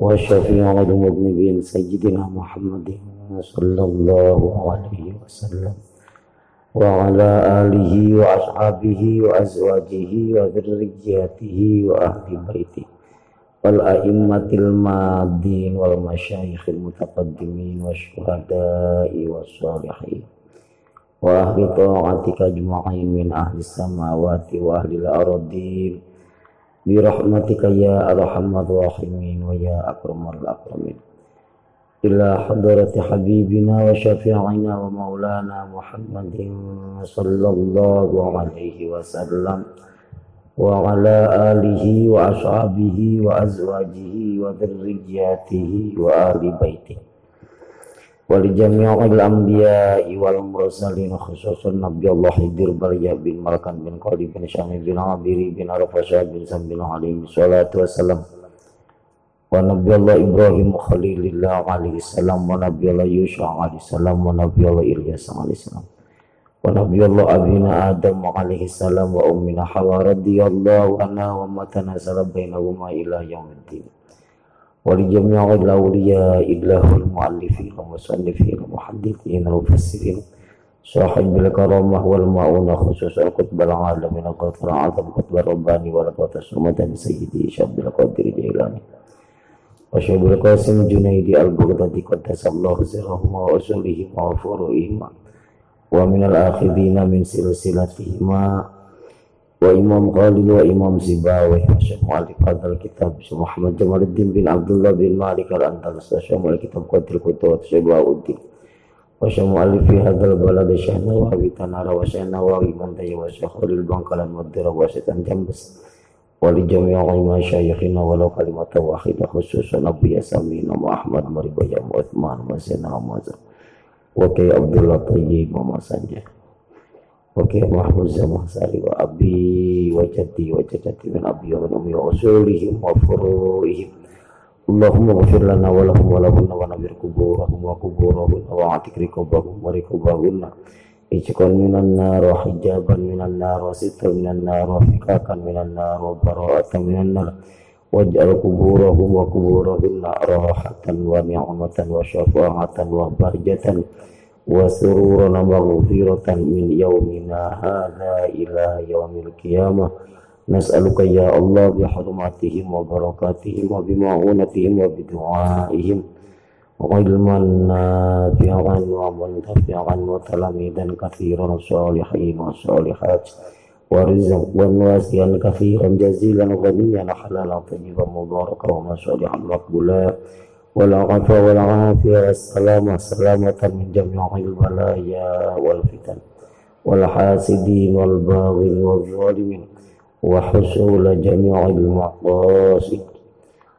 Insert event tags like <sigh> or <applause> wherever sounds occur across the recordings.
وشفيع المذنبين سيدنا محمد صلى الله عليه وسلم. وعلى آله وأصحابه وأزواجه وذرياته وأهل بيته والأئمة المادين والمشايخ المتقدمين والشهداء والصالحين وأهل طاعتك أجمعين من أهل السماوات وأهل الأرضين برحمتك يا أرحم الراحمين ويا أكرم الأكرمين إلى حضرة حبيبنا وشفيعنا ومولانا محمد صلى الله عليه وسلم وعلى آله وأصحابه وأزواجه وذرياته وآل بيته ولجميع الأنبياء والمرسلين خصوصا نبي الله حضر بليا بن ملكان بن قولي بن شامي بن عبيري بن عرفة بن سم بن عليه الصلاة والسلام ونبي الله إبراهيم خليل الله عليه السلام ونبي الله يوشع عليه السلام ونبي الله إلياس عليه السلام ونبي الله أبينا آدم عليه السلام وأمنا حواء رضي الله عنها وما تنازل بينهما إلى يوم الدين ولجميع الأولياء الله المؤلفين والمصنفين المحدثين المفسرين صاحب الكرامة والمعونة خصوصا قطب العالمين قطب العظم قطب الرباني ولقد الصمد بسيدي شاب القدر الجيلاني وشعب القاسم جنيدي البغدادي قدس الله سرهما وأصولهما وفروعهما ومن الآخذين من سلسلتهما وإمام خالد وإمام زباوي وشيخ مؤلف هذا الكتاب شيخ محمد جمال الدين بن عبد الله بن مالك الأندلس وشيخ مؤلف كتاب قدر الكتب شيخ الدين وشيخ مؤلف في هذا البلد شيخ نواوي تنار وشيخ نواوي مندي وشيخ خليل البنقل المدرة وشيخ جنبس ولجميع مشايخنا ولو كلمة واحدة خصوصا أبو ياسمين وأحمد مريبا وعثمان وسيدنا رمضان وكي عبد الله طيب وما سنجه وكي محمود زمان ساري وأبي وجدي وجدتي من أبي ومن أمي وأصولهم وفروعهم اللهم اغفر لنا ولهم ولهن ونبر قبورهم وقبورهن وأعتق ركوبهم وركوبهن إجكا من النار وحجابا من النار وسترا من النار وفكاكا من النار وبراءة من النار واجعل قبورهم وقبورهن راحة ونعمة وشفاعة وبرجة وسرورا ومغفرة من يومنا هذا إلى يوم القيامة. نسألك يا الله بحرماتهم وبركاتهم وبمعونتهم وبدعائهم علما نافعا ومنتفعا وتلاميذا كثيرا صالحين وصالحات ورزقا واسعا كثيرا جزيلا غنيا حلالا طيبا مباركا ومصالحا مقبولا. والعفو والعافية والسلامة سلامة من جميع البلايا والفتن والحاسدين والباغين والظالمين وحصول جميع المقاصد.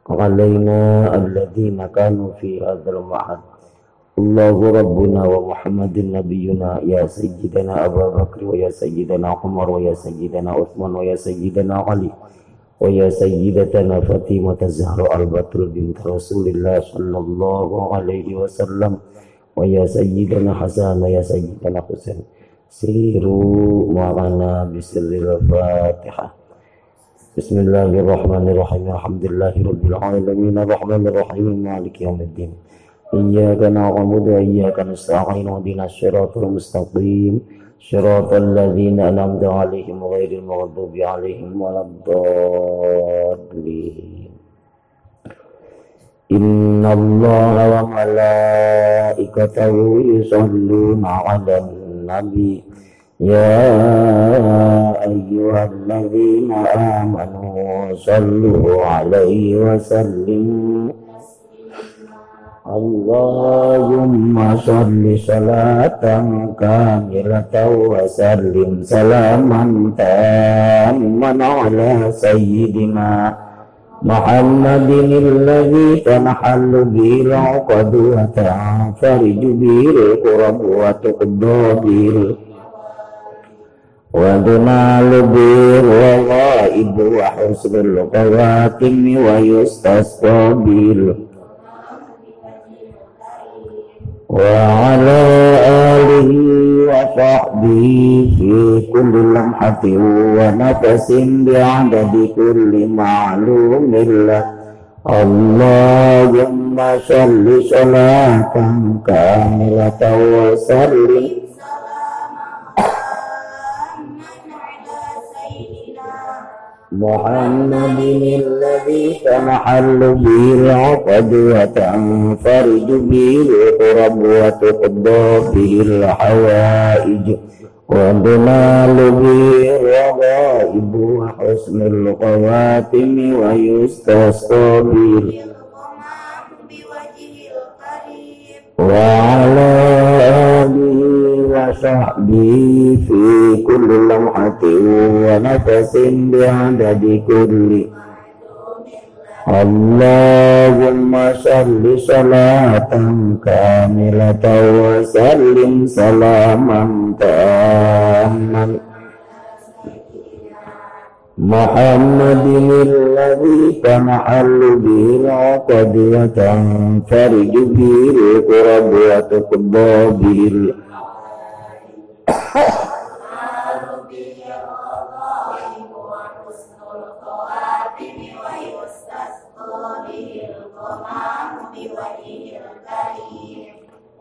علينا الذين كانوا في هذا المعهد الله ربنا ومحمد نبينا يا سيدنا أبا بكر ويا سيدنا عمر ويا سيدنا عثمان ويا سيدنا علي ويا سيدتنا فاطمة الزهراء البتول بنت رسول الله صلى الله عليه وسلم ويا سيدنا حسن ويا سيدنا حسين سيروا معنا بسر الفاتحة. بسم الله الرحمن الرحيم الحمد لله رب العالمين الرحمن الرحيم مالك يوم الدين. إياك نعبد وإياك نستعين اهدنا الصراط المستقيم. صراط الذين أنعمت عليهم غير المغضوب عليهم ولا الضالين إن الله وملائكته يصلون على النبي يا أيها الذين آمنوا صلوا عليه وسلموا Allahumma salli salatan kamilatan wa sallim salaman tamman ala sayyidina Muhammadin alladhi tanhallu bil uqad wa ta'fariju bil qurab wa tuqda bil wa dunalu bil wa ibu wa husnul qawatim wa وعلى آله وصحبه في كل لمحة ونفس بعدد كل معلوم له اللهم صل صلاة كاملة وسلم محمد الذي تنحل به العقد وتنفرج به القرب وتقضى به الحوائج وتنال به الرغائب وحسن الخواتم ويستسقى به وعلى آله وصحبه في كل لمحة ونفس بعدد كل اللهم صل صلاة كاملة وسلم سلاما تاما محمد الذي تنحل به العقد وتنفرج به الكرب وتقضى به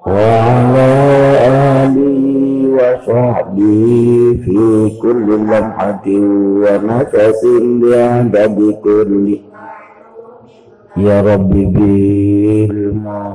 وعلى آله وصحبه في كل لمحة ونفس بعدد كل يا رب بالمصطفى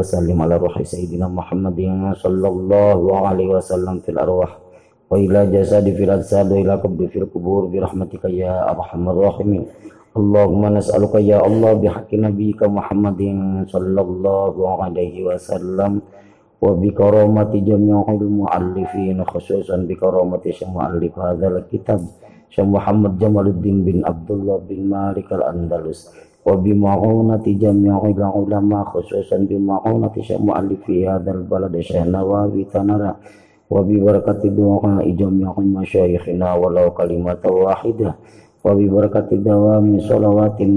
Allahumma salli wa sallim ala ruhi sayyidina Muhammadin sallallahu alaihi wasallam fil arwah wa ila jasadi fil ajsad wa ila qabri fil kubur bi rahmatika ya arhamar rahimin. Allahumma nas'aluka ya Allah bi haqqi nabiyyika Muhammadin sallallahu alaihi wasallam wa bi karamati jami'il muallifin khususan bi karamati syekh muallif hadzal kitab Syekh Wa bi ma'unati jami'il ulama khususan bi ma'unati syekh muallif fi hadzal balad Syekh Nawawi Tanara. Wa bi barakati du'a jami'il masyayikhina walau kalimat wahidah. Wa bi barakati dawami shalawatin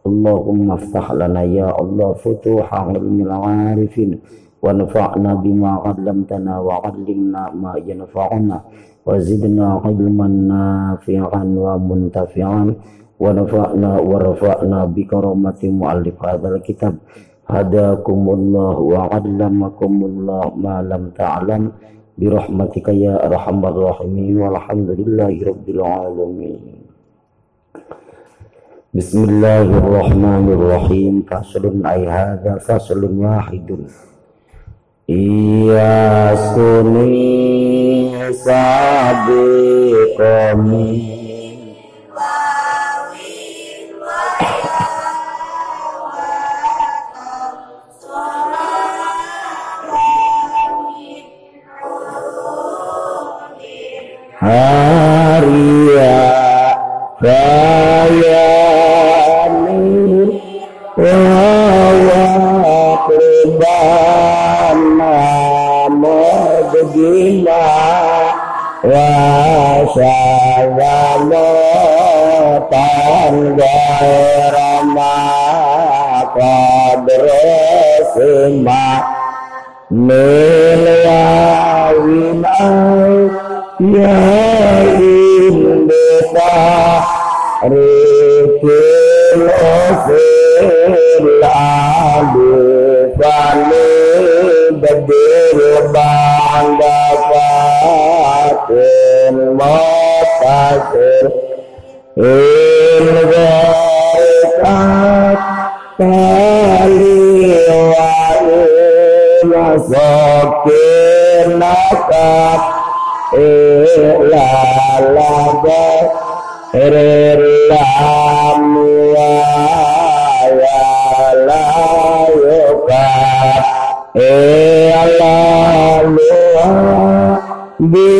nariyah wa ghairiha an taghfira lana dhunubana wa tukfira talamidana talamidana salihin wa salihat wa tahassula maqasidana maqasidad dunya wal akhirah Allahumma ftah lana ya Allah futuha ilmil arifin wa nafa'na bima 'allamtana wa 'allimna ma yanfa'una wa zidna ilman nafi'an wa muntafi'an wa nafa'na wa rafa'na bi karamati muallif hadzal kitab hadakumullah wa 'allamakumullah ma lam ta'lam bi rahmatika ya và lô tan gọi rama có đế sư ma mê la vinh ai ya in bê ta rê kê lô phê la đê pha indeta rikil ofil alifani bedil bangga fatin motasir in gaikat kali wa in sokin ilalaga irilam wa ya la yuka ilalu bisa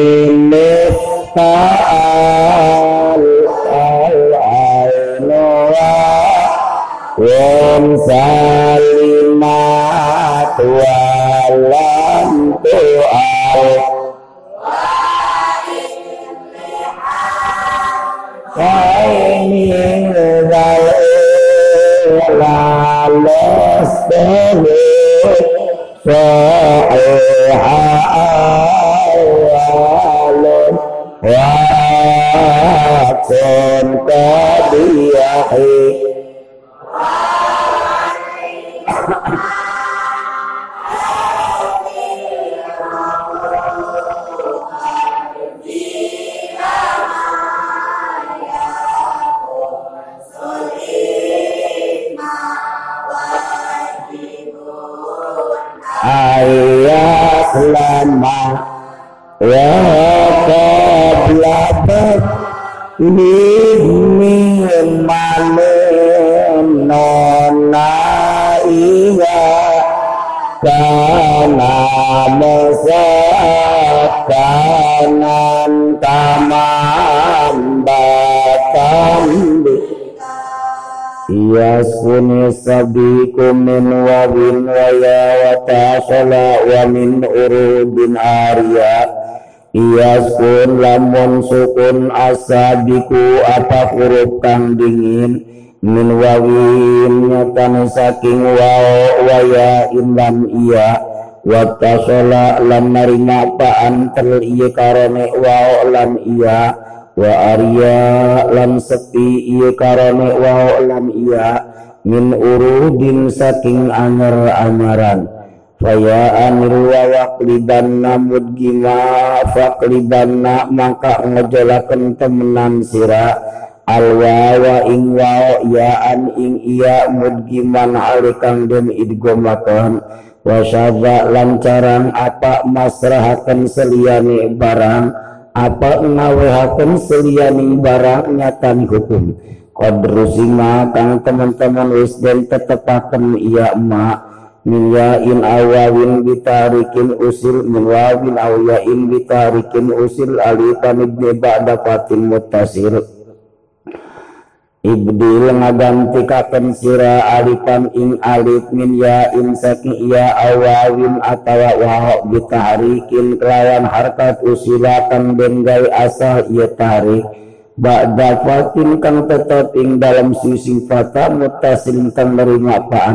asabiku apa huruf kang dingin min wawin nyatan saking wao wa ya inlam iya wa tasala lam narima paan tel iya karone wao lam iya wa arya lan sepi iya karone wa lan iya min urudin saking anyar-anyaran faya anil wa waqlidanna mudgima faqlidanna maka ngejolaken temenan sira. Alwa wa ing wa ya an ing iya mudgiman alikang den wa syadza lancaran apa masrahaken seliyane barang apa ngawehaken seliyani barang nyatan hukum. Qadrusima kang teman-teman wis dan tetepaken iya ma min in awawin bitarikin usil min wawin awain bitarikin usil alifan ibni ba'da fatin mutasir Ibdil ngagantikaken sira alifan ing alif min ya in saking ya awawin atawa wa bitahrikin kelawan harkat usilakan den gawe asal ya tarik. Ba'da fatin kang tetep ing dalam sisi fata mutasil kang nerima pa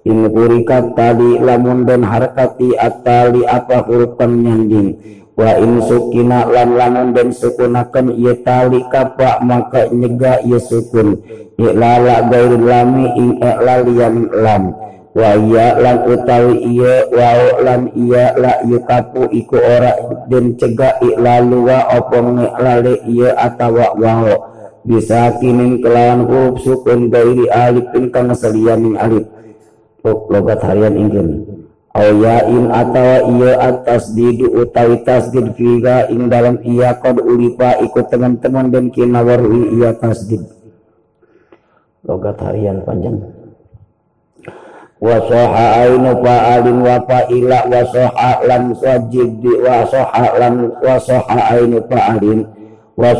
antal in kurikat tali lamun dan harkati atali apa huruf nyanding wa in sukina lan lamun den sukunakan ieu tali kapa maka nyega ieu sukun. Iklala gairil lami ing iklal yang lam. Wa iya lan utawi iya wa lan iya la yukapu iku ora den cegah iklalu wa apa ngiklale iya atawa wa bisa kinin kelawan huruf sukun gairi alifin kang saliyaning alif logat harian ingin. Ayain atau iya atas didu utawi tasdid figa ing dalam iya kod ulipa ikut teman-teman dan kina warwi iya tasdid logat harian panjang. Wasoha ainu fa'alin wa fa'ila wasoha lan wajib di wasoha lan wasoha ainu fa'alin wa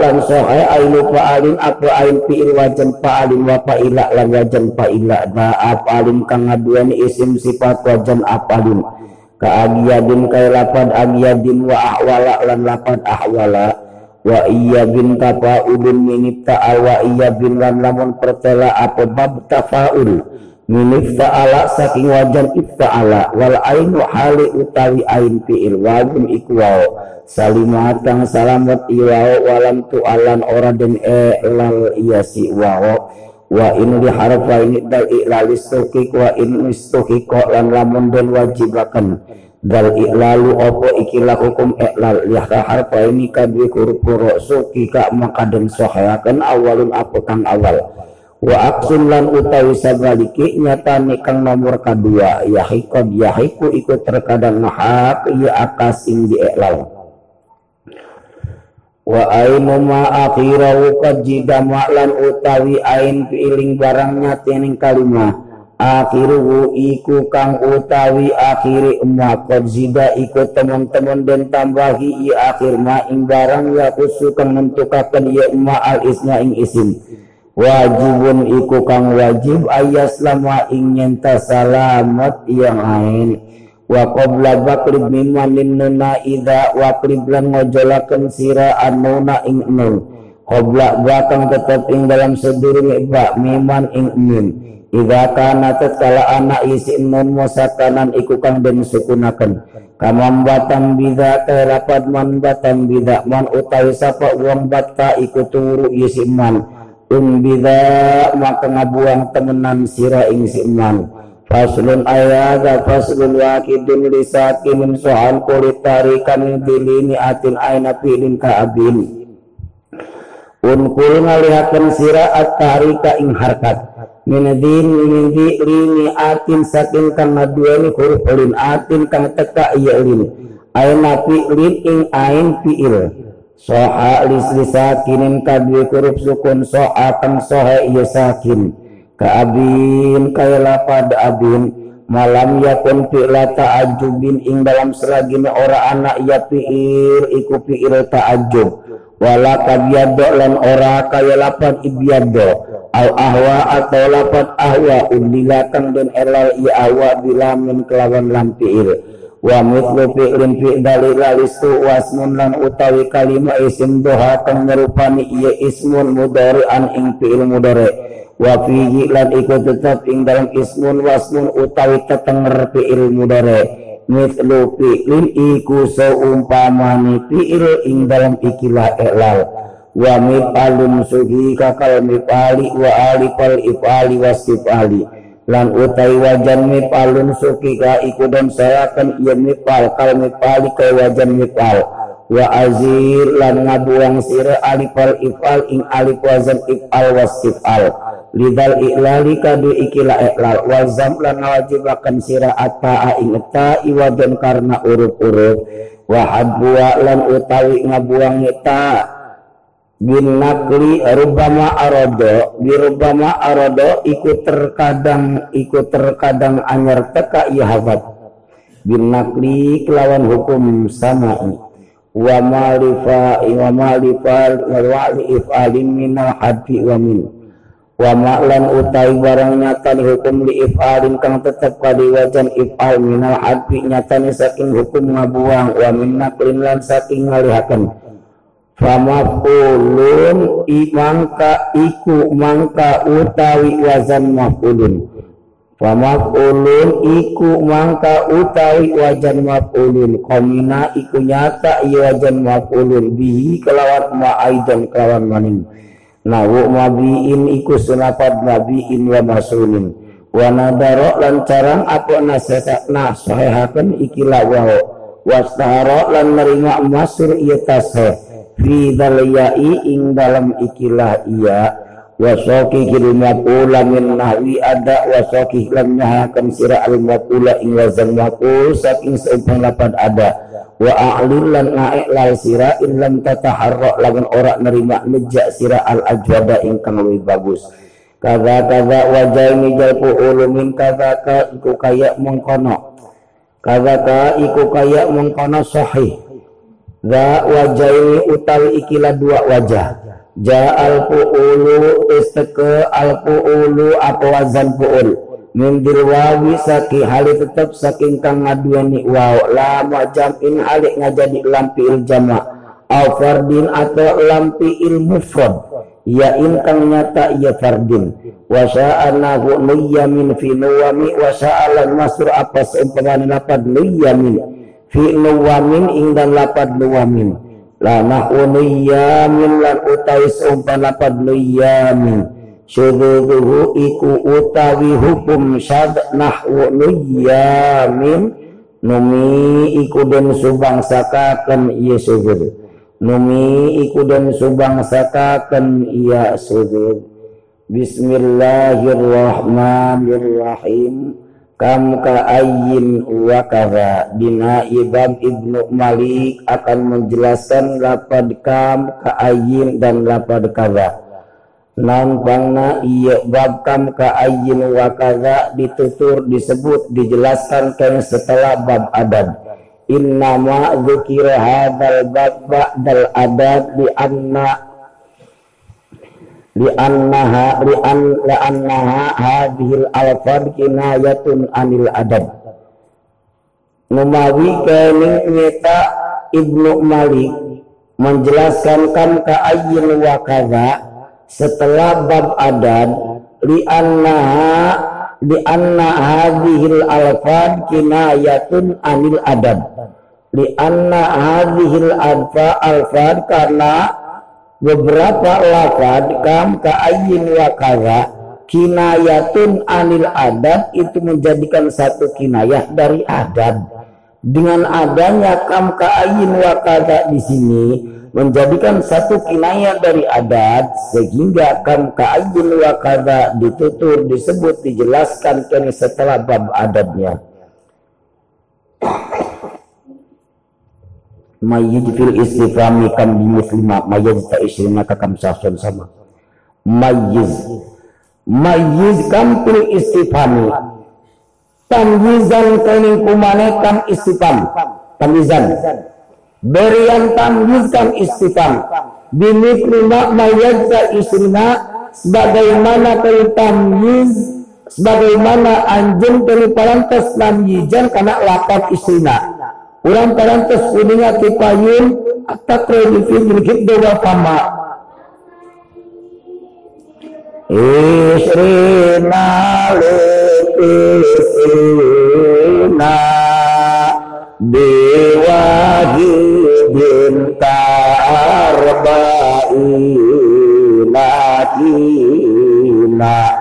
lan soha ainu fa'alin apa ain fi'il wajan fa'alin wa fa'ila lan wajan fa'ila ba apalin kang ngaduan isim sifat wajan apalin ka agiyadin kay lapad agiyadin wa ahwala lan lapad ahwala wa iya bin tafa'ulun minib ta'al wa iya bin lan lamun pertela apa bab tafa'ul minif ta'ala saking wajan ifta'ala wal ainu hali utawi ain fi'il. Wajun ikwao salimat kang salamat iwao walam tu alan ora den e iya si wao wa in di harfa ini dal iklal istuki wa in istuki ko lan lamun den wajibakan dal iklalu opo ikilah hukum iklal ya harfa ini kadwi huruf kuro suki ka maka den sohayakan awalun apa awal wa aksun lan utawi sabaliki nyatane kang nomor kedua yahikod yahiku ikut terkadang hak ya akas ing di iklal wa ainu ma akhirahu qajida ma'lan utawi ain fiiling barangnya tening kalimah akhiruhu iku kang utawi akhiri umma qadzida iku teman-teman dan tambahi i akhir ma ing barang ya kusu kang mentukaken ya umma al isna ing isim wajibun iku kang wajib ayas lama ing nyenta salamat yang lain. Wa qabla bakrib mimma nuna idza wa lan ngojolaken sira anuna ing nun qabla bakang tetep ing dalam sedurunge ba miman ing idza kana tatkala ana isi nun musakanan iku kang den sukunaken. Kamam batam bida terapat man batam bida man utawi sapa wong bata iku turu isi man um bida maka ngabuang temenan sira ing si man Faslun ayada faslun wakidun lisakin soal kulit tarikan bilini atin aina pilin kaabin unkul ngalihaken sira at-tarika ing harkat. Minadin minindi lini atin saking kang ngaduani huruf lin atin kang teka iya lin ain napi lin ing ain fiil soha lisli sakinin kadwi huruf sukun soha kang soha iya sakin. Ka abin kaya lapad abin. Malam yakun fi'la ta'ajubin ing dalam selagina ora anak ya fi'il iku fi'il ta'ajub. Wala kabyado lan ora kaya lapan ibyado au ahwa atau lapan ahwa undilakan dan elal i ahwa bilamin kelawan lampiil wa mitlu fi'lin fi listu wasmun lan utawi kalima isim doha kang ngerupani iya ismun mudari'an ing fi'il mudari wa fihi lan iku tetap ing dalam ismun wasmun utawi tetenger fi'il mudari mislu fi'lin iku seumpamani fi'il ing dalam ikilah elal wa mif'alun suhi kakal mif'ali wa alifal if'ali wasif'ali lan utai wajan mif'alun suki ka iku dan sayakan iya mif'al kal mif'ali ka wajan mif'al wa azir lan ngabuang sira alifal if'al ing alif wazan if'al wasif'al lidal iklali kadu ikila iklal wazam lan ngawajibakan sira ataa ing ta iwadon karena urup-urup. Wahad buwa lan utawi ngabuang ta bin nakli rubama arodo bi rubama arodo ikut terkadang ikut terkadang anyar teka iya habat. Bin nakli kelawan hukum sama. Wa malifa wa malifa wa wali if'alim minal hadi wa min. Wa ma'lan utai barang nyata hukum li if'alin kang tetep kali wajan if'al minal adbi nyata saking hukum ngabuang wa min naklin lan saking ngalihakan famafulun imangka iku mangka utawi wazan mafulun famafulun iku mangka utawi wajan mafulun komina iku nyata iya wajan mafulun bihi kelawat ma'aidan kelawan manin. Nawu mabiin iku sunafad mabiin wa masulin. Wa nadaro lan carang apa nasasa nasahaken ikilah wau wastahara lan nerima masur iya taseh fi dalyai ing dalam ikilah iya wasoki kiri maqula min nahwi ada wasoki lan nyahakan sira al maqula ing wazan maqul saking seumpang lapad ada. Wa a'lil lan nga'iklal sira in lam tataharra lagun ora nerima nejak sira al ajwada ingkang luwih bagus. Kaza kaza wajah ini jalpu ulumin kaza ka iku kaya mengkono. Kaza ka iku kaya mengkono sahih za wajah ini utawi ikilah dua wajah. Ja al pu'ulu isteke al pu'ulu apa wazan pu'ul min wawi saki hali tetap saking kang ngaduani waw. Lama jam'in hali ngajadi lampi il jama au fardin atau lampi il mufrad ya in kang nyata ya fardin. Wa sya'anahu nuyamin fi nuwami wa sya'alan masur apa seumpamani lapad nuyamin fi nuwamin ing dan lapad nuwamin la nahu nuyamin lan utai seumpam lapad nuyamin syududuhu iku utawi hukum syad nahwu nuyamin numi iku den subang sakaken iya sujud numi iku den subang sakaken iya sujud Bismillahirrahmanirrahim kam ka ayyin wa kaza. Dina ibab ibnu malik akan menjelaskan lapad kam ka ayyin dan lapad kaza. Nampangna iya babkam ka ayin wa kaza ditutur disebut dijelaskan kan setelah bab adab. Innama dzukira hadzal bab ba'dal adab di anna li annaha li an la annaha hadhil alfad kinayatun anil adab. Numawi kening nyeta Ibnu Malik menjelaskan kan ka ayin wa kaza setelah bab adad li annaha li anna hadhil alfad kinayatun anil adab. Li anna hadhil alfa alfad karena beberapa lafad kam ka ayyin wa kaza kinayatun anil adab itu menjadikan satu kinayah dari adab. Dengan adanya kam ka ayyin wa kaza di sini menjadikan satu kinayah dari adat sehingga kam ka'ajin wa kada ditutur disebut dijelaskan kini setelah bab adatnya mayyid fil istifami kam bimithlima mayyiz ta isrina kakam sahsun sama. Mayyiz mayyiz kam fil istifami tamyizan kini kumane kam istifam tamyizan berian tamyiz kam istifam bimithlima mayyiz ta isrina sebagaimana kini tamyiz sebagaimana anjing kini parantas tamyizan karena lapat isrina Urang parantos kuninga ti payun at takro di film wa fama. Isrina lepisina Dewahi binta arba'ina kina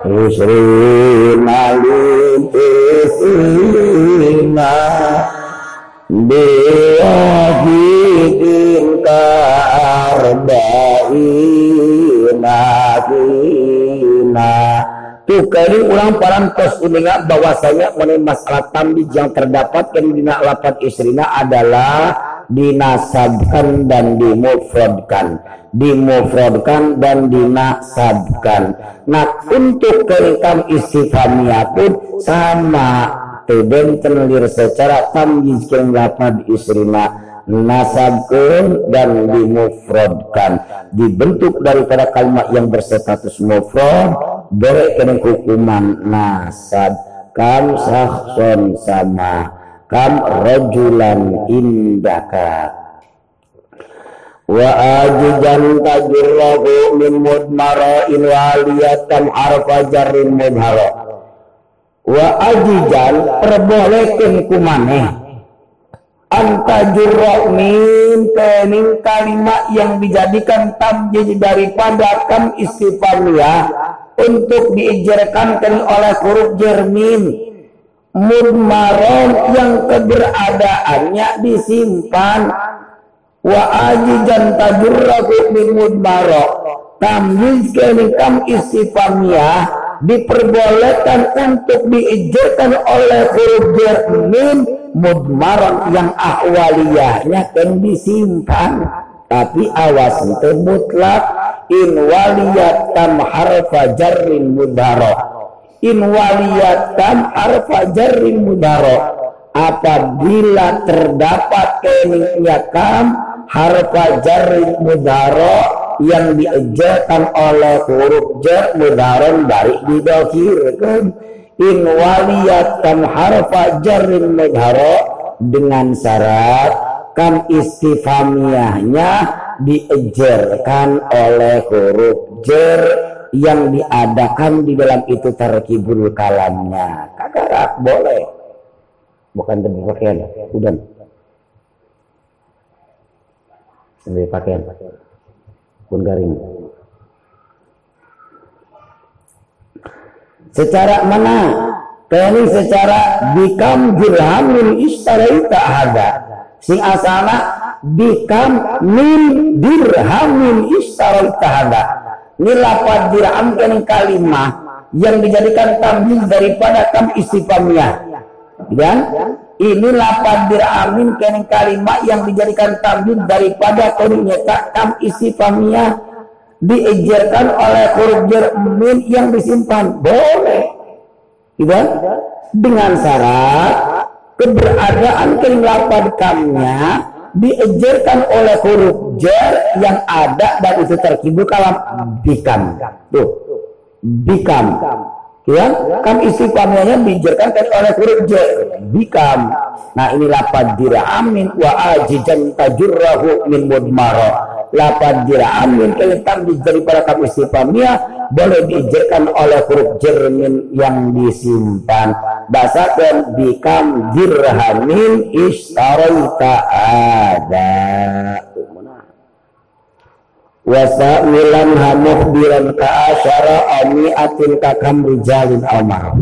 Isrina lepisina Biwahidin karba'ina kina Tukari ulang parantos uninga bahwasanya mengenai masalah tambih yang terdapat di dina lapat istrina adalah dinasabkan dan dimufradkan. Dimufradkan dan dinasabkan. Nah untuk keringkam istifamiyah pun sama. Teben tenelir secara tamyiz lapad isrina nasabkan dan dimufradkan. Dibentuk daripada kalimat yang berstatus mufrad boleh kena hukuman nasab. Kam sahson sama kam rajulan indaka. Wa ajijan tajirrahu min mudmara'in waliyatan harfa jarrin mudhara wa ajijan perbolehkan kumaneh anta jurra min kening kalimat yang dijadikan tamjid daripada kam istifamiyah untuk diijarkan oleh huruf jermin mudmaron yang keberadaannya disimpan. Wa ajijan tajurrahu min mudmaro tamyiz kenikam istifamiyah diperbolehkan untuk diijarkan oleh huruf min mudmaron yang ahwaliyahnya yang disimpan. Tapi awas itu mutlak. In waliyat tam harfa jarrin mudharo in waliyatan arfa jarrin mudaro. Apabila terdapat keningnya kam harfa jarrin mudaro yang diejakan oleh huruf jar mudaron dari didokirkan. In waliyatan harfa jarrin mudaro dengan syarat kam istifamiyahnya diejarkan oleh huruf jar yang diadakan di dalam itu terkibul kalamnya. Kagak boleh. Bukan demi pakaian udah demi pakaian. Pun garing. Secara mana? Ini secara bikam dirhamin istaraita ada sing asana bikam min dirhamin istaraita ada ini lapad dirhamkan kalimah yang dijadikan tamyiz daripada kam istifamiyah. Dan ini lapad dirhamin kan kalimat yang dijadikan tamyiz daripada tak kam istifamiyah diejarkan oleh huruf jermin yang disimpan. Boleh. Dan dengan syarat keberadaan kelimapad kamnya diejarkan oleh huruf jar yang ada dan itu terkibul kalam. Bikam. Tuh. Bikam. Ya kam istiqamahnya dijelaskan kan oleh huruf jar. Bikam. Nah ini lapad diramin wa ajijan tajurrahu min mudmara lapad diramin kelentang daripada kam istiqamahnya boleh diijarkan oleh huruf jermin yang disimpan basakan bikam dirhamin istaraita ada. Wasa milan biran ka asyara amiatin kakam rijalin amar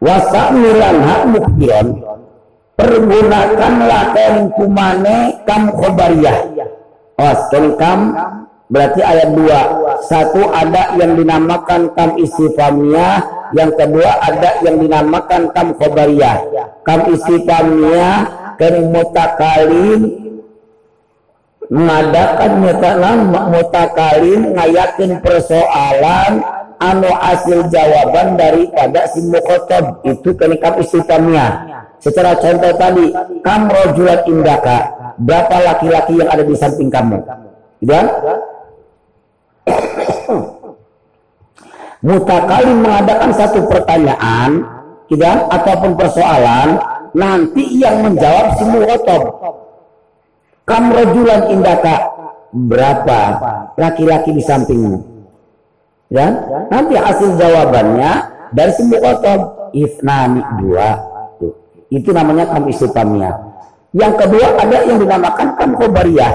wasa milan biran pergunakanlah kening kumane kam khobariyah kening kam berarti ayat dua. Satu ada yang dinamakan kam istifamiyah. Yang kedua ada yang dinamakan kam khobariyah. Kam istifamiyah kening mutakalim mengadakan mutakalim ngayakin persoalan anu hasil jawaban daripada si mukhotob. Itu kenikam istifamiyah. Secara contoh tadi, kamu rojulat indaka, berapa laki-laki yang ada di samping kamu? Dan Mutakalim mengadakan satu pertanyaan, tidak ataupun persoalan, nanti yang menjawab si muhotob. Kamu rojulan indaka, berapa laki-laki di sampingmu? Dan nanti hasil jawabannya dari si muhotob, ifnani dua itu namanya kam istifamiyah. Yang kedua ada yang dinamakan kam khobariyah.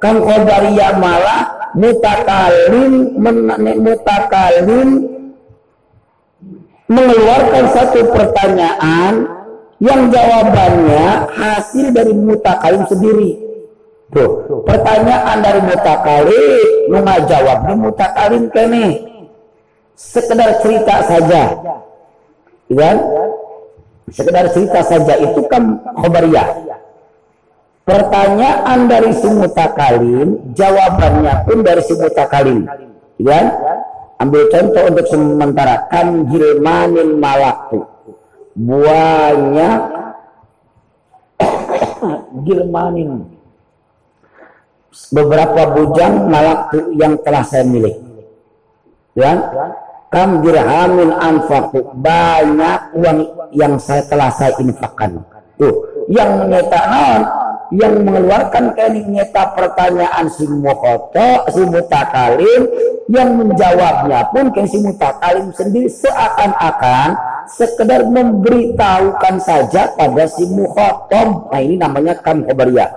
Kam khobariyah malah mutakalim mutakalim mengeluarkan satu pertanyaan yang jawabannya hasil dari mutakalim sendiri. Tuh, pertanyaan dari mutakalim, jawab di mutakalim kene. Sekedar cerita saja. Ya? Sekedar cerita saja itu kan khobariyah. Pertanyaan dari si mutakalim, jawabannya pun dari si mutakalim. Ya? Ambil contoh untuk sementara. Kan jilmanin malaktu. Banyak jilmanin. <coughs> Beberapa bujang malaktu yang telah saya milih. Ya? kam dirhamin anfaku banyak uang yang saya telah saya infakkan tuh yang menyatakan yang mengeluarkan kening nyata pertanyaan si mukhoto si mutakalim yang menjawabnya pun kan si mutakalim sendiri seakan-akan sekedar memberitahukan saja pada si mukhotom nah ini namanya kam khobariyah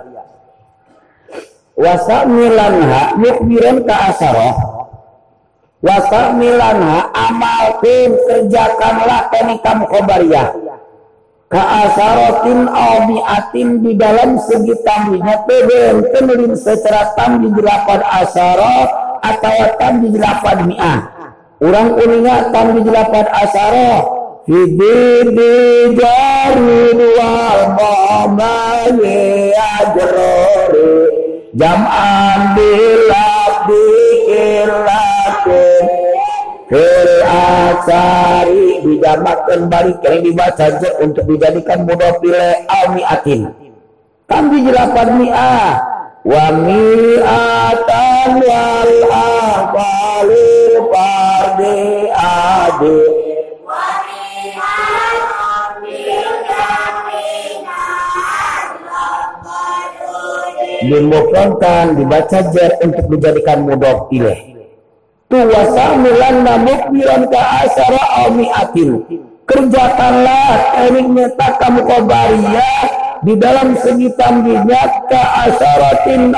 wasa milanha yukbiran ka asaroh wasamilanha amalkan kerjakanlah kami kamu khobariyah kaasarotin atin di dalam segi tambinya teben kenulin secara tambi delapan asaro atau tambi delapan mi'ah. Orang uninga tambi delapan asaro. Fididi jarin wal mamaye ajrori. Jam'an bilab dikillah Fil asari dijamakkan balik yang dibaca untuk dijadikan mudofile amiatin. Kami jelapan mi'ah. Wa mi'atan wal afalil fardi adi. Dimufronkan dibaca jar untuk dijadikan mudof ilaih tuwasamilan mukbiran ka asara atin kerjakanlah eningnya kamu kobariyah di dalam segi tamjinya ka asaratin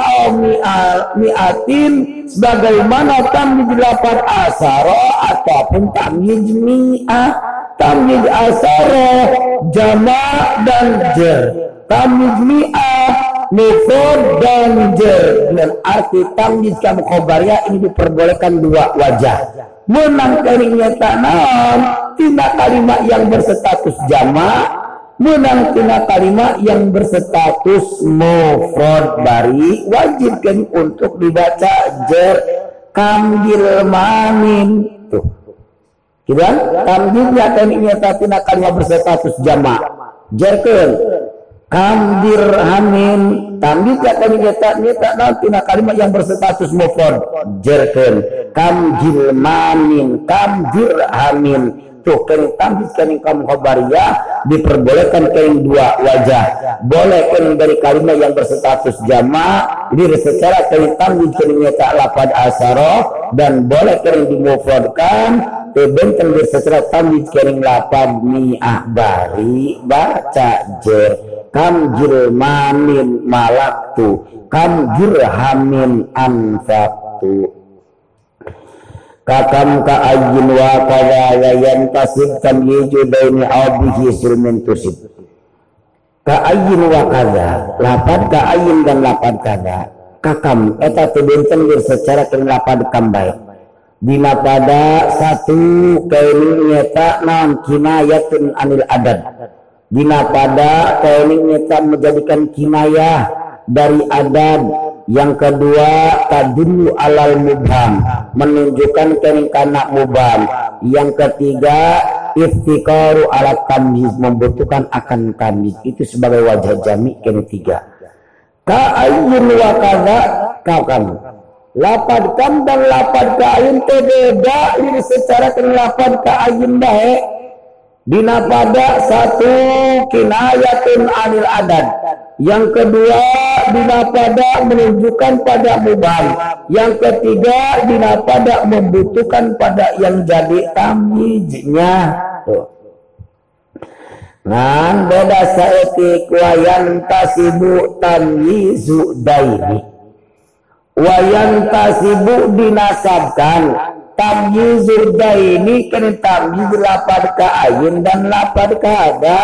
mi'atin sebagaimana tamjid delapan asara ataupun tamjid mi'ah tamjid asara jama dan jer. Tamjid mi'ah Mufrad dan jer dan arti tamyiz kamu khobarnya ini diperbolehkan dua wajah. Menang keringnya tanam tina kalimat yang berstatus jama, menang tina kalimat yang berstatus mufrad bari wajib kan untuk dibaca jer kambil mamin tuh. Kita kambilnya keringnya tina kalimat berstatus jama. Jerkeun kam dirhamin tambi gak kami nyetak nyetak nanti nah kalimat yang berstatus mufrad jerken. Kam jilmanin kam dirhamin tuh kering tambi kering kam khobariyah diperbolehkan kering dua wajah. Boleh kering dari kalimat yang berstatus jama ini secara kering tambi kering nyetak lapad asaro dan boleh kering dimufradkan tebenten secara tambi kering lapad mi'ah. Bari baca jer kam jilmanin malaktu. Kam dirhamin anfaktu. Kakam ka ajin wa kada wa yantasib tam yiju baini abihi sulmin tusib. Kaayin wa kada lapad kaayin dan lapad kada kakam eta tebenten secara kena lapad kambai dina pada satu kaining nyata naon kinayatun anil adad dina pada nyata menjadikan kinayah dari adad yang kedua tadullu alal mubham menunjukkan kaining kana mubham. Yang ketiga iftikaru alat tamyiz membutuhkan akan tamyiz. Itu sebagai wajah jami kene tiga ka ayyun wa kaza kau kamu. Lapad kam dan lapad ka ayun te beda ini secara kan lapad ka ayun bae dina pada satu kinayatun anil adad yang kedua dina pada menunjukkan pada mubal. Yang ketiga dina pada membutuhkan pada yang jadi tamyiznya. Ngan beda saetik wayan tasibu tamyizu daini. Wayan tasibu dinasabkan tamyizu daini kan tamyiz lapad ka ayin dan lapad ka ada.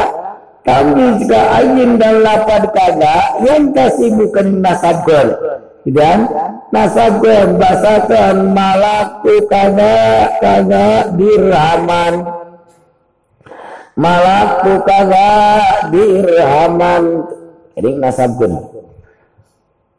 Kami juga ayin dan lapad kada yang kasih bukan nasabkan dan nasabkan basakan malaku kada kada dirhaman. Malaku kada dirhaman. Jadi nasabkan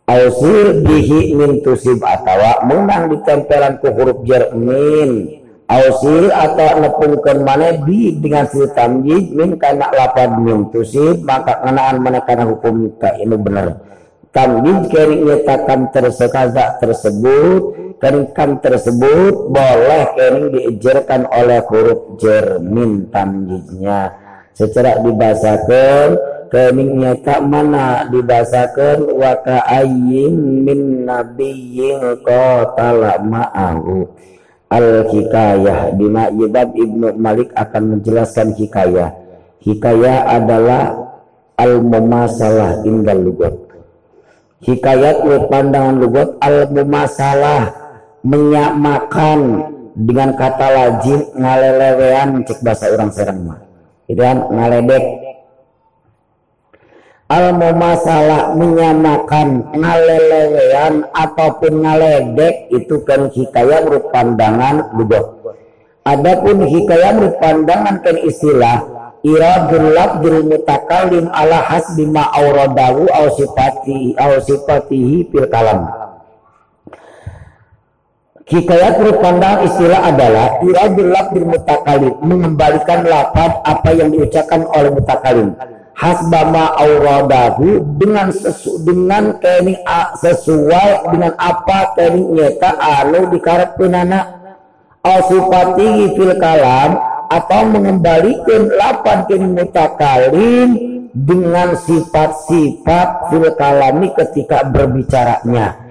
Ausir bihi min tusib atawa menang ditempelan ku huruf jermin Ausir atau nepungkan mana bi dengan si tamjid min kana lapad min tusib maka kenaan mana kana hukum ka ini benar tamjid kering nyatakan tersekaza tersebut kering tersebut boleh kering diijarkan oleh huruf jer min tamjidnya. Secara dibahasakan kering nyata mana dibahasakan waka ayyin min nabiyyin qatala ma'ahu. Al-hikayah. Bima Yibab Ibnu Malik akan menjelaskan hikayah. Hikayah adalah al-mumasalah indal lugat hikayat pandangan lugat al-mumasalah menyamakan dengan kata lajim ngalelewean cek bahasa orang serang mah. Itu kan ngaledek al masalah menyamakan ngalelewean ataupun ngaledek itu kan hikayat menurut pandangan ludah adapun hikayat menurut pandangan kan istilah iradul labdil mutakalim ala hasbi ma auradahu au sifatihi au sifatihi fil kalam. Hikayat menurut istilah adalah iradul labdil mutakalim mengembalikan lapad apa yang diucapkan oleh mutakalim hasbama auradahu dengan sesu, dengan kini sesuai dengan apa kini nyata anu dikarepkeunana asifati fil kalam atau mengembalikan lapan kini mutakalim dengan sifat-sifat fil kalami ketika berbicaranya.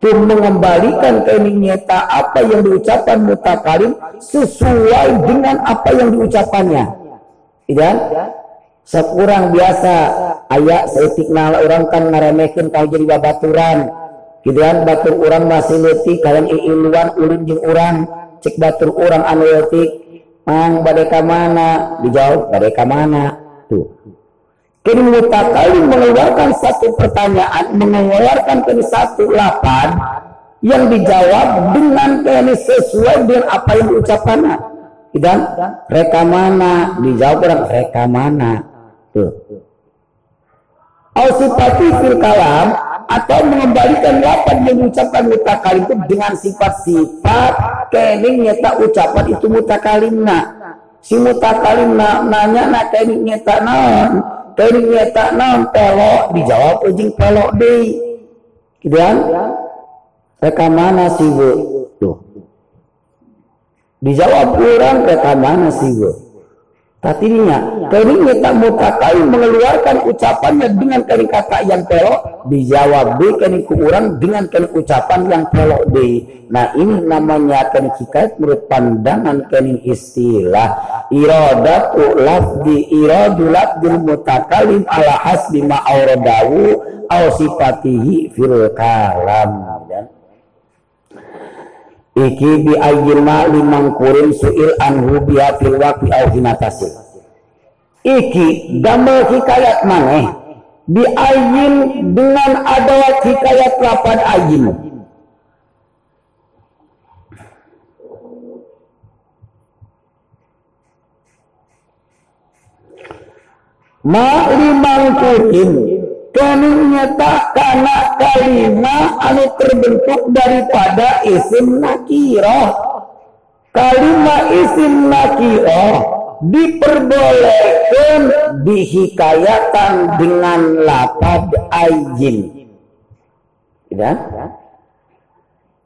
Tuh mengembalikan kini nyata apa yang diucapkan mutakalim sesuai dengan apa yang diucapkannya sekurang biasa. Ayat seetik nala orang kan ngaremekin kau jadi babaturan. Kiduan batur orang masih letik kalian iluan ulin jeng orang cek batur orang anu letik mang badai mana? Dijawab badai mana? Tuh. Kini mutakali mengeluarkan satu pertanyaan mengeluarkan kini satu lapan yang dijawab dengan kini sesuai dengan apa yang diucapkan. Dan reka mana? Dijawab orang reka mana Tuh. Ausifati fil kalam atau mengembalikan lapan yang mengucapkan mutakalim itu dengan sifat-sifat kening nyata ucapan itu mutakalimna. Si mutakalimna nanya na kening nyata naon, kening nyata naon pelok dijawab ujing pelok deh. Gitu kan? Reka mana sih bu? Tuh. Dijawab kurang reka mana sih bu? Tatinya, keringnya tak mutakai mengeluarkan ucapannya dengan kering kata yang pelok, dijawab B kening kurang dengan kering ucapan yang pelok D. Nah ini namanya kening hikayat menurut pandangan kening istilah iradatu lafdi iradu lafdil mutakalim ala hasbi ma'auradawu au sifatihi fil kalam. Iki bi ayyima limang kurin suil anhu biha fil waqti au hinatasi. Iki damel hikayat maneh di ayin dengan adawat hikayat lapan ayin. Ma limang kurin kami nyata karena kalimat anu terbentuk daripada isim nakirah kalimat isim nakirah diperbolehkan dihikayatan dengan lapad ayyin tidak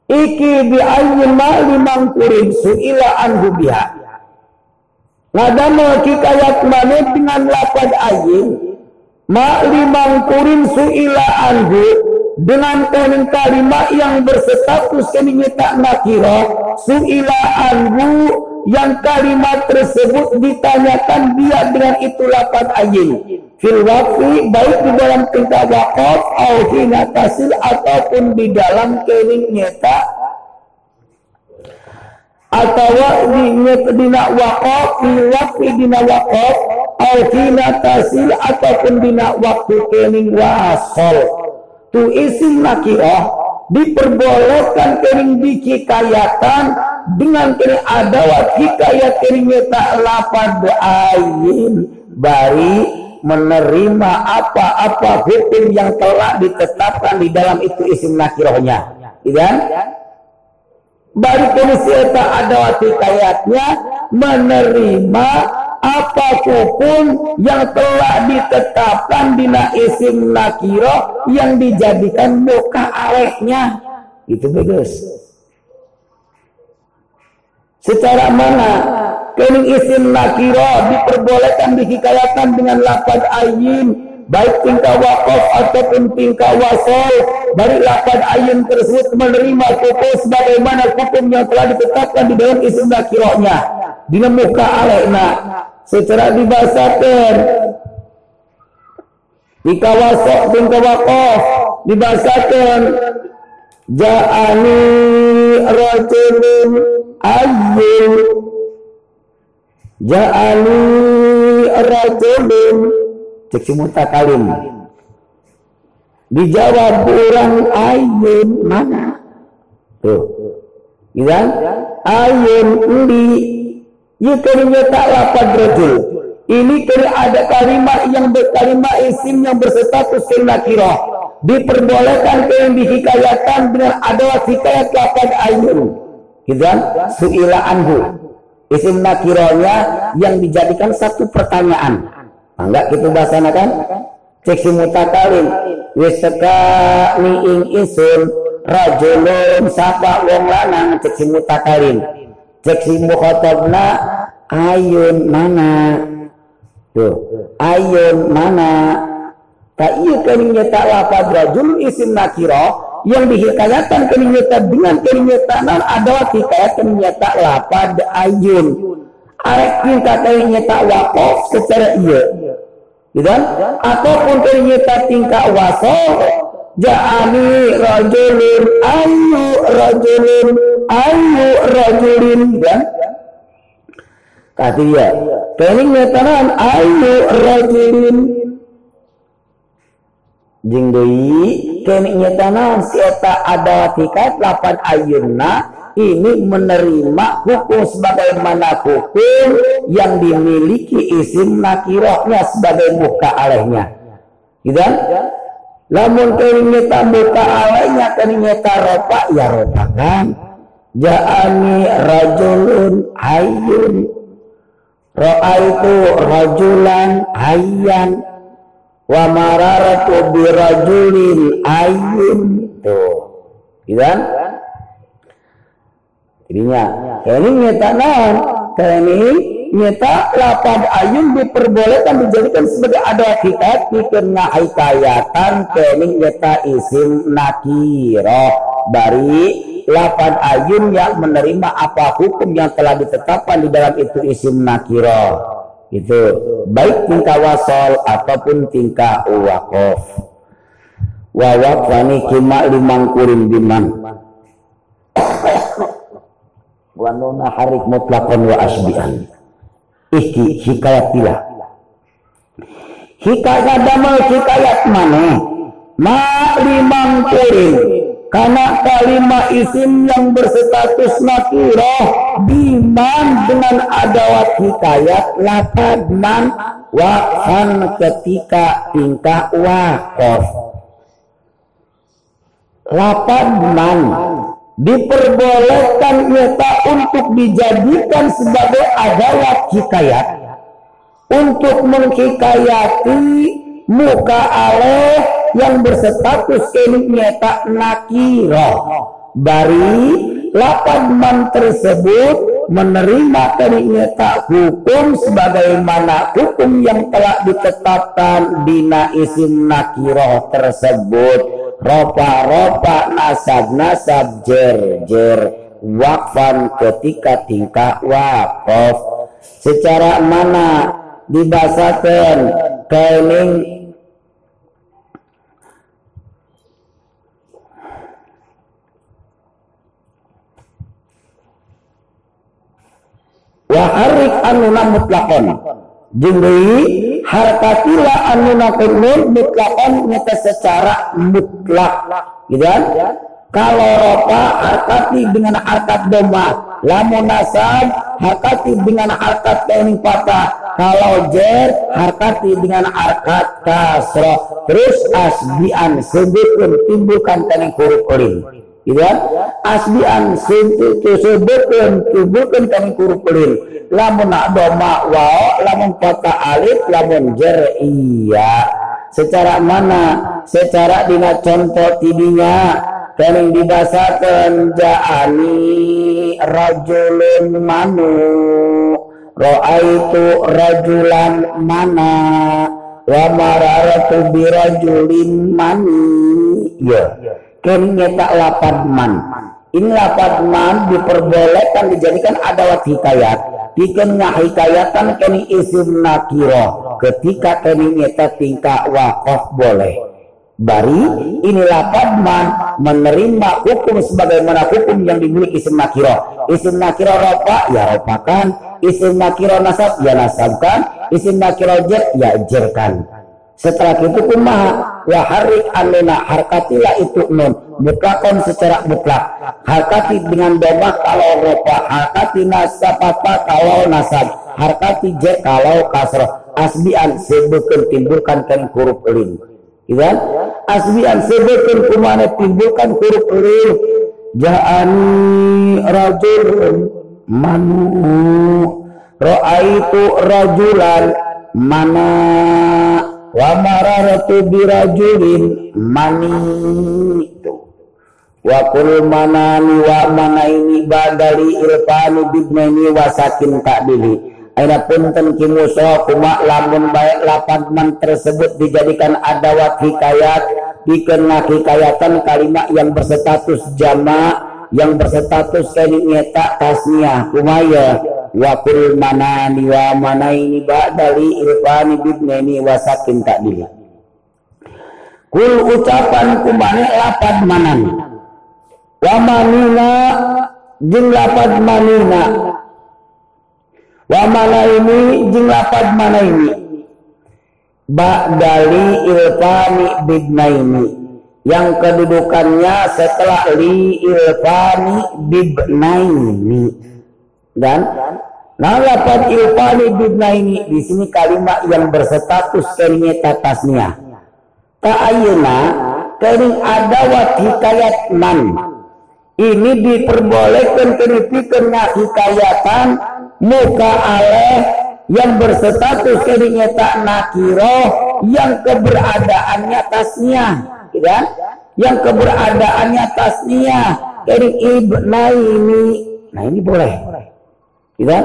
iki bi ayyin ma limang kurin suila anhu biha. Ngadama kikayat mana dengan lapad ayin Ma limang kurin su'ila anhu dengan kening kalimat yang berstatus kening tak nakira su'ila anhu yang kalimat tersebut ditanyakan dia dengan itu lapad ayin fil wafi baik di dalam tingkah wakaf au tasil ataupun di dalam kening nyata atau di dina wakaf di waktu dina wakaf au dina tasil ataupun dina waktu kening wasol tu isim nakirah diperbolehkan kening dikikayatan dengan kening adawat hikayat kening tak lapad ayin bari menerima apa-apa hukum yang telah ditetapkan di dalam itu isim nakirahnya. Iya? balik kondisi eta ada kayatnya menerima apa pun yang telah ditetapkan di isim nakiro yang dijadikan muka alehnya itu bagus. Secara mana kening isim nakiro diperbolehkan dihikayatkan dengan lapan ayin baik tingkah wakaf ataupun tingkah wasol dari lapan ayun tersebut menerima hukum sebagaimana hukum yang telah ditetapkan di dalam isim nakirohnya dina muka alaina secara dibahasakan tingkah wasol tingkah wakaf dibahasakan ja'ani rajulun ayun ja'ani rajulun. Cek si mutakalim dijawab orang ayun mana? Tuh. Iya? Ayun di ya kalimat tak ini kali ada kalimat yang berkalimat isim yang berstatus nakirah diperbolehkan yang dihikayatkan dengan ada hikayat lapad ayun gitu suila anhu. Isim nakirahnya yang dijadikan satu pertanyaan. Enggak kita bahasanakan cek si mutakalim. Wis teka ni ing isun rajulun sapa wong lanang cek si cek si mukhatabna ayun mana? Tuh ayun mana? Tak iya keningnya tak lapad rajul isim nakiro yang dihikayatkan keningnya dengan keningnya nan adalah hikayat keningnya tak lapad ayun. Arek kita keningnya tak wakof secara iya. Gitu ataupun ternyata tingkah wasol ja'ani rajulun ayu rajulun ayu rajulin kata dia kening nyatanan ayu rajulin jing deui kening nyatanan si eta ada tikat lapan ayunna ini menerima hukum sebagaimana hukum yang dimiliki isim nakirohnya sebagai muka alehnya. Gitu kan? Lamun keringnya muka alehnya keringnya ropa ya ropa kan. Ja'ani rajulun hayyun. Ro'a itu rajulan hayyan. Wa mararatu birajulin hayyun. Tuh. Gitu kan? Jadinya ini nyata naon? Ini nyata lapad ayun diperbolehkan dijadikan sebagai ada hakikat karena hikayatan kening nyata isim nakiro dari lapad ayun yang menerima apa hukum yang telah ditetapkan di dalam itu isim nakiro. Itu baik tingkah wasol ataupun tingkah wakof wawak wani kima limang kurin biman <coughs> wa nuna harik mutlaqan wa asbian. Iki hikayatilah hikayat damel hikayat mana? Ma limang kuring karena kalimat isim yang berstatus nakirah diman dengan adawat hikayat lapad man wakfan ketika tingkah wakof lapad man diperbolehkan nyata untuk dijadikan sebagai adawat hikayat. Untuk menghikayati muka Allah yang berstatus ini tak nakiro bari lapan man tersebut menerima tak hukum sebagaimana hukum yang telah ditetapkan dina isim nakiro tersebut. Ropa-ropa nasab-nasab jer-jer wakfan ketika tingkah wakof secara mana dibasakan kening wa harik anuna mutlakon. Jumri harkatila anuna kunun mutlakon nyata secara mutlak. Gitu kan? Kalau ropa harkati dengan harkat doma lamun nasab harkati dengan harkat tening patah. Kalau jer harkati dengan harkat kasroh. Terus asbian sebutkan timbulkan tening huruf gitu kan asbian sintu tusubukun tubukan kami kurupulin lamun doma wao lamun kota alif lamun jer iya. Secara mana? Secara dina contoh tidinya. Kening dibasakan ja'ani rajulun manu. Ro'aitu rajulan mana? Wa mararatu birajulin mani. Ya. yeah Kemnya tak lapad man. Ini lapad man diperbolehkan dijadikan adawat hikayat. Bikinnya hikayatan kini isim nakiro. Ketika kini nyata tingkah wakof boleh. Bari ini lapad man menerima hukum sebagaimana hukum yang dimiliki isim nakiro. Isim nakiro ropa ya ropakan. Isim nakiro nasab ya nasabkan. Isim nakiro jer ya jerkan setelah itu kumaha wa harik anuna harkatilah itu nun. Mutlakon secara mutlak. Harkati dengan domah kalau ropa harkati nasab apa kalau nasab harkati je kalau kasroh. Asbian sebutkan timbulkan kan huruf lin. Kan asbian sebutkan kumana timbulkan huruf lin. Ja'ani rajul manu. Ro'aitu rajulan mana wa mararatu birajulin mani. Itu wa kul manani wa mana ini badali ilfani bibnani wasakin takdili Aina punten kimuso kuma lamun baik lapan man tersebut dijadikan adawat hikayat dikena hikayatan kalimat yang berstatus jama yang berstatus nyeta tasnya kumaya wakul mana manani wa mana ini ba'dali irfani bibneni wasakin tak dili kul ucapan kumane lapad manan. Wa manina jing lapad manina. Wa mana ini jing lapad mana ini ba'dali irfani bibnaini. Yang kedudukannya setelah li ilfani bibnaini dan Nah, lapan ilfani bibna ini di sini kalimat yang berstatus keringnya tasnya. Ta'ayuna kering adawat hikayat man. Ini diperbolehkan keripikkan hikayatan muka aleh yang berstatus keringnya tak nakiro yang keberadaannya tasnya. Ya? Yang keberadaannya tasnya. Kering ibna ini. Nah ini boleh. Ya?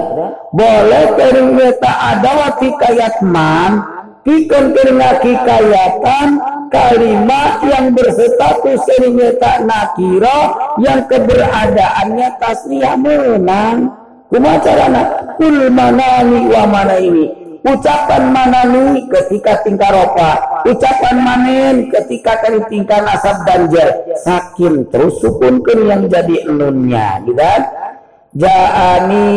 Boleh kering tak ada wati kayat man, pikon kering kayatan kalimat yang berstatus kering tak nakiro yang keberadaannya tasniyah menang. Kuma carana kul manani wa mana ini. Ucapan manani ketika tingkah ropa. Ucapan manin ketika kali tingkah nasab dan jer. Sakin terus sukunkan yang jadi nunnya. Gitu kan? Ja'ani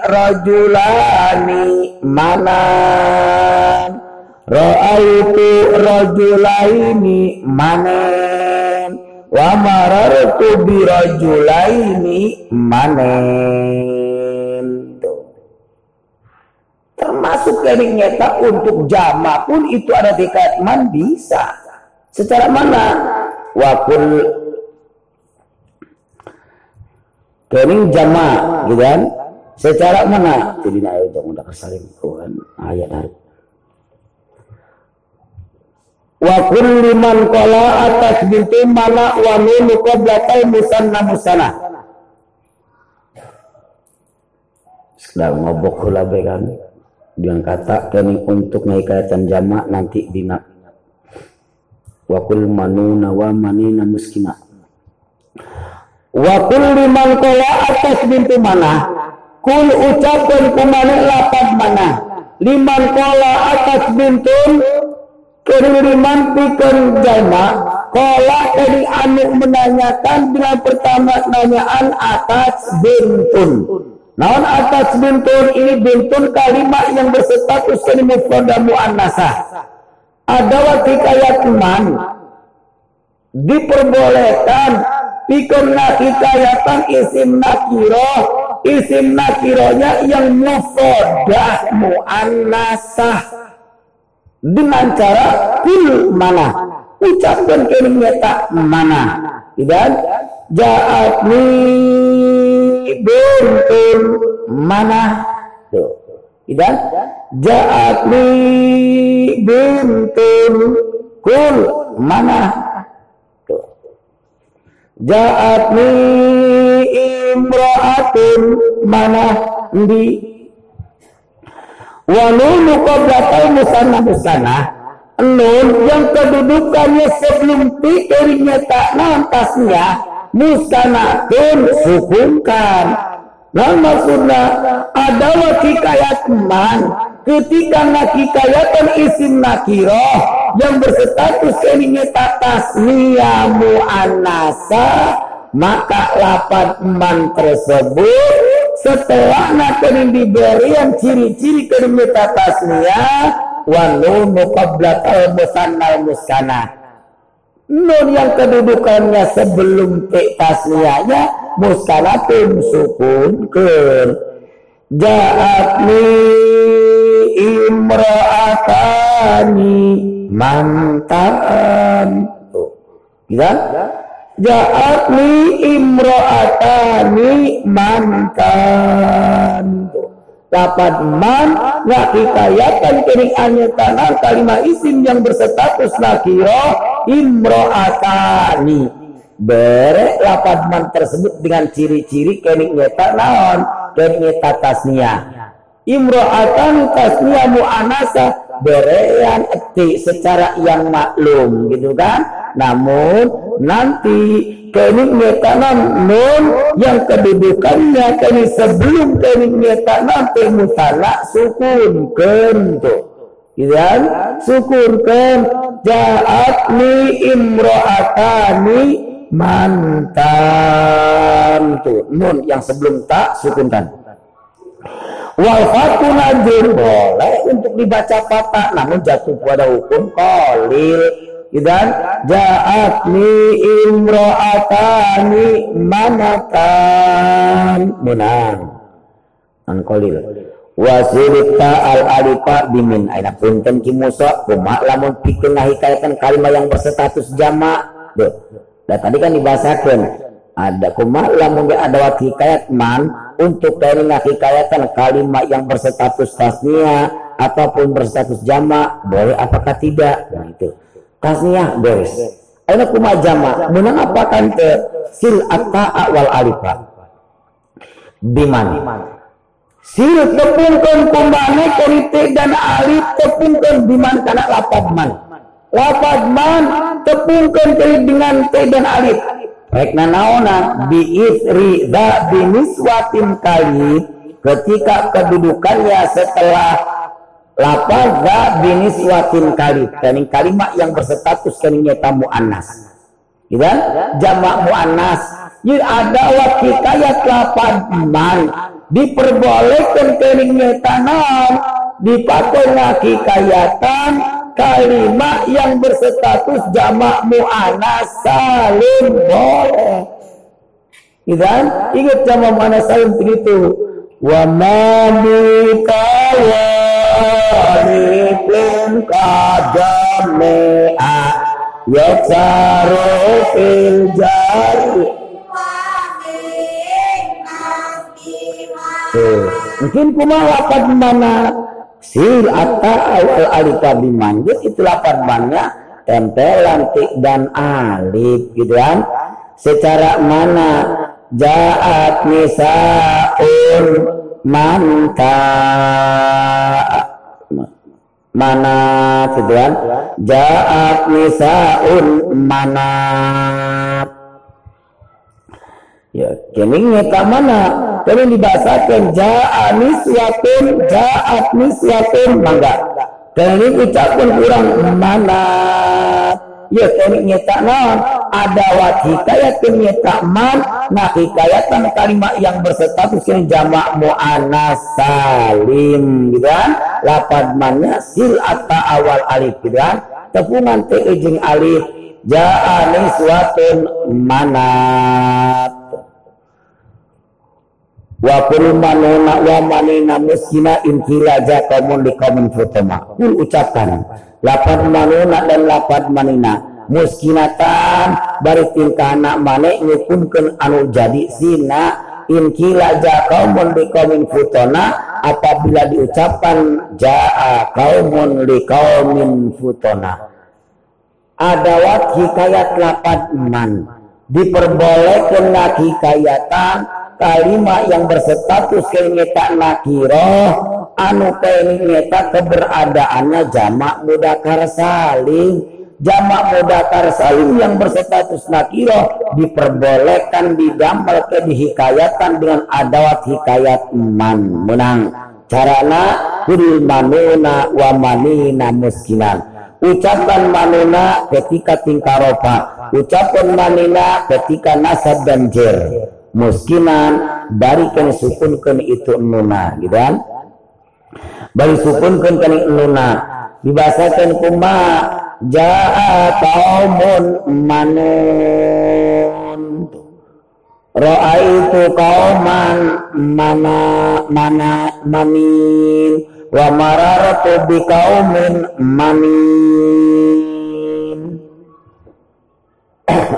rajulani manan. Ra'aitu rajulaini manen Wa marartu bi rajulaini manen Termasuk dari nyata untuk jama pun itu ada dekat. Man bisa. Secara mana? Wakul kening jama gitu kan? Secara mana? Jadi na ayo jangan udah kesalim Tuhan ayat hari wa kulli man qala atas binti mana wa nunu qablatai musanna musana. Sedang ngobok hula kan dengan kata kening untuk ngaikatan jama nanti dina wa kul manuna wa manina muskina Wa kulli man atas bintu mana? Kul ucapkan kumana lapat mana? Liman kola atas bintun Keriman pikir jama Kola dari anu menanyakan dengan pertama nanyaan atas bintun Naon atas bintun ini bintun kalimat yang berstatus ini mufrada muannasah. Ada waktu kayak man diperbolehkan Bikunna hikayatan isim nakiro. Isim nakironya yang mufodah muannasah. Dengan cara kul mana? Ucapkan kalimat mana. Dan Ja'atni bintun mana? Tuh. Dan Ja'atni bintun kul mana Ja'atni imra'atun mana di wa nunu qablatal musanna musanna nun yang kedudukannya sebelum pikirnya tak nantasnya musanatun sukunkan nah maksudnya ada wakikayat man ketika nakikayatan isim nakiroh yang berstatus keninya tatas niyamu anasa maka lapan man tersebut setelah nakenin diberian ciri-ciri keninya tatas niya walau mukablat al musannal musana. Nun yang kedudukannya sebelum te tasniyanya muskanatun sukun ke ja'atni imra'atani mantan. Tuh. Ya ja'atni imra'atani mantan. Tuh. Dapat man nggak hikayatan kini hanya tanah kalimat isim yang berstatus nakiro imro'atani bere lapan man tersebut dengan ciri-ciri kini nyata naon tasnia imro'atan tasnia mu'anasa berean eti secara yang maklum gitu kan? Namun nanti kening nyetanan nun yang kedudukannya kini sebelum kening nyetanan temutala sukun kento gitu kan? Sukun ken ja'atni imro'atani mantan. Tuh nun yang sebelum tak sukunkan Wal najim boleh untuk dibaca patah namun jatuh pada hukum kolil. Dan ja'atni imro'atani manatan menang. An kolil. Wasirita al alifa bimin aina punten kimuso kumak lamun pikir ngahikayatan kalimat yang berstatus jamak. Dan tadi kan dibahasakan ada kumak lamun ada wakil hikayat man untuk dari hikayatan kalimat yang berstatus tasnia ataupun berstatus jama boleh apakah tidak? Nah itu. Tasnia beres Aina kuma jama menang apakah ke sil atta awal alifa. Biman sil tepungkan kumane kerite dan alif tepungkan biman karena lapad man. Lapad man tepungkan dengan te dan alif Rekna naona biisri da biniswatin kali ketika kedudukannya setelah lapaz da biniswatin kali. Kening kalimat yang berstatus keningnya tamu anas gitu kan? jamak muannas. Jadi ada wakikayat lapan man diperbolehkan kening tanam dipakai kayatan kalimat yang berstatus jamak mu'anas salim boleh. Dan ingat jamak mu'anas salim begitu wa ma bikawalipin kadamea yatsaru fil jari. Mungkin kumaha lapan mana sil atau awal alif bimanjir itu lapan mana tempelan tik dan alif gitu kan. Secara mana? Jaat nisaun manta. Mana gitu kan? Jaat nisaun mana Ya, kini nyata mana? Kini dibahasakan ja'a niswatun, ja'at niswatun, mangga. Kini ucapkan kurang mana? Ya, kini nyata non. Ada wat hikayat kini nyata man. Nah, hikayatan kalimat yang berstatus kini jamak mu'anas salim. Gitu kan? Lapad mannya sil atta awal alif. Gitu kan? Tepungan te ujung alif. Ja'a niswatun manat wa kul manuna wa manina muskina intilaja kaumun di kaumun futama kul ucapkan lapad manuna dan lapad manina muskinatan bari tingkana mane ngupunkeun anu jadi sina inkilaja kaumun di kaumin futona apabila diucapkan jaa kaumun di kaumin futona adawat hikayat lapad man. Diperbolehkan hikayatan kalimat yang berstatus kenyata nakiroh anu kenyata keberadaannya jamak mudakar saling jamak mudakar saling yang berstatus nakiroh diperbolehkan digambar ke dihikayatan dengan adawat hikayat man. Menang. Carana kul manuna wa manina muskinan. Ucapan manuna ketika tingkaropa. Ucapan manina ketika nasab dan jer muskinan barikan sukunkan itu nuna gitu kan? Bari sukunkan kan nuna. Dibahasakan kuma jaa kaumun manun. Itu kauman mana mana manin wa mararatu bi kaumin manin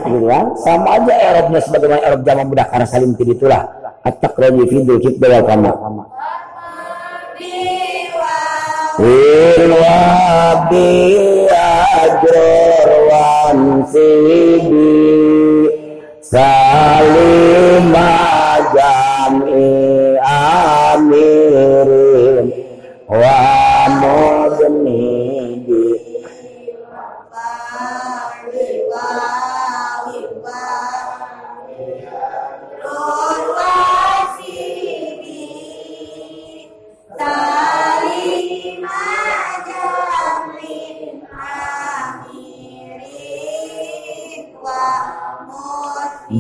gitu sama aja Eropnya sebagaimana Erop zaman budak karena saling tidak itulah. At-taqrabi fi dzikr bawa wa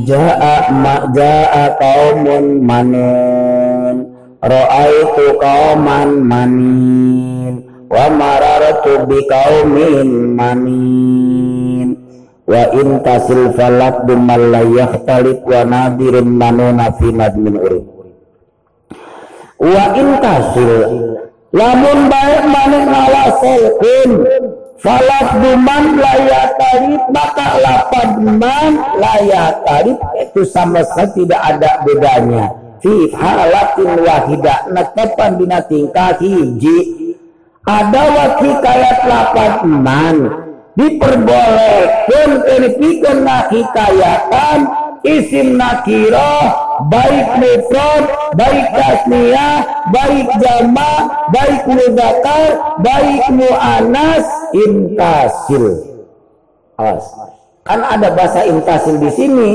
Ja'a ma ja'a qaumun manun Ra'aitu qauman manin. Wa marartu bi qaumin manin. Wa in tasil falak bimal la yakhtalif wa nadirin manuna fi nadmin urib. Wa in tasil Lamun baik manik ngawaselkeun Falat duman layak tarif maka lapad man layak tarif itu sama sekali tidak ada bedanya. Fi halatin wahidah netepan dina tingkah hiji. Ada wakil kayat lapad man diperbolehkan kenepikeun hikayatan isim nakirah baik mufrad, baik tasniyah, baik jama, baik mudzakkar, baik muannas, intasil. Awas. Kan ada bahasa intasil di sini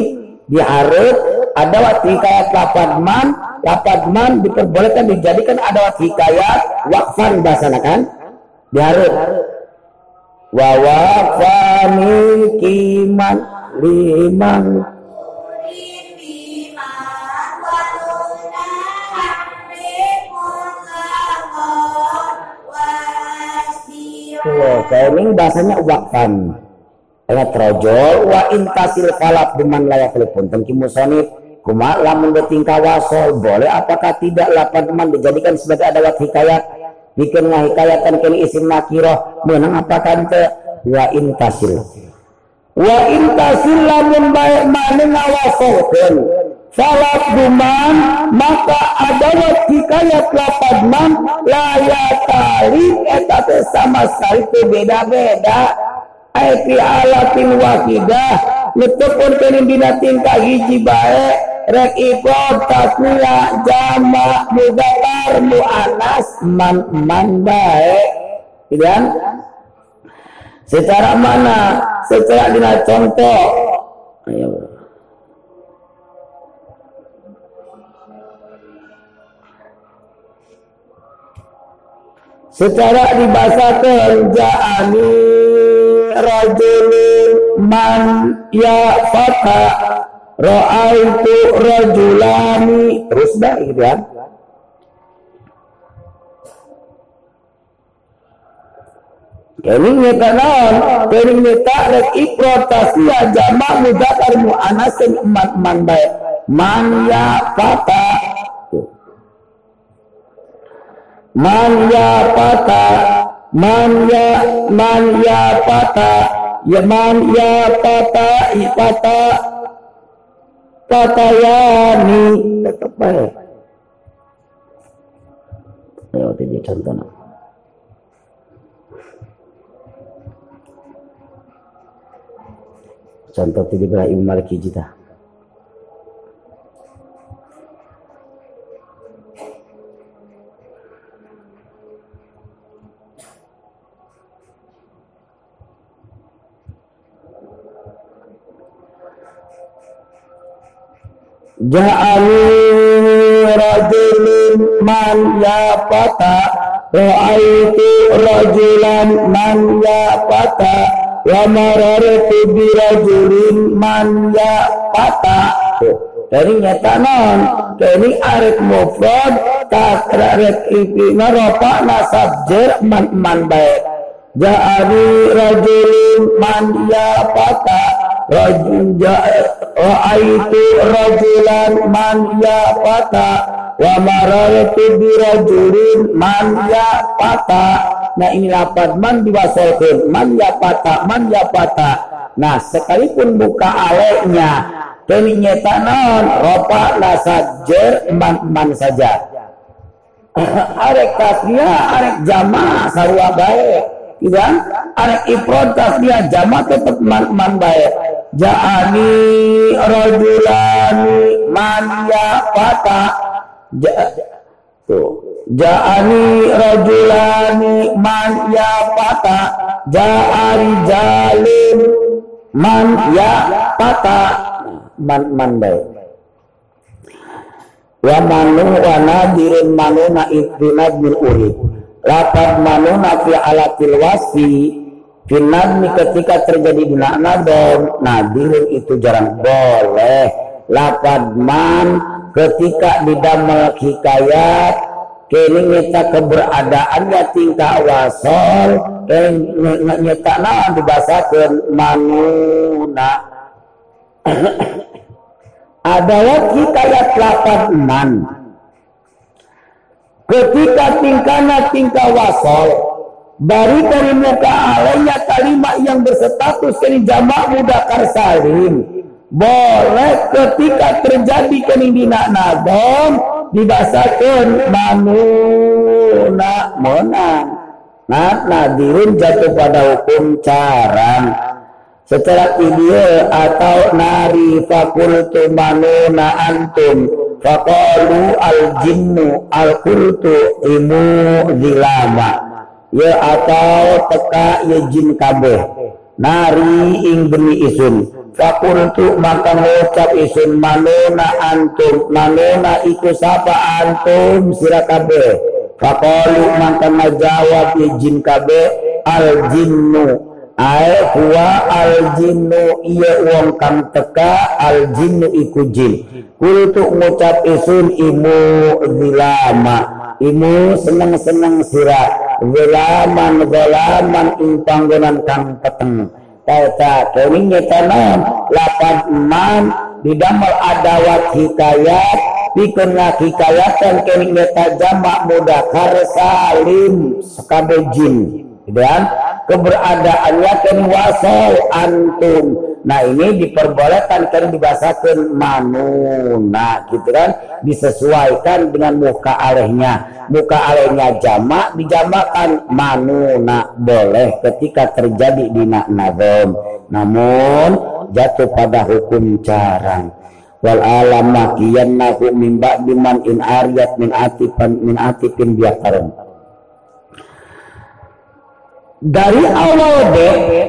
di arab ada wat hikayat lapad man, lapad man diperbolehkan dijadikan ada wat hikayat wakfan bahasa kan? Di arab. Wa waqfani kiman liman tuh ini bahasanya wakfan ayat rojol wa intasil falak buman layak telepon tengki musonif kuma lamun betingkah wasol boleh apakah tidak lapan teman dijadikan sebagai adawat hikayat? Bikin ngahikayatan kini isim nakiroh. Menang apakah ente? Wa intasil wa intasil lamun baik mana ngawasolkan salat duman maka adawat hikayat lapan man layak kali eta sama sekali beda-beda Aiti alatin wakidah Letepun kening dina tingkah hiji bae Rek ikut tasnya jama mudakar mu'anas man man bae Gitu kan? Secara mana? Secara dina contoh Ayo secara dibahasakan ja'ani rajulin man ya fata ra'aitu rajulani terus dah gitu ya Kini nyata naon, kini nyata rek ikrotasia jama mudakar mu'anasin man man baik. Man ya fata. Man ya fata man ya man ya pata ya man ya pata ipata patayani tetap baik ayo ini contohnya. Contoh tidak Ibrahim Maliki Jita Ja'ani rajulin man ya pata Ra'aitu rajulan man ya pata Wa marartu bi rajulin man ya Dari nyata non Kini arif mufrad Tak arif ikina ropa nasab jer man man baik. Ja'ani rajulin man ya Rajul Ra'aitu rajulan man ya fata wa marartu bi rajulin man ya fata. Nah ini lapan man diwasolkan man ya fata man ya fata. Nah sekalipun buka aleknya kini nyetanon ropa lasajer man man saja. <laughs> arek tasnya arek jama sarua baik. Tidak? Arek ifrod tasnya jama tetap man man baik ja'ani rajulani man fata ja, ja'ani rajulani man fata ja'ari jalim man fata man man baik. Wa manu wa nadirin manuna bil urib lapat manuna fi alatil wasi Finadmi ketika terjadi bina nadom, nadir itu jarang boleh. Lapad man ketika didamel hikayat, kini nyata keberadaannya tingkah wasol, kini nyata naon dibasakan manuna. <coughs> Adalah hikayat lapad man. Ketika tingkahnya tingkah wasol, dari dari muka alainya kalimat yang berstatus kini jamak mudakar salim boleh ketika terjadi kening dina nadom dibasakan manuna menang. Nah nadirin jatuh pada hukum caran secara ideal atau nari fakultu manuna antum. Fakalu al jinnu al kultu imu zilama ya atau teka ya jin kabeh. Nari ing beni isun. Fakultu maka ngucap isun. Manona antum. Manona iku sapa antum? Sira kabeh. Fakalu maka ngajawab ya jin kabeh. Al jinnu. Ae huwa al jinnu. Iya wong kang teka al jinnu iku jin. Kultu ngucap isun imu zilama. Imu seneng-seneng sirah zalaman zalaman ing panggonan kang peteng. Tata keuning nyata naon lapan eman didamel adawat hikayat pikeun hikayatan keuning nyata jamak mudakar salim sakabe jin. Dan keberadaannya kan wasal antum nah ini diperbolehkan kan dibahasakan manu nah gitu kan? Disesuaikan dengan muka alehnya muka alehnya jamak dijamakan manu nah boleh ketika terjadi di nazom. Namun jatuh pada hukum carang wal alam nahu min ba'di in ariyat min atifan min atifin biakarun. Dari awal B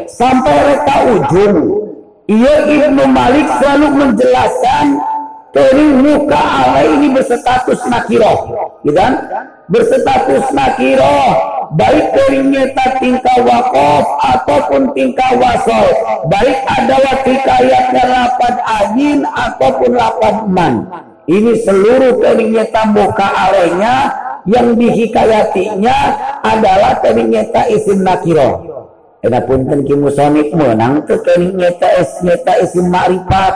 sampai reka ujung ia Ibnu Malik selalu menjelaskan dari muka Allah ini berstatus nakiroh, gitu kan? Berstatus nakiroh, baik dari nyata tingkah wakof ataupun tingkah wasol, baik ada ayatnya lapan ajin ataupun lapan man. Ini seluruh dari nyata muka alainya yang dihikayatinya adalah dari nyata isim nakiroh. Eda punten ki musonif menang teu keuning nyata es nyata isim ma'rifat.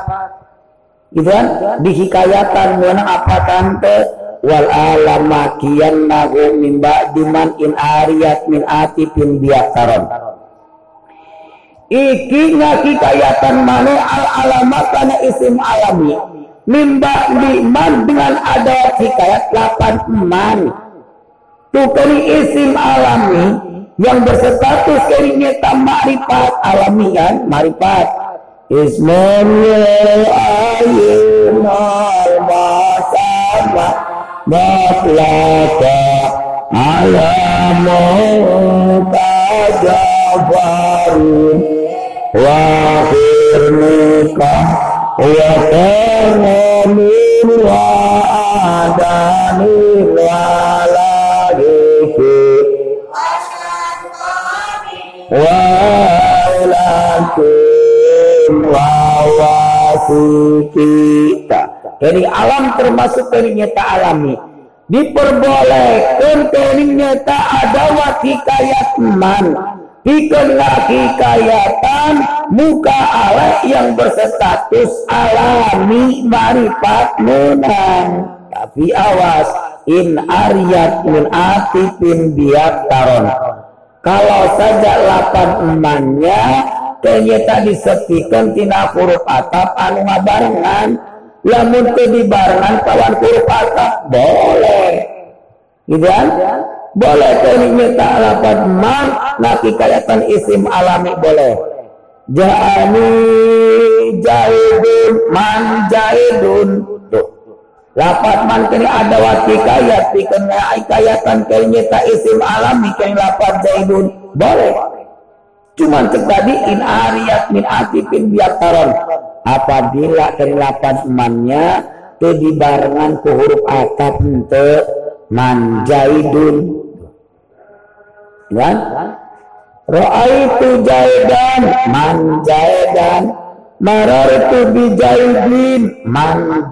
Gitu kan? Dihikayatan menang apa tante wal alama kian nahu min ba'diman in ariyat min atifin biakaron. Iki ngakikayatan mana al alamat karena isim alami. Mimba liman dengan ada hikayat lapan eman. Tuh isim alami yang berstatus keringnya makrifat alami kan makrifat ismun ayun al-masama matlaka alamu tajabarin wa firnika wa kanamin wa adani wa dari alam termasuk dari nyata alami. Diperbolehkan dari nyata ada wakikayat man Dikelah hikayatan muka Allah yang berstatus alami marifat menang. Tapi awas in aryat min atifin biak taron kalau saja lapan emannya ternyata disepikan tina huruf atap anu ngabarengan. Lamun teu dibarengan kawan huruf atap? Boleh. Gitu kan? Boleh ternyata lapan eman naki kayatan isim alami boleh. Ja'ani jaidun man jaidun Lapat man kini ada wati kayat kena kayatan kayaknya tak isim alami kini lapat zaidun boleh. Cuman tadi in ariyat min atifin biakaron. Apabila kini lapat mannya te dibarengan ku huruf atap ente man jaidun. Kan? Ra'aitu jaidan man jaidan marartu bi jaidin man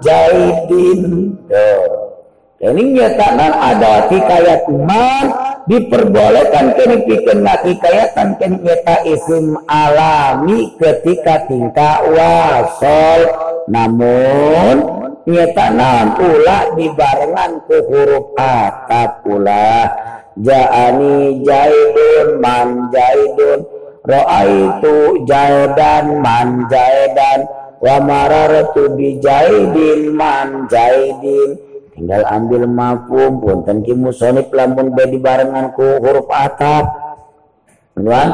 ini nyatakan ada hikayat man diperbolehkan kini pikir hikayatan kini nyata isim alami ketika tingkah wasol. Namun nyatakan pula dibarengan ke huruf atap pula. Ja'ani jaidun man jaidun Ra'aitu jaidan man jaidan wa marartu bi jaidin man jaidin. Tinggal ambil mafhum punten ki musonif lamun bedi barengan ku huruf atap. Kan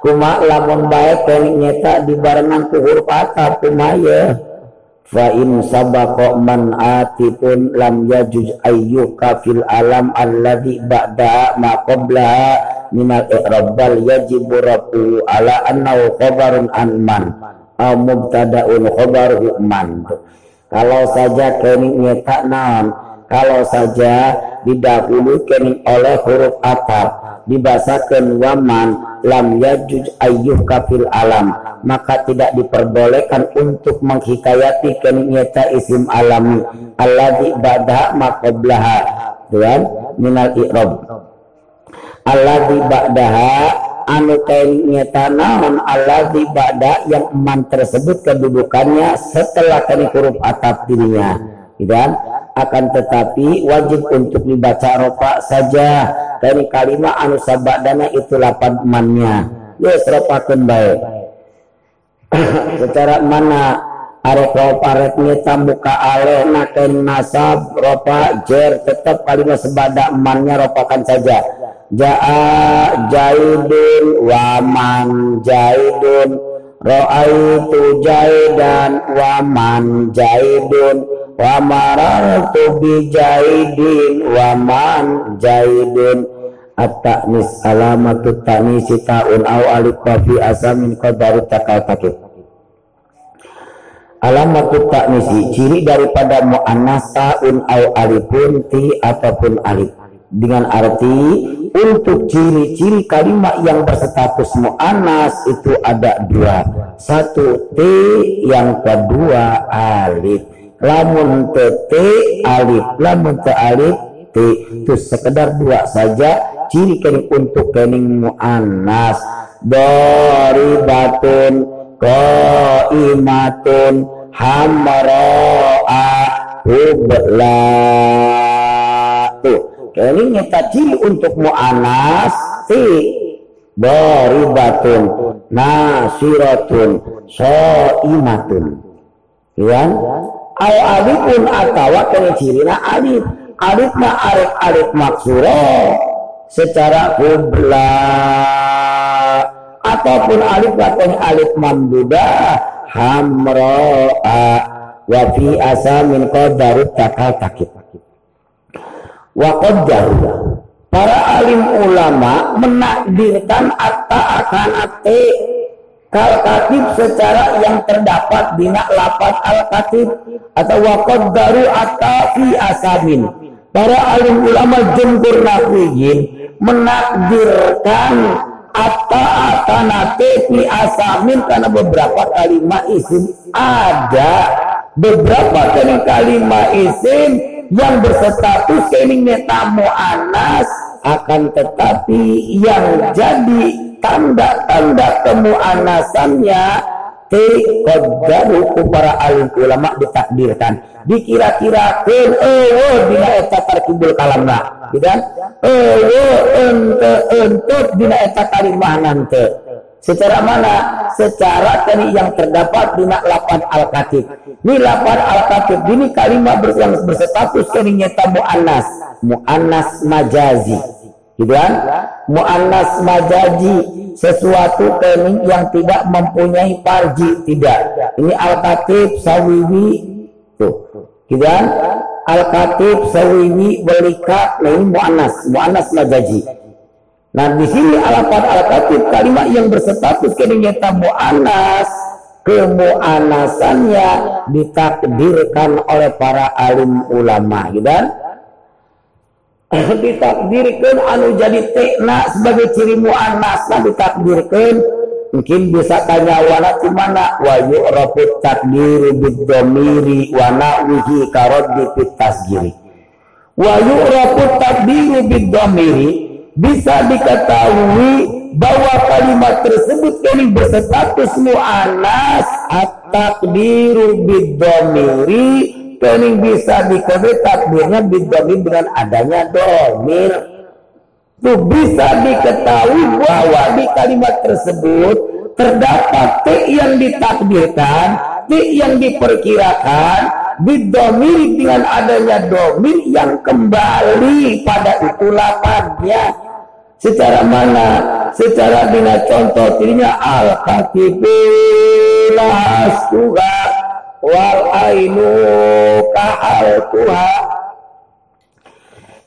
kuma lamun bae teh nyeta dibarengan ku huruf atap kumaya fa in sabaqa man atipun lam yajuj ayyuka fil alam alladhi ba'da ma qablaha minal i'rabal yajibu rafu ala annahu khabarun an man au mubtada'un khabaruhu man. Kalau saja kening nyetak naon kalau saja didahulu kening oleh huruf atap dibasakan waman lam yajuj ayyuh kafil alam. Maka tidak diperbolehkan untuk menghikayati kening nyetak isim alami alladhi ba'da maqablaha tuan minal i'rab. Alladzi ba'daha anu nyata naon alladzi ba'da yang eman tersebut kedudukannya setelah huruf atap dirinya akan tetapi wajib untuk dibaca ropa saja. Dari kalimat anu sabadana itu lapan emannya. Yes ropakeun baik. <coughs> Secara mana arek ropa arek nyeta buka ale naken nasab ropa jer tetap kalimat sebada emannya ropakan saja. Jaa jaidun waman jaidun. Ro'aitu jaidan waman jaidun wa marartu bi jaidin waman jaidun at-ta'nis alamatu ta'nisi ta'un au alif fi asamin qadari takal takib alamatu taknisi ciri daripada mu'annas ta'un au alifun ti ataupun alif. Dengan arti untuk ciri-ciri kalimat yang berstatus mu'annas itu ada dua. Satu t yang kedua alif lamun te alif lamun te alif t itu sekedar dua saja ciri kening untuk kening mu'annas. Batun qaimatun hamra'a hubla. Tuh ini nyata ciri untuk mu'anas si daribatun nasiratun so'imatun ya al alifun atawa kene cirina alif alif ma arif alif maksuro. Secara hubla ataupun alif katanya alif mamdudah hamro'a. Wa fi asamin qadarut takal takit. Wa qaddaru para alim ulama menakdirkan atta akan ate kal katib secara yang terdapat di lapat al katib atau wa qaddaru atta fi asamin. Para alim ulama jumhur nahwiyin menakdirkan Ata nate fi asamin karena beberapa kalimat isim ada. Beberapa kali kalimat isim yang berstatus keningnya tamu anas akan tetapi yang jadi tanda-tanda kemuanasannya te qaddaru para alim ulama ditakdirkan. Dikira-kirakan oh dina eta tarkibul kalamna. Gitu ewe ente untuk dina eta kalimah nante. Secara mana? Secara tadi yang terdapat dina lapan al katib ini lapan al katib ini kalimat berstatus kini nyata muannas. Muannas majazi gitu kan? Muannas majazi sesuatu kening yang tidak mempunyai parji tidak. Ini al katib sawiwi tuh. Gitu kan? Al-katib sawiwi walika nah ini mu'anas mu'anas majaji. Nah di sini alafat al-katib kalimat yang berstatus kenyata mu'anas kemu'anasannya ditakdirkan oleh para alim ulama gitu kan ditakdirkan anu jadi tekna sebagai ciri mu'anas ditakdirkan mungkin bisa tanya wala mana wa yu'rafu takdiru bid-dhamiri wa na'wihi karaddi fit tasgiri wa yu'rafu takdiru bid-dhamiri bisa diketahui bahwa kalimat tersebut ini berstatus mu'anas at-takdiru bid-dhamiri ini bisa diketahui takdirnya bid-dhamir dengan adanya domir itu bisa diketahui bahwa di kalimat tersebut terdapat T yang ditakdirkan, T yang diperkirakan, didomir dengan adanya domir yang kembali pada itu lapangnya. Secara mana? Secara dengan contoh dirinya al-katibilah wal ainu kahal tuha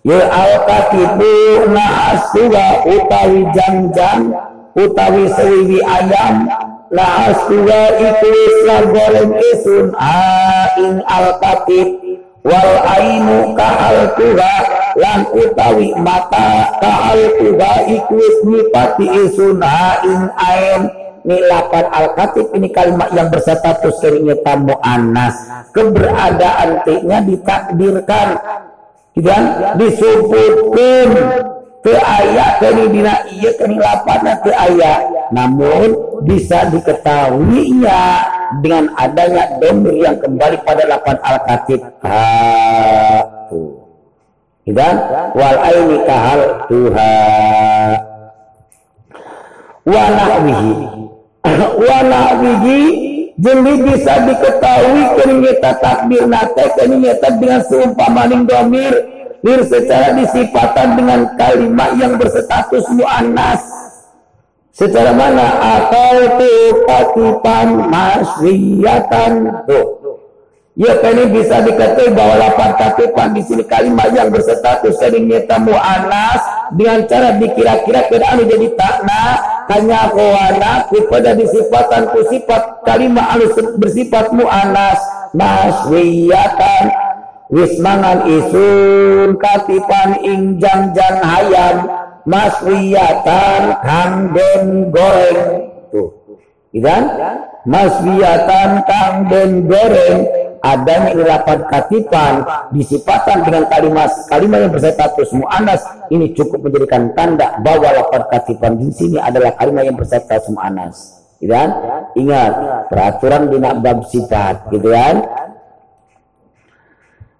ya al-katibu na'asuga utawi jam-jam utawi sewiwi ayam na'asuga itu isla goreng isun aing al-katib. Wal ainu kahal tuha lan utawi mata kahal tuha iku nipati isun aing ain nilapan al-katib ini kalimat yang berstatus tamu anas. Keberadaan t-nya ditakdirkan. Dan disebutkan. Teu aya kini dina iya kini lapana teu aya namun bisa diketahuinya dengan adanya domir yang kembali pada lapan al-katib ha dan wal aini kahal tuha. Wa nahwihi wa nahwihi jadi bisa diketahui kenyata takbir nate kenyata dengan seumpamaning domir lir secara disifatan dengan kalimat yang berstatus muannas. Secara mana? Atau tuh katipan tuh Ya ini bisa dikatakan bahwa lapan katipan di sini kalimat yang berstatus sering nyata mu'anas dengan cara dikira-kira kira jadi takna hanya kawana kepada disifatan sifat kalimat alus bersifat mu'anas. Naswiyatan wismangan isun katipan ing jang hayam maswiyatan kang den goreng. Tuh kan? Maswiyatan kang den goreng adanya ilapan katipan disipatan dengan kalimat kalimat yang berstatus mu'anas. Ini cukup menjadikan tanda bahwa lapan katipan di sini adalah kalimat yang berstatus mu'anas. Gitu kan? Ingat peraturan di bab sifat. Gitu kan?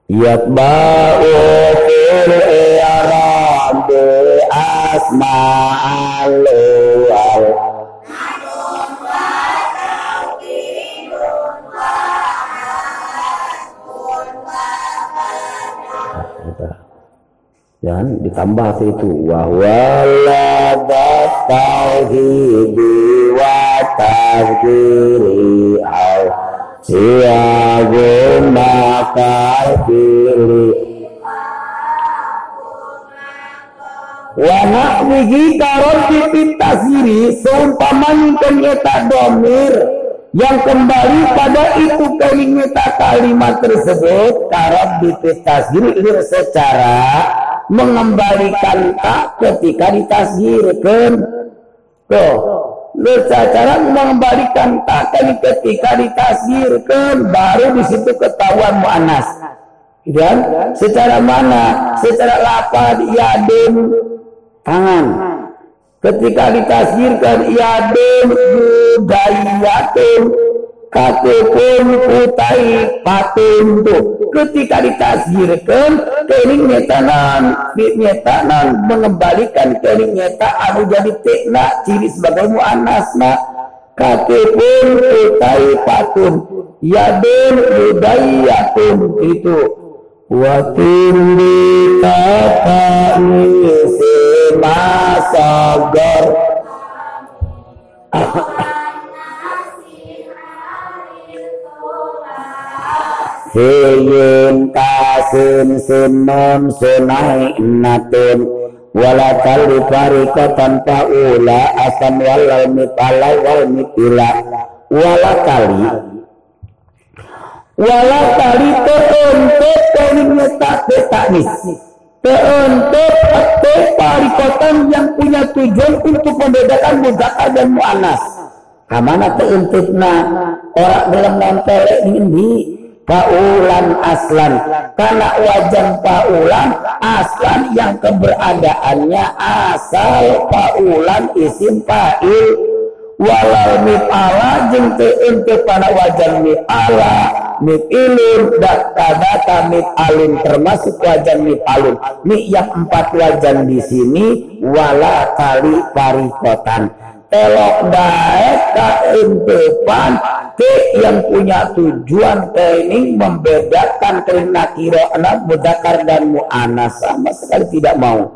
Yatba'u fil i'rab asma'al dan ditambah itu. Wahwala tauhidi wa tazkiri au siyagu makafiri wa na'wihi karoti tasiri seumpamanya kenyata domir yang kembali pada itu kalimat kalimat tersebut karab ditasiri secara mengembalikan tak ketika ditasgirkan tuh cara mengembalikan tak ketika ditasgirkan baru di situ ketahuan muannas dan secara mana? Secara lapar yadun tangan. Ketika ditasgirkan yadun budayatun katupun kutai patung ketika ditasgirkan kening nyetanan. Nyetanan mengembalikan kening nyeta anu jadi tekna ciri sebagai muannasna katupun kutai patung yadun budayatun itu di Fiyin kasin sunon sunai natun. Wala kali parikatan paula asam walal mitala wal mitila wala kali wala kali teuntuk telinga tak taknis teuntuk te parikotan yang punya tujuan untuk membedakan mudakar dan mu'anas. Kamana teuntukna orang dalam nempel ini paulan aslan. Karena wajan paulan aslan yang keberadaannya asal paulan isim fa'il. Walau mif'ala jeung teu ente pada wajan mif'ala mif'ilun data-data mif'alun termasuk wajan mif'alun mi yang empat wajan di sini wala kali parikotan elok daek ka empepan ke yang punya tujuan training membedakan karena kira anak mudakar dan mu'anas. Sama sekali tidak mau.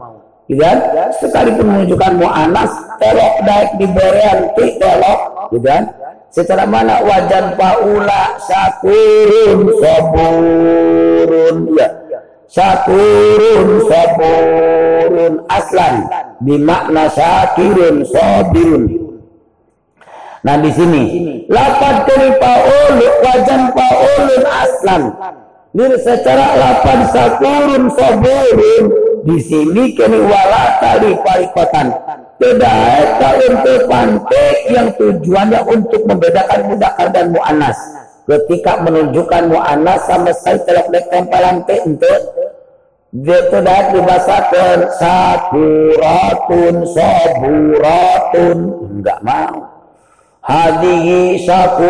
Tidak sekalipun menunjukkan mu'anas elok daek diberian ke elok tidak secara mana? Wajan paula sakurun saburun. Ya sakurun saburun aslan bimakna syakirun sabirun Nah di sini dari paul wajan paulun aslan. Ini secara lapan sakurun saburun di sini kini wala tali parikotan. Tidak untuk pantai yang tujuannya untuk membedakan mudakar dan mu'anas. Ketika menunjukkan mu'anas sama sekali telok tempelan untuk tidak dibasakan sakuratun saburatun. Enggak mau. Hadihi saku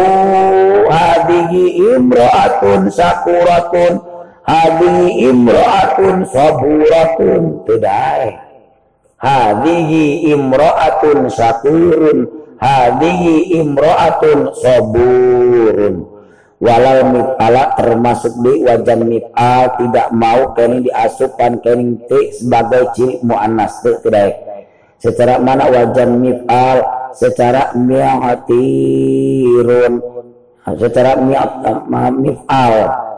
hadihi imro'atun sakuratun. Hadihi imro'atun saburatun. Tidak hadihi imro'atun sakurun. Hadihi imro'atun saburun walau mif'ala termasuk di wajan mif'al tidak mau kini diasupkan kini ti sebagai ciri mu'annas tidak secara mana wajan mif'al secara mi'atirun secara mif'al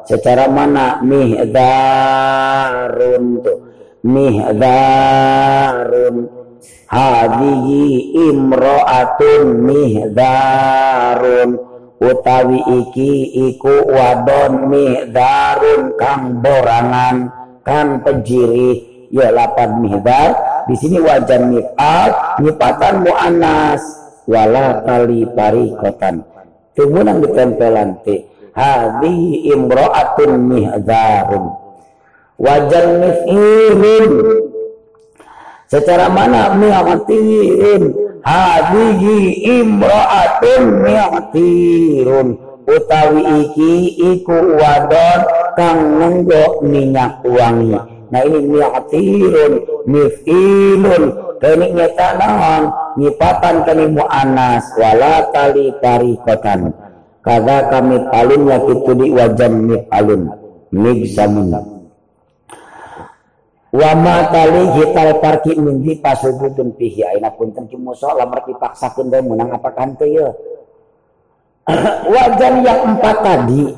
secara mana? Mihdarun tuh mihdarun hadihi imro'atun mihdarun utawi iki iku wadon darun kang borangan kan penjiri. Ya lapan mihdar di sini wajan mif'al nyipatan mu'anas wala tali parikotan. Tumunang ditempelan ti. Hadhihi imra'atun mihdarun wajan mif'ilun secara mana mi'atin hadihi imra'atun mi'tirun. Utawi iki iku wadon kang ngenggo minyak wangi. Nah ini mi'tirun mif'ilun. Kini nyata naon nyipatan kini mu'anas. Wala tali tarikotan kada kami palun yakitu di wajan mif'alun. Migsamun wa ma tali hital parki minggi pasubudun pihi. Aina punten ki musa lamar dipaksakeun bae menang apa kante ya. <clears throat> Wajan yang empat tadi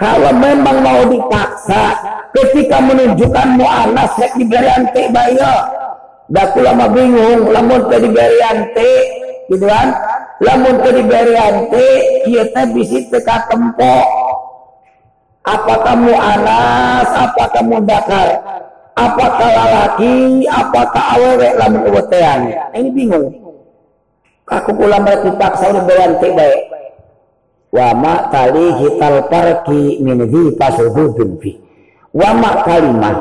kalau memang mau dipaksa ketika menunjukkan mu'anas rek diberi ante bayo dah lama bingung lamun ke diberi ante gitu kan? Lamun ke diberi ante teh bisi teka tempo apakah mu'anas apakah mudakar apakah laki apakah awewe lamun uwetean ini bingung. Aku pula mereka dipaksa oleh bayan baik. Wa ma tali hital parki min dhi pasududun fi. Wa ma kalimah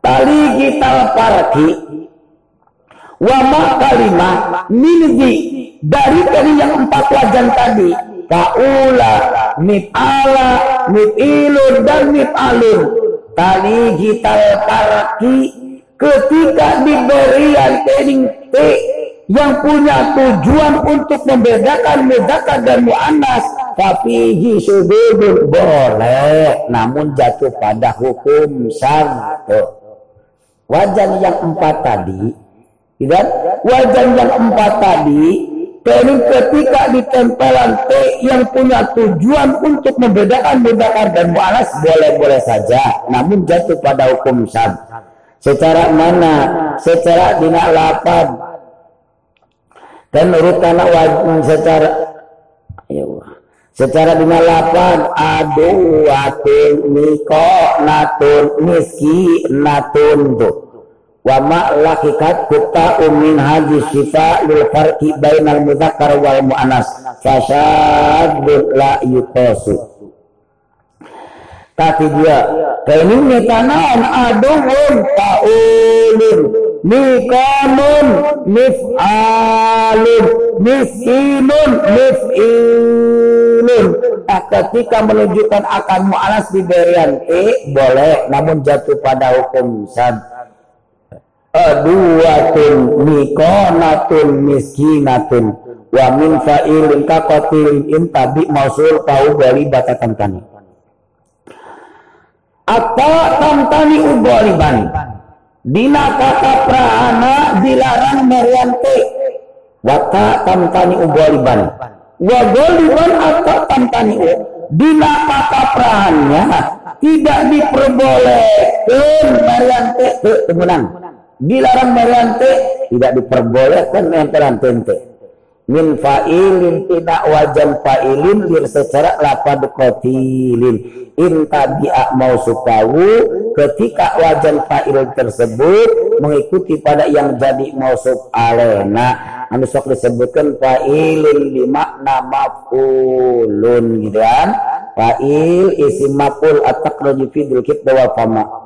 tali hital parki. Wa ma kalimah min dhi dari tadi yang empat wajan tadi. Kaula mif'ala mif'ilun dan mif'alun tali gital paraki ketika diberian tening T yang punya tujuan untuk membedakan mudakar dan mu'annas. Tapi hisubudul boleh namun jatuh pada hukum satu wajan yang empat tadi dan wajan yang empat tadi Kemudian ketika ditempelan T yang punya tujuan untuk membedakan mudakar dan mu'anas boleh-boleh saja, namun jatuh pada hukum sam. Secara mana? Secara dina lapan dan urutan wajib secara ya secara dina lapan adu watin niko natun miski natun tuh wa ma lakikat kutta umin haji syifa lil farqi bainal mudzakkar wal muannas. Fasyaddu la yuqasu. Tapi dia kini nyetanan aduhun taulun mikanun mif'alun miskinun mif'ilun. Nah, ketika menunjukkan akan mu'anas di berian e boleh namun jatuh pada hukum sad aduwatun mikonatun miskinatun wa min fa'ilin ka qatilin in mausul tau bali batatan tani. Apa tamtani ubaliban dina kata prahana dilarang meriante. Wata tamtani ubaliban wa goliban atau tamtani dina kata prahannya tidak diperbolehkan meriante. Temenang dilarang merante tidak diperbolehkan menteran tente min fa'ilin tidak wajan fa'ilin lir secara lapad qatilin in tabi'a mau supawu ketika wajan fa'il tersebut mengikuti pada yang jadi mausuf alena. Anu sok disebutkan fa'ilin di makna maf'ulun gitu kan? Fa'il isim maf'ul at-taqraju fi wa fama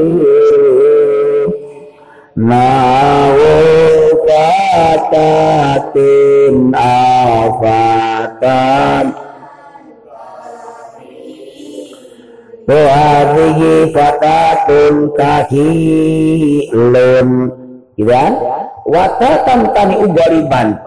katatin afatan Wahadihi fatatun kahilun. Gitu kan? Watatan tani ugariban.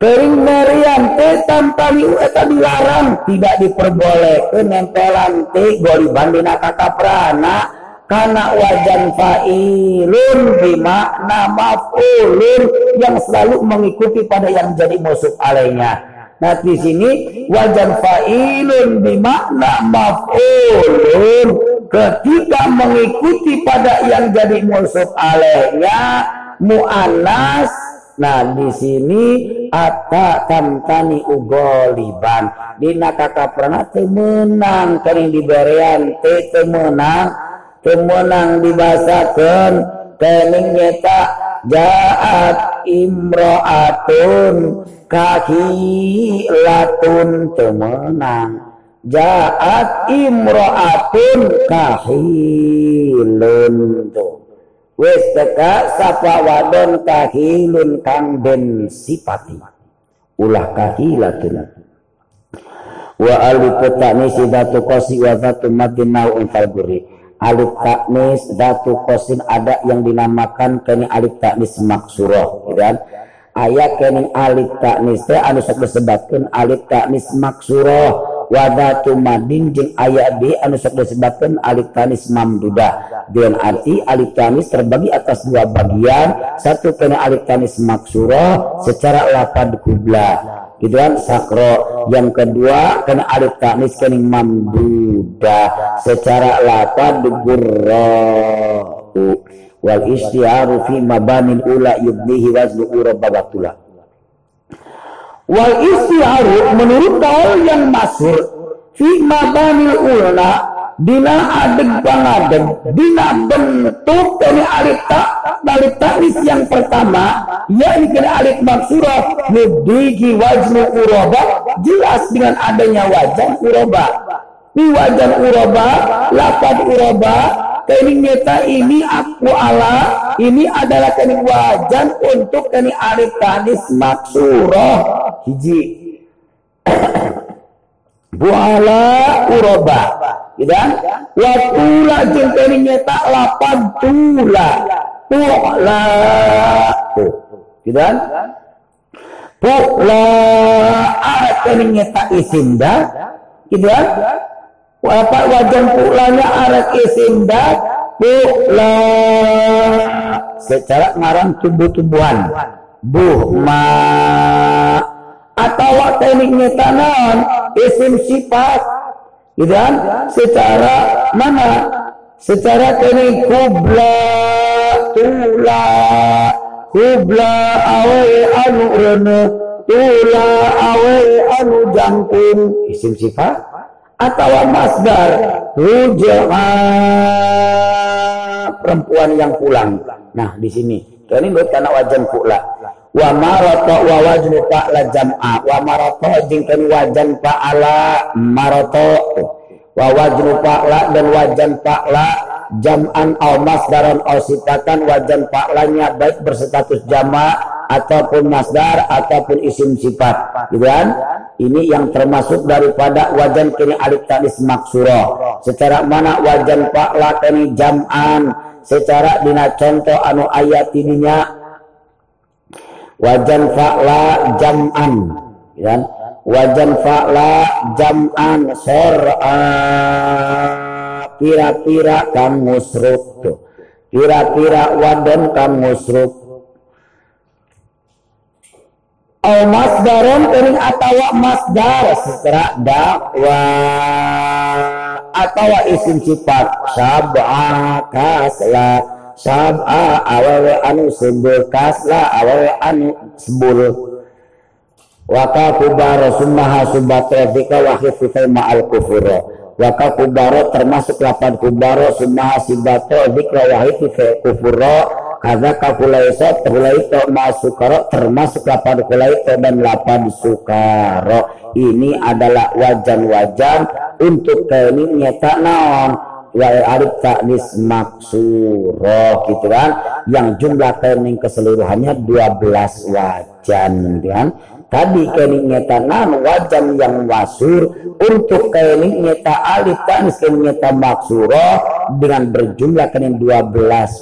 Kering meriam teh tanpa eta dilarang tidak diperbolehkan nempelan teh goliban dina kata prana karena wajan fa'ilun bimakna maf'ulun yang selalu mengikuti pada yang jadi musuh alainya. Nah di sini wajan fa'ilun bimakna maf'ulun ketika mengikuti pada yang jadi musuh alainya mu'anas. Nah di sini ata tantani ugoliban. Dina kata pernah temenang. Kering diberian te temenang temenang dibasakan kening nyeta jaat imro'atun kahilatun temenang jaat imro'atun kahilun tuh. Wis teka sapa wadon kahilun kang den sipati. Ulah kahilatun wa alif taknis datu qasi wa datu madin naun falburi alif taknis datu qasin ada yang dinamakan kini alif taknis maksurah gitu kan? Ayat kini alif taknis teh anu disebutkan alif taknis maksurah. Wadatu madin ayat di anu sok disebutkan alif tanis mamdudah. Dengan arti alif tanis terbagi atas dua bagian. Satu kena alif tanis maksuro secara lapad kubla. Gitu kan? Sakro. Yang kedua kena alif tanis kena mamdudah secara lapad gurro wal istiaru fi mabanin ula yubnihi waznu urababatullah Wal istiaru menurut kaul yang masuk fi mabanil ulna dina adeg bangadeg dina bentuk dari alif tak dari taklis yang pertama yakni kena alif maksurah mubdigi wajnu uroba jelas dengan adanya wajan uroba di wajan uroba lapad uroba kening nyata ini aku ala ini adalah kening wajan untuk kening arif tanis maksurah. Hiji. <coughs> Buala uroba gitu watula jeung kening nyata lapan tula. Tu'la tuh. Gitu kan tu'la ada kening nyata isinda. Gitu apa wajan pulanya arek isindat pula secara ngarang tumbuh-tumbuhan buhma atau tekniknya tanan isim sifat. Gitu kan? Secara mana? Secara teknik kubla tula. Kubla awe anu rene. Tula awe anu jangkung. Isim sifat atau masdar rujaa perempuan yang pulang. Nah, di sini. Ini buat karena wajan pula. Wa marata wa wajnu la jam'a. Wa marata jeung wajan fa'ala marata. Wa wajnu la dan wajan la jam'an au masdaran au sifatan wajan fa'lanya baik berstatus jama' ataupun masdar ataupun isim sifat. Gitu kan? Ini yang termasuk daripada wajan kini alif tanis maksuro secara mana wajan fa'la kini jam'an? Secara dina contoh anu ayat ininya wajan fa'la jam'an. Gitu kan? Wajan fa'la jam'an. Sor'a pira-pira kang musruk pira-pira wadon kang musruk au masdaron kering atawa masdar. Secara dakwa. Atawa isim sifat sab'a kasla. Sab'a awewe anu sebul kasla awewe anu sebul. Waka kubaro sumaha subatra fika wa khififai ma'al kufuro. Waka kubaro termasuk lapan kubaro sumaha sibato zikra wa khififai kufuro kada kafulaisa terhulaito masukaro termasuk lapan kulaito dan lapan sukaro. Ini adalah wajan-wajan untuk kening nyata naon? Wa alif ta'nis maksuro gitu kan? Yang jumlah kening keseluruhannya 12 wajan gitu kan? Tadi kening nyeta nan wajan yang wasur untuk kening nyeta alif ta'nis kening nyeta maksuro dengan berjumlah kening 12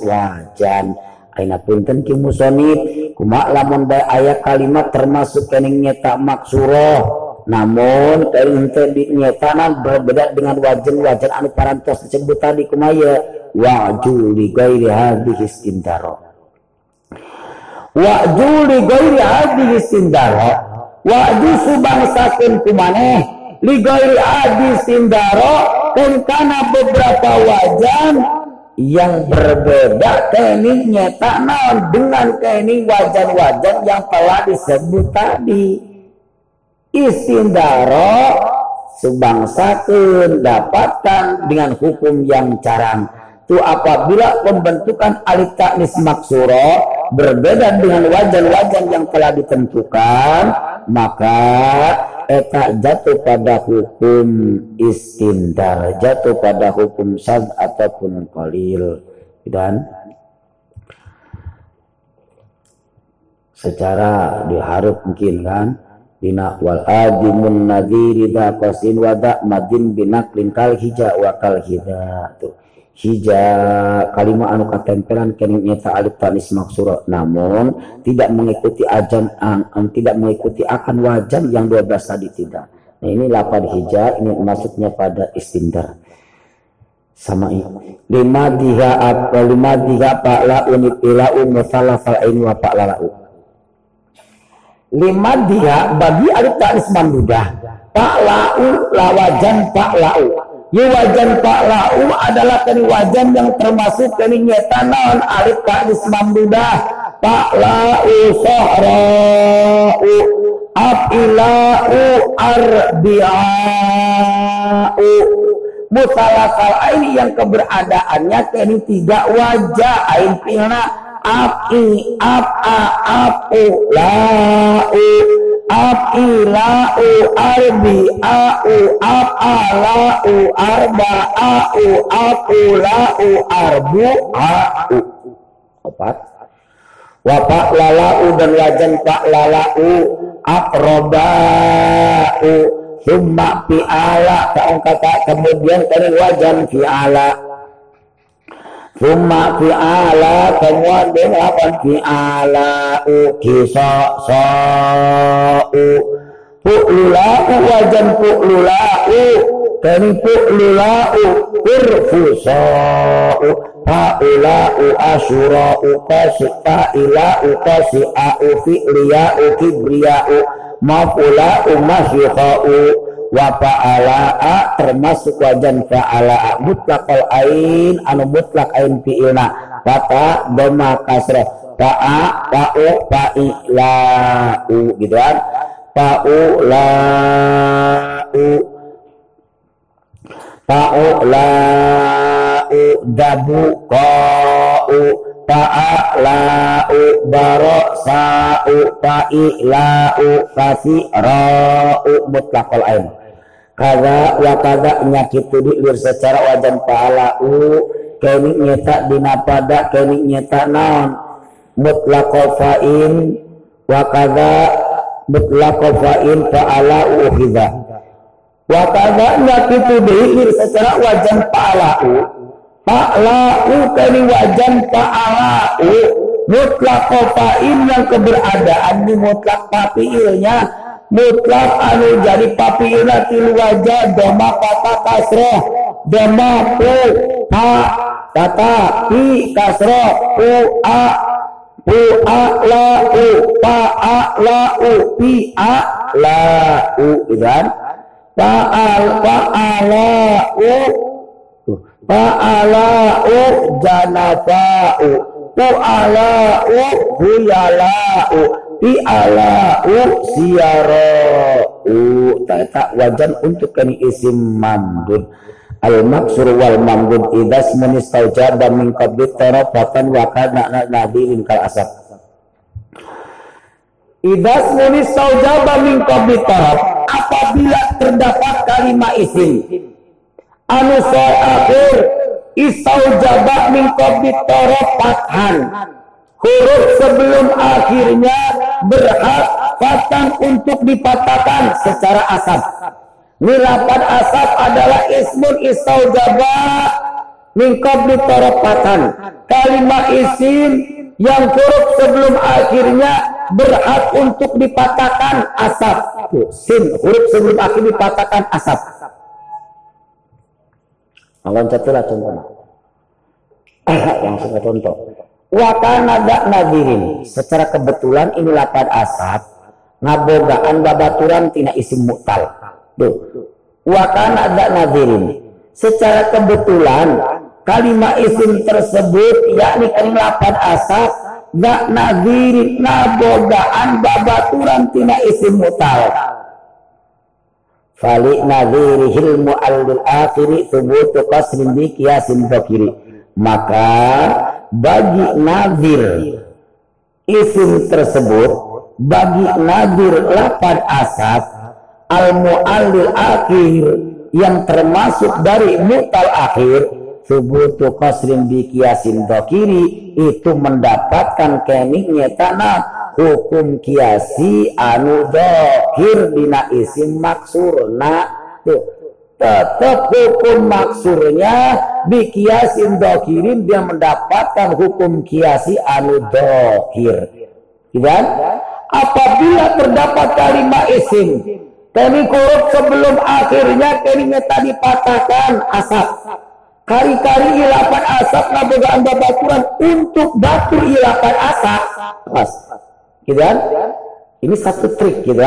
wajan Aina punten ki musonib. Kumak lamun ayat kalimat termasuk kening nyeta maksuro namun ente dinyatakan berbeda dengan wajan-wajan anu parantos disebut tadi kumaya. Waju li gairi hadhihi istindaro waju li gairi hadhihi istindaro waju subangsakeun kumaneh li gairi hadhihi kan kana beberapa wajan yang berbeda kening nyata dengan kening wajan-wajan yang telah disebut tadi. Istindaro sebangsakeun dapatkan dengan hukum yang carang. Itu apabila pembentukan alif taknis maksuro berbeda dengan wajan-wajan yang telah ditentukan maka eta jatuh pada hukum istindar jatuh pada hukum sad ataupun qalil. Dan secara diharap mungkin kan bina wal adimun nadhiri da qasin wada madin binaklin kal hija wa kal hida. Tuh hija kalimat anu katempelan kening nyata alif tanis maksuro namun tidak mengikuti ajan an, an, tidak mengikuti akan wajan yang 12 tadi tidak. Nah ini lapad hija ini masuknya pada istindar. Sama ini. Lima diha apa lima diha pak la unit ila umu salah fal ini wa pak la lima dia bagi alif ta'nis mamdudah pak lau lawajan pak lau Ya wajan pak lau adalah kani wajan yang termasuk kani nyetanon alif ta'nis mamdudah pak lau sohra'u apilau arbi'a'u musalasal ini yang keberadaannya kini tiga wajah ain pilna. Api apa apu lau api lau arbi au apa lau arba au apu lau arbu au opat wapak lalau dan wajan pak lalau akrobau summa pi'ala kata kemudian tadi wajan fi'ala Summa fi'ala kemudian lapan fi'ala uki so so u Pu'lulau wajan pu'lulau Kani pu'lulau urfu so u Fa'ulau asyurau kasi fa'ilau kasi a'u fi'liya'u kibriya'u Mafulau masyukha'u wa fa'ala termasuk wajan fa'ala mutlaqal ain anu mutlak ain fi'ilna. Kata doma kasrah. Fa'a fa'u fa'ila'u gitu kan? Fa'u la'u fa'u la'u dabu qa'u fa'ala'u barosa'u. Fa'ila'u fasira'u. Mutlaqal ain kada wa kada nyakitu lir secara wajan u kini nyeta dina pada kini nyeta naon. Mutlaqo fa'in wa kada mutlaqo fa'in fa'ala uhidha wa kada nyakitu lir secara wajan u fa'ala kini wajan u mutlaqo fa'in yang keberadaan di mutlak papiilnya mutlak anu jadi papina tilu wajah doma kata kasroh doma pu pa kata pi kasroh pu a pu a la u pa a la u pi a la u kan pa al pa a la u fa'ala'u janafa'u fu'ala'u huyala'u fi'ala'u siyara'u tak wajan untuk kani isim mamdud al maksur wal mamdud idas munistajaba min qabli tarafatan wa kana nadirin kal asab. Idas munistajaba min qabli taraf apabila terdapat kalimat isim anu akhir jabak min qabli taraf fathan huruf sebelum akhirnya berhak fatang untuk dipatahkan secara asap. Nilapan asap adalah ismun jabak min qabli taraf fathan. Kalimat isim yang huruf sebelum akhirnya berhak untuk dipatahkan asap. Sin huruf sebelum akhir dipatahkan asap. Loncat contohnya. <coughs> yang suka contoh. Wakana dak. Secara kebetulan ini lapan asap. Ngabogaan babaturan tina isim mutal. Tuh. Wakana dak. Secara kebetulan kalimat isim tersebut yakni kalimat lapan asap dak nadirin ngabogaan babaturan tina isim mutal fali nadhirihil mu'allil akhiri thubutu qasrin bi kiasin dhakiri maka bagi nadir isim tersebut bagi nadir lapan asap al mu'allil akhir yang termasuk dari mutal akhir thubutu qasrin bi kiasin dhakiri itu mendapatkan keningnya tanah hukum kiasi anu dohir dina isim maksurna tuh tetap hukum maksurnya di kiasin dohirin dia mendapatkan hukum kiasi anu dohir kan? apabila terdapat kalimat isim kami kurut sebelum akhirnya kalimat tadi patahkan asap kari-kari ilapan asap nabogaan babaturan untuk batu ilapan asap pas gitu kan? Ini satu trik gitu?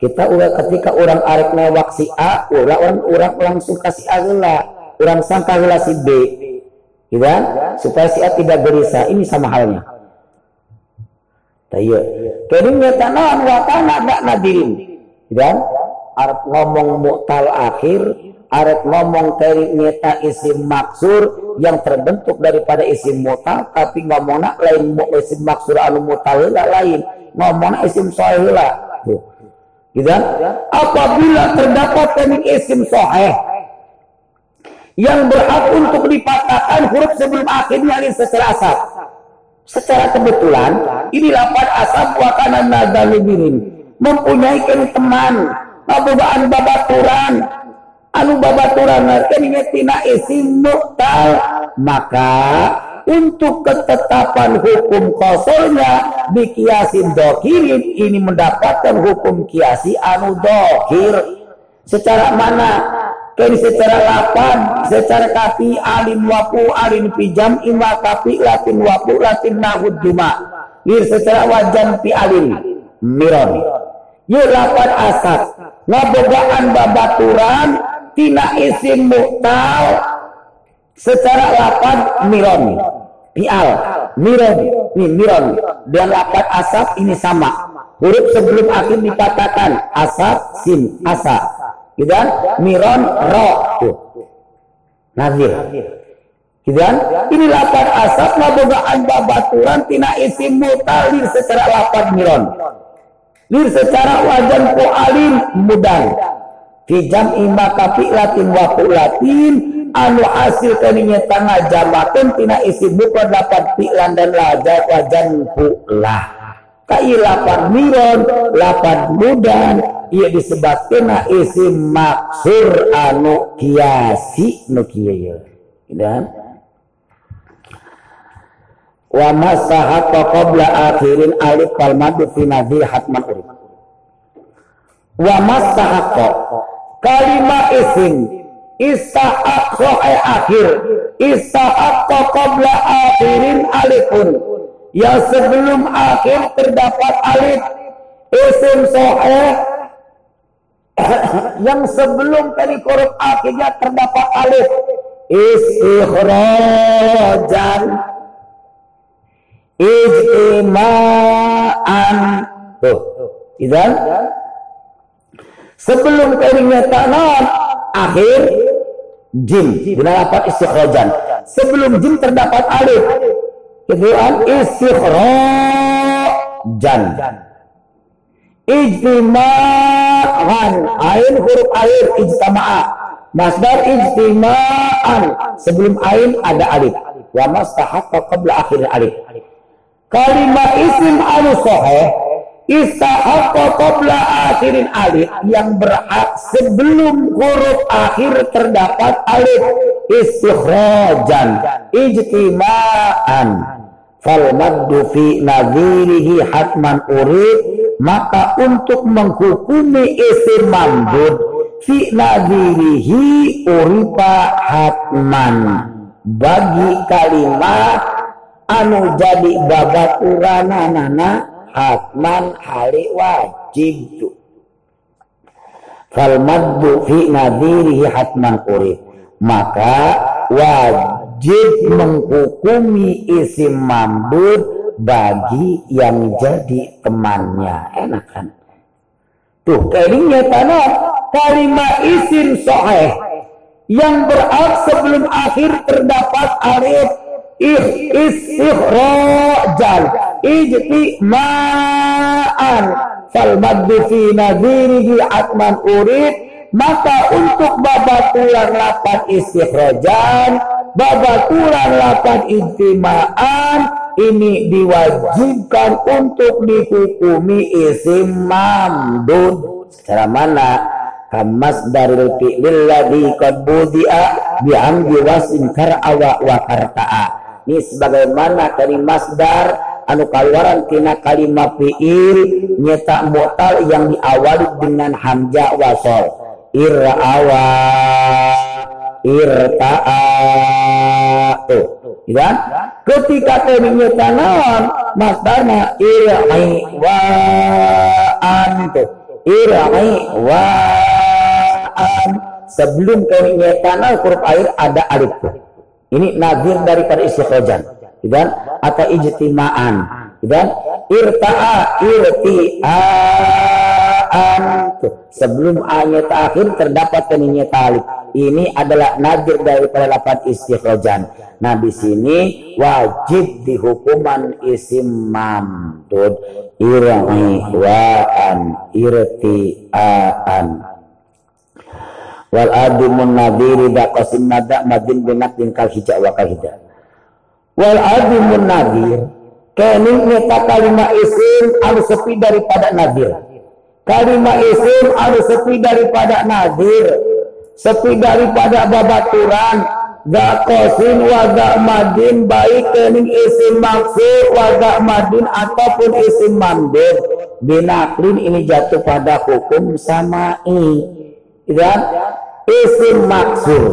Kita udah ketika orang arek newak si A, orang orang langsung kasih A gila, orang sangka gila si B, gitu? Supaya si A tidak gelisah. Ini sama halnya. Tayo. Kini nyata naon wakana gak nadirin, gitu kan? Arab ngomong mu'tal akhir, arep ngomong dari nyata isim maksur yang terbentuk daripada isim mutal tapi ngomongnya lain isim maksur anu mutal lain ngomongnya isim sahih lah gitu kan? apabila terdapat dari isim sahih yang berhak untuk dipatahkan huruf sebelum akhirnya ini secara asal. Secara kebetulan ini lapan asal wakanan nadalibirin mempunyai teman. Abubaan babaturan anu babaturan keninya tina isim mu'tal. Maka untuk ketetapan hukum kosolnya di kiasin dokirin ini mendapatkan hukum kiasi anu dokir. Secara mana? Kini secara lapan secara kapi alim wapu alim pijam ima kapi latin wapu latin nahud juma. Lir secara wajan pi alim miron. Yuk lapan asap ngabogaan babaturan tina isim mu'tal secara lapan miron pial miron miron dan lapan asap ini sama. Huruf sebelum akhir dikatakan asap sin asa. Gitu kan? Miron ro. Tuh. Nazir. Gitu kan? Ini lapan asap ngabogaan babaturan tina isim mu'tal secara lapan miron lir secara wajan ko alim mudan Hijam ima kapi latin waku latin anu hasil kaninya tengah jamakan tina isi buku dapat pi'lan dan lajat wajan pula kai lapan miron lapan mudan ia disebabkan isi maksur anu kiasi nu kieu dan wa masahat qabla akhirin alif kal madu fi nadhir hatman urib wa masahat kalimat isim Isa'ak sohe akhir. Isa'ak qabla akhirin alifun. Yang sebelum akhir terdapat alif. Isim sohe <coughs> yang sebelum kali huruf akhirnya terdapat alif. Istikhrajan. Ijtima'an. Tuh. Idan. Sebelum kalinya tanam akhir jim dengan lapan sebelum jim terdapat alif. Kedua istikhrajan ijtima'an. Ain huruf air ijtama'a. Masdar ijtima'an. Sebelum ain ada alif. Wa mastahaqqa qabla akhir alif. Kalimat isim anu istahaqqa qabla akhirin alif. Yang berhak sebelum huruf akhir terdapat alif. Istikhrajan. Ijtima'an. Fal maddu fi nadhirihi hatman urid. Maka untuk menghukumi isim mambud fi nadirihi uripa hatman. Bagi kalimat anu jadi babaturanana hatman hari wajib tu. Fal maddu fi nadirihi hatman urip maka wajib menghukumi isim mambud bagi yang jadi temannya. Enak kan? Tuh kayaknya tanah kalimat isim soheh yang berarti sebelum akhir terdapat alif ih istikhrajan ijtima'an fal maddu fi nadhirihi atman urid. Maka untuk babatulan lapan istikhrajan babatulan lapan ijtima'an ini diwajibkan untuk dihukumi isim mamdud. Secara mana? Kamas daril fi'lil ladhi qad budi'a bi'amdi wasin kar'awa wa karta'a. Ini sebagaimana dari masdar anu kaluaran tina kalimat fi'il nyata mu'tal yang diawali dengan hamzah wasol. Ir'awa irta'a tuh ya ketika tadinya tanam masdarna irai waan tuh irai waan sebelum tadinya tanam huruf air ada alif ini nazir daripada istiqojan dan atau ijtima'an dan irta'a irti'aan sebelum ayat akhir terdapat tadinya talib ini adalah nazir daripada lapan istikhrojan. Nah di sini wajib dihukuman isim mamdud irani waan irtiaan. Wal adimun nadiri daqasim nada madin binatin kal hijak wa kal. Wal adimun nadir kini nyata kalimat isim harus sepi daripada nadir. Kalimat isim harus sepi daripada nadir sepi daripada babaturan. Gak kosin waga madin. Baik kening isim maksud waga madin ataupun isim mandin binaklin ini jatuh pada hukum samai. Dan isim maksud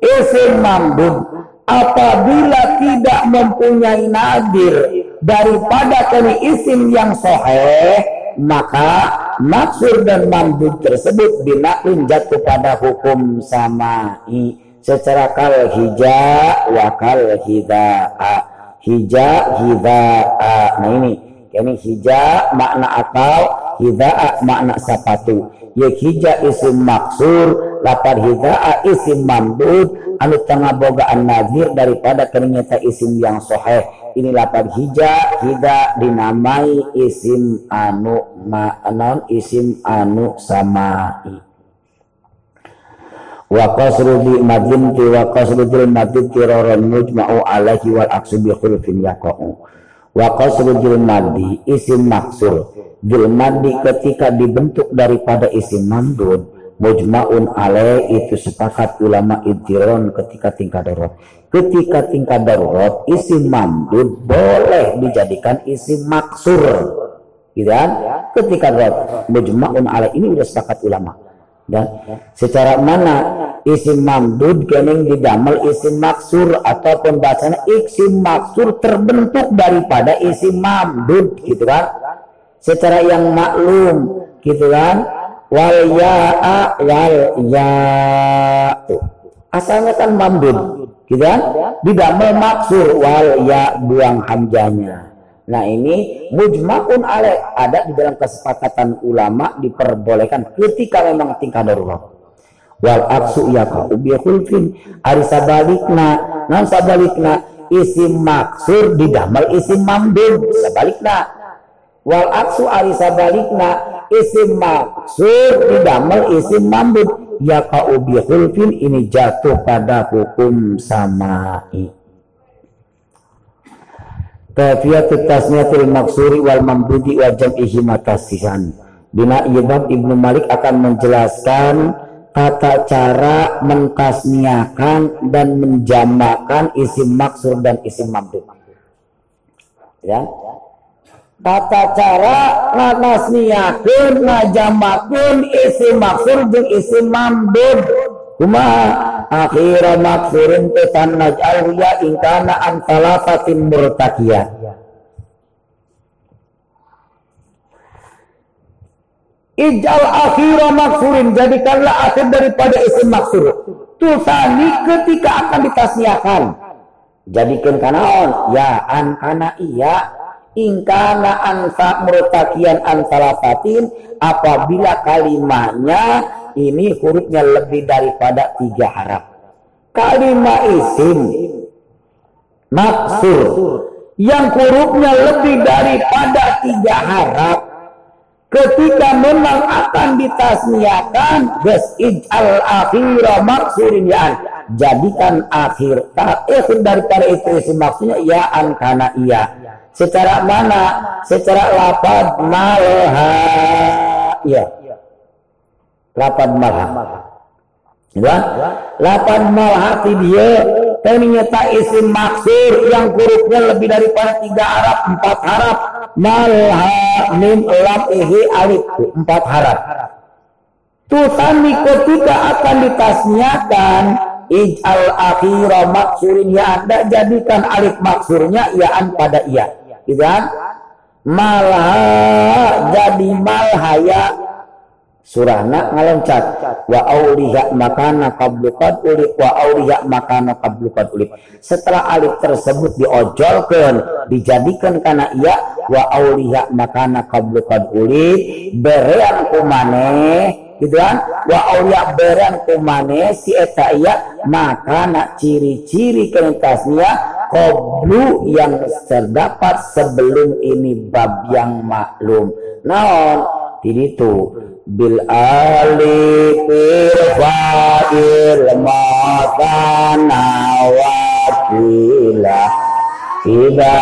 isim mambun apabila tidak mempunyai nadir daripada kening isim yang soheh maka maksud dan mandub tersebut binaklin jatuh pada hukum samai. Secara kal hija wa kal hidaa. Hija hidaa. Nah ini ini hija makna atau hidaa makna sapatu ya hija isim maksur lapar hidaa isim mamdud anu tengah bogaan nazir daripada ternyata isim yang soheh ini lapar hija hida dinamai isim anu ma'anon isim anu samai. Wa qasru bi madin ti wa qasru bil madin tiraran mujma'u alaihi wal aksu bi khulfin yaqa'u wa qasru madi isim maksur. Bil madi ketika dibentuk daripada isim mamdud mujma'un alaih itu sepakat ulama iddiron ketika tingkat darurat. Ketika tingkat darurat isim mamdud boleh dijadikan isim maksur. Gitu kan? Ketika darurat mujma'un alaih ini sudah sepakat ulama dan secara mana isim mamdud kening didamel isim maksur ataupun bahasanya isim maksur terbentuk daripada isim mamdud gitu kan? Secara yang maklum gitu kan? Wal ya'a wal ya'u. Asalnya kan mambud gitu kan? Didamel maksur wal ya buang hamzanya Nah ini mujmakun ale ada di dalam kesepakatan ulama diperbolehkan ketika memang tingkah darurat. Wal aksu ka ubi ari sabalikna nan sabalikna isim maksur didamal isim mamdud sabalikna wal aksu ari sabalikna isim maksur didamal isim mamdud ka ubi khulfin ini jatuh pada hukum samai Kafiyatut tasniyatul maksuri wal mamdudi wa jam'ihi matasihan. Bina Ibab Ibnu Malik akan menjelaskan tata cara mentasniakan dan menjamakan isim maksur dan isim mamdud. Ya. Tata cara nganasniakeun ngajamakeun isim maksur dan isim mamdud. Kumaha? akhira maksurin tetan naj'al ya ingkana an talafatin murtakiyah Ijal akhira maksurin jadikanlah akhir daripada isim maksur. Tusani ketika akan ditasniakan. Jadikan kanaon ya an kana iya ingkana ansa murtakian an salafatin apabila kalimahnya ini hurufnya lebih daripada tiga harap. Kalimat isim. Maksur. Yang hurufnya lebih daripada tiga harap. Ketika memang akan ditasniakan ges ij'al akhira maksurin ya'an jadikan akhir. Akhir daripada itu isim maksudnya ya'an karena iya. Secara mana? Secara lapad malha ya lapan malha. Ya? Lapan malha dia ternyata isim maksur yang hurufnya lebih daripada tiga harap empat harap. Malha mim lam ihi alif empat harap. Tusani ketika akan ditasniakan ij'al akhira maksurin ya anda jadikan alif maksurnya yaan pada iya. Gitu kan? Jadi malhaya surahna ngaloncat wa auliha makana qablu qad ulif wa auliha makana qablu qad ulif setelah alif tersebut diojolkan dijadikan karena ia wa auliha makana qablu qad ulif berean kumane gitu kan? Wa auliha berean kumane si eta iya makana ciri-ciri kentasnya qablu yang terdapat sebelum ini bab yang maklum. Naon ini tuh bil alifil fa'il makana wakila Ida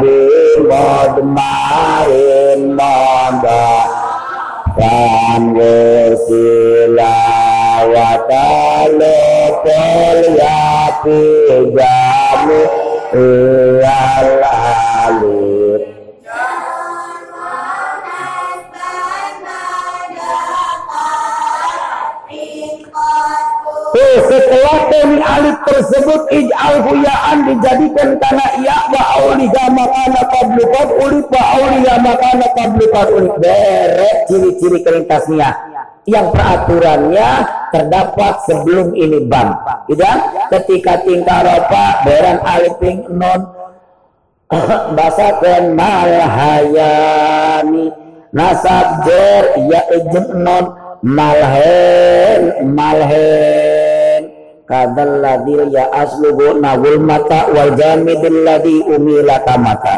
bimod marin moda Kan wasila watalo kol yapi jamu Oh, setelah tani alif tersebut ij'al huyaan dijadikan karena ia wa auliha makana qablukat ulif wa auliha makana ulif. Beret ciri-ciri kelintasnya yang peraturannya terdapat sebelum ini bam. Tidak? Ketika tingkah ropa beran alif non <laughs> basakan malhayani nasab jer ya ijen non malhen malhen kadal ladil ya asluhu nawul mata wal jamidil ladhi umila mata.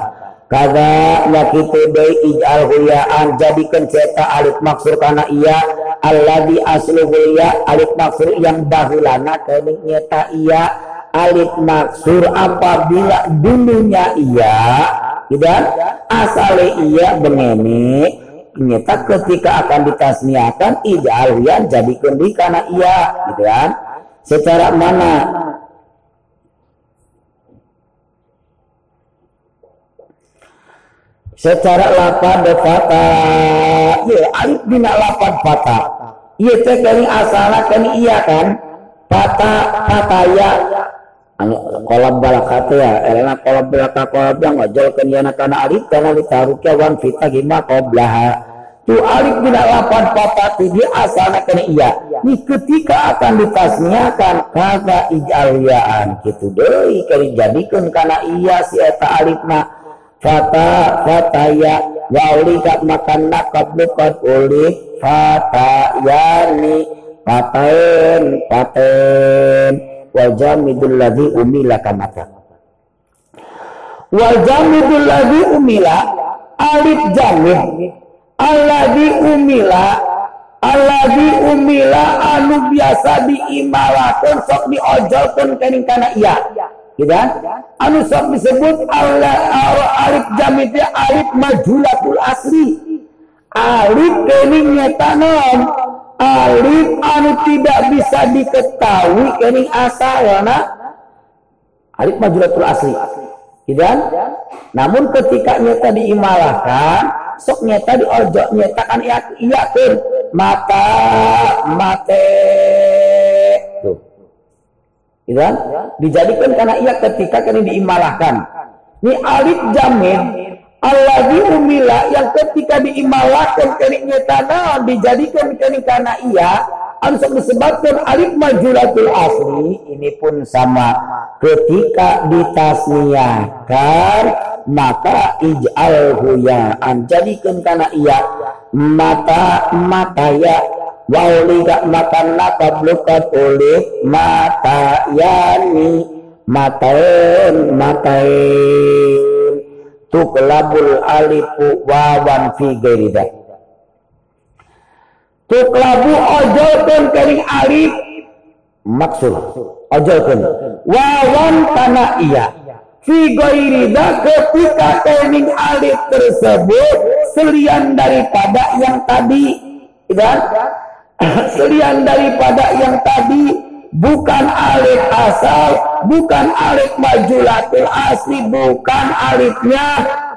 Kada yakitu dai ij'al huyaan jadikan ceta alif maksur karena iya. Alladhi asluhu ya alif maksur yang dahulana kening nyeta iya. Alif maksur apabila dulunya iya tidak asale iya bengene nyata ketika akan ditasniakan ideal yang jadi kendi karena iya gitu kan secara mana? Secara lapad fata iya alif bina lapad fata iya teh kali asala kali iya kan? Fata fataya kolab balakate ya. Elena kolab balaka kolab yang ngajol kan yana kana alif kana litarukya wan fita gima qoblaha tu alif tidak lapan patati dia asalnya kena iya. Ini ketika akan ditasniakan kata ijaliyaan gitu deh kali jadikan karena iya si eta alif na fata fataya kat makan nakab lukat ulif fatayani paten paten. Wajah midul ladhi umila kamata wajah midul ladhi umila alif jamid alladhi umila alladhi umila anu biasa diimalakeun sok diojolkeun kening kana iya. Gitu kan? Anu sok disebut Allah alif jamid alif majulatul asli. Alif kening nyata non. Alif anu tidak bisa diketahui kening asalna alif majulatul asli. Gitu kan? Namun ketika nyata diimalahkan sok nyata di ojo nyata kan iya iya kan mata mate. Tuh. Gitu kan? Dijadikan karena iya ketika kini diimalahkan. Ini alif jamin Allah umila yang ketika diimalahkan kini nyata nah dijadikan kini karena iya ansur disebabkan alif majulatul asli ini pun sama. Ketika ditasniahkan maka ij'alhu ya anjadikan karena iya mata mata ya. Wauli gak makan napa blukat oleh mata yani matain matain tuklabul alifu wawan fi gairidah Tuk labu ojolkan kering alif. Maksud ojolkan. Wawan tanah iya fi goirida ketika kening alif tersebut selian daripada yang tadi dan <coughs> selian daripada yang tadi bukan alif asal, bukan alif majulatul asli, bukan alifnya.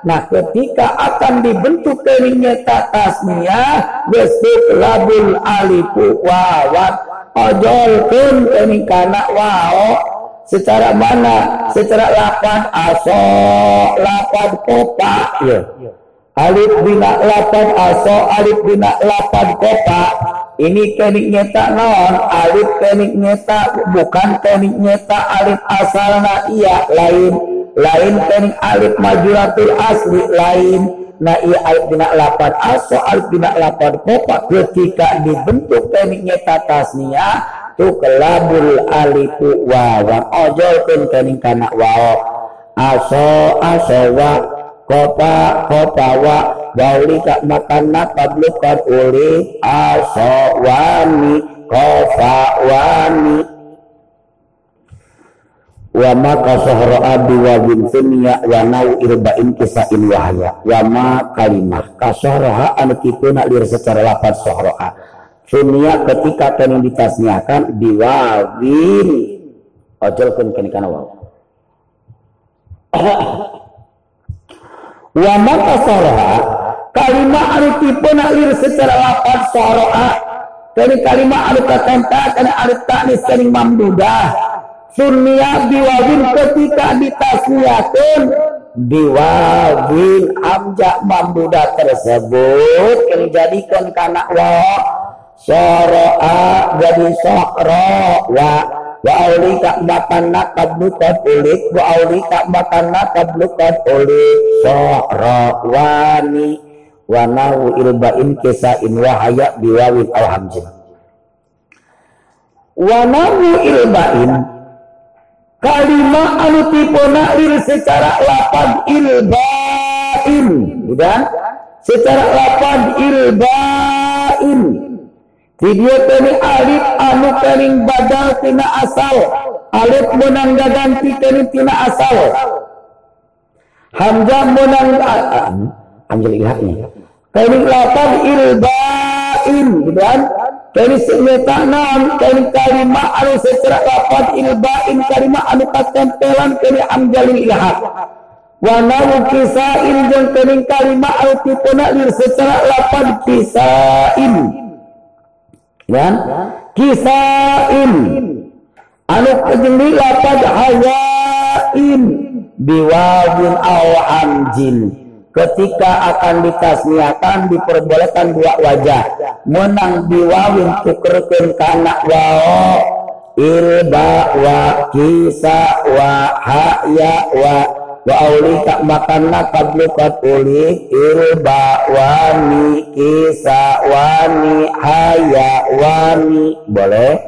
Nah, ketika akan dibentuk keringnya tasmiyah, besok labul alifu wawat, ojol pun kening kana wao, secara mana? Secara lapan. Aso, lapan kopa, ya. Alif bina lapan aso, alif bina lapan kopa, ini teknik nyeta non alif teknik nyeta bukan teknik nyeta alif asalna. Iya lain. Lain teknik alif majuratul asli lain. Nah iya alif dina lapan. Aso alif dina lapan kopa. Ketika dibentuk teknik nyeta tasnia tu kelabul alifu wawan ojol kun teknik kana waw aso aso wa. Kota kota wa. Dalika makanna tablukan uli. Asawani kofa wani. Wa maka sahra abi wa bin sunya wa nau irba'in kisain wahya. Wa ma kalimah kasahraha anu kipuna lir secara lapat sahraha sunya ketika kini ditasniakan biwawin ojolkeun kenikana waw <laughs> wa maka soroha kalimat anu tipe nalir secara lapan soroha. Dari kalimat anu katenta karena anu taknis kening mamdudah sunnia biwawin ketika ditasniakan biwawin amja mamdudah tersebut. Yang dijadikan karena wa soroha jadi sokro wa wa aulika matanna kablukat ulik. Wa aulika matanna kablukat ulik. So'rawani wa nahu ilba'in kisain wa haya biwawin al hamzin wa nahu ilba'in kalimah anu tipona lil secara lapan ilba'in udah? Secara lapan ilba'in Video tani alif anu kening badal tina asal. Alif menang ganti kening tina asal. Hamzah menang Anjel ilahnya. Kening lapan ilbain, gitu kan? Kening senyata enam, kening kalimah anu secara lapan ilbain kalimah anu katempelan kening amjalin ilahat. Wanawu kisain jeung kening kalimah anu tipuna lir secara lapan kisain ya kisain. Anu kejeli lapad hayain biwawin aw hamjin. Ketika akan ditasniakan diperbolehkan dua wajah. Menang biwawin tukerkeun kana wao. Ilba wa kisa wa haya wa wa auli tak makanna kadlu kad uli ilba wani kisa wani haya wani. Boleh?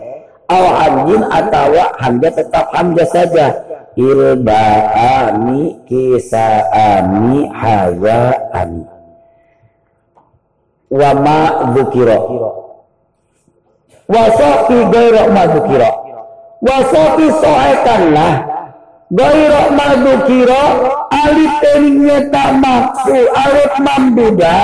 Aw hamjin atau hamzah tetap hamzah saja. Ilbaani kisaani hayaani wa ma dzukira. Wasaki gaira ma dzukira. Soekanlah gaira ma dzukira alif nyata maksud alif mamduda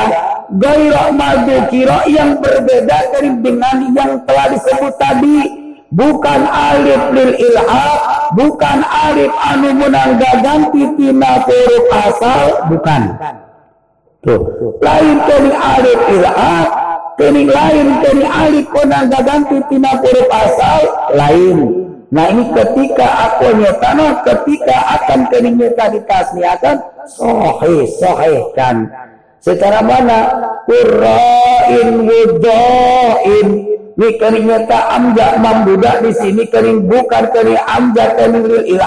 gaira ma dzukira yang berbeda dari dengan yang telah disebut tadi. Bukan alif lil ilhaq bukan alif anu menangga ganti tina huruf asal bukan. Tuh lain tadi alif ilhaq tadi lain tadi alif menangga ganti tina huruf asal lain Nah ini ketika aku nyetana, ketika akan kening nyeta ditasniakan, sohe, sohe kan. Secara mana? Qurra'in wudo'in ini kening nyata amja mambudak di sini kening bukan kening amja kening lil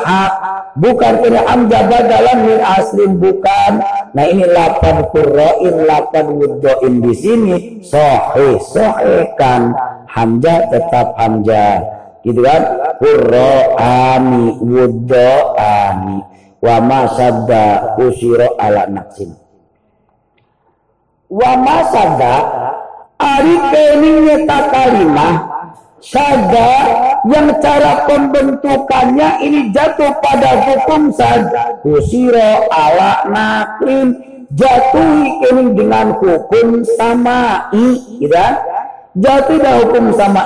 bukan kening amja badalan min aslin bukan nah ini lapan qurra'in lapan wuddo'in di sini sahih sahih kan hamzah tetap hamzah gitu kan? Qurra'ani wuddo'ani wa ma sadda usiro ala naksin wa ma sadda Ari keningnya kalimah saja yang cara pembentukannya ini jatuh pada hukum saja. Kusiro ala naklin jatuhi kening dengan hukum sama i gitu kan? jatuh dah hukum sama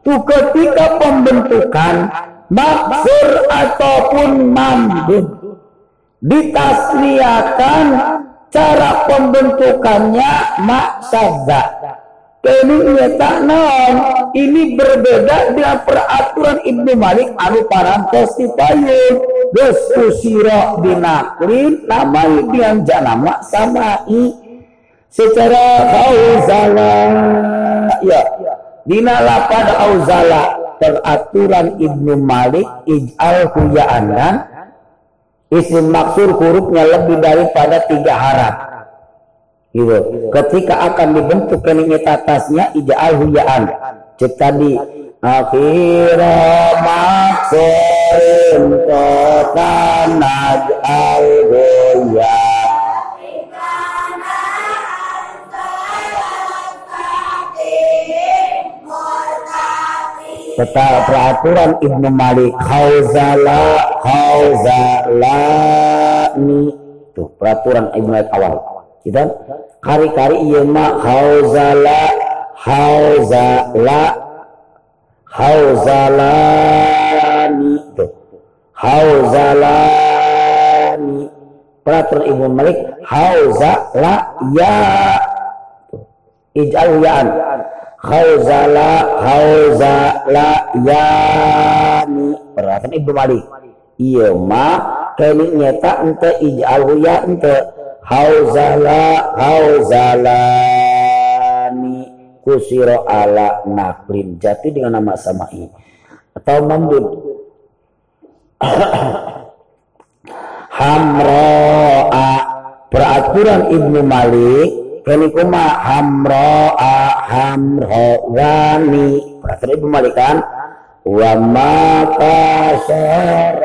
tu ketika pembentukan maksur ataupun mamdud ditasniakan cara pembentukannya maksada Kening tak naon. Ini berbeda dengan peraturan Ibnu Malik anu parantos dipayun geus usira dinaklin namanya dengan janama samai secara kauzala ya dina lapad auzala peraturan Ibnu Malik ij'al anda isim maksur hurufnya lebih daripada tiga harap gitu. Ketika akan dibentuk kening atasnya ija'al huyaan. Cek tadi akhira maksurin kota naj'al huyaan. Tetap peraturan Ibnu Malik hauzala hauzala ni. Tuh peraturan Ibnu Malik awal. Kita kari-kari iya ma hauzala hauzala hauzalani tuh hauzalani peraturan Ibu Malik hauzala ya. Ij'al ya'an hauzala hauzala yani. Peraturan Ibu Malik. Iya ma kini nyata ente ij'al ya ente. Hauzala hauzalani. Kusiro ala naklin jati dengan nama samai. Atau mamdud. <coughs> Hamroa. Peraturan Ibnu Malik kenikuma hamroa hamroani peraturan Ibnu Malik kan? Wa maka ya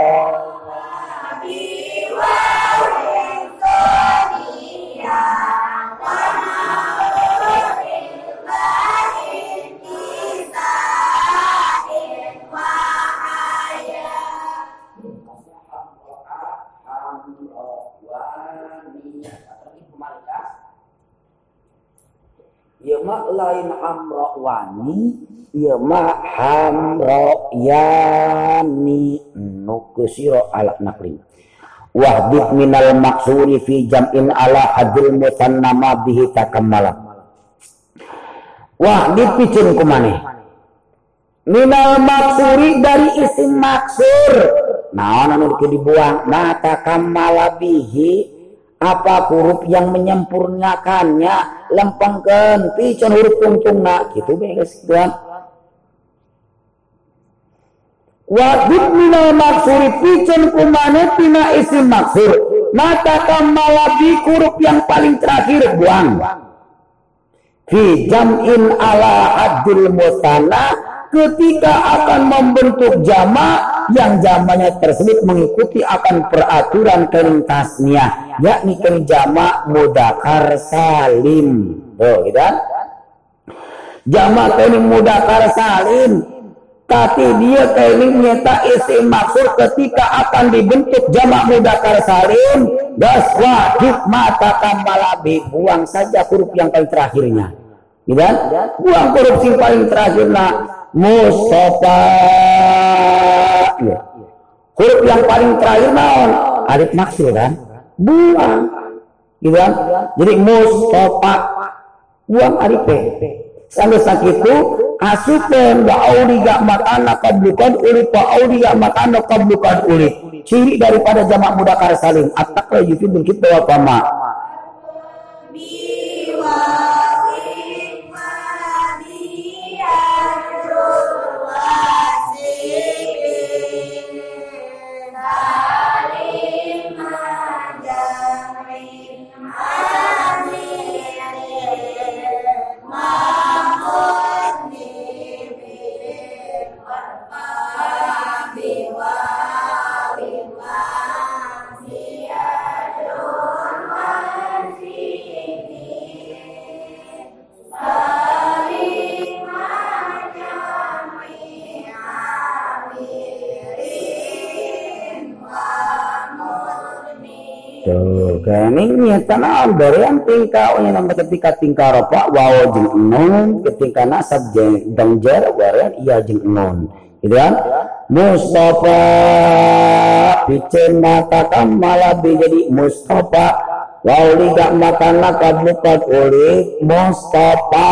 mak lain amro wani ya mak hamro yani. Nukusiro ala nakli wahdid minal maksuri fi jam'in ala hadil musannama bihi takammala wahdid picin kumane. Minal maksuri dari isim maksur. Nah anu dibuang. Nah takammala bihi apa huruf yang menyempurnakannya? Lempengkan picon huruf tungtungna gitu beres tuan wajib minal maksuri picon kumane pina isim maksur. Mata kamalabi huruf yang paling terakhir buang. Fi jam'in ala adil musana ketika akan membentuk jama yang jamanya tersebut mengikuti akan peraturan kelintasnya yakni keling jama mudakar salim. Tuh gitu kan? Jama keling mudakar salim. Tapi dia keling nyata isi maksud ketika akan dibentuk jama mudakar salim das wajib mata kamalabi buang saja huruf yang paling terakhirnya. Gitu kan? Buang yang paling terakhir nah Mustafa. Ya. huruf yang paling terakhir naon? Alif maksud kan? Buang. Gitu kan? Jadi Mustafa. Buang alif sampai sakit itu asupen wa auli gak makana kablukan ulit wa auli gak makana kablukan ulit ciri daripada jamak mudakar salim at-taqwa yufidul kita wa kama Keningnya tanah berian tingkah yang nama ketika tingkah ropa wawo jeng nun ketika nasab jeng dangjer berian iya jeng nun gitu kan? Mustafa bicen mata malah jadi Mustafa. Wauli gak makan bukat uli Mustafa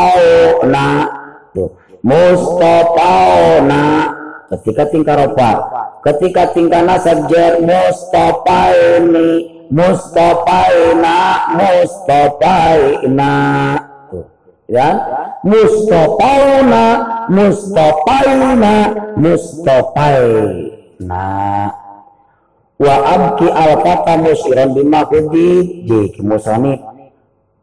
na tuh. Mustafa na ketika tingkah ropa ketika tingkah nasab jer Mustafa ini Mustafaina Mustafaina. Ya? Mustafauna Mustafaina Mustafaina. Wa abki al-fata musiran bima kudi jik musani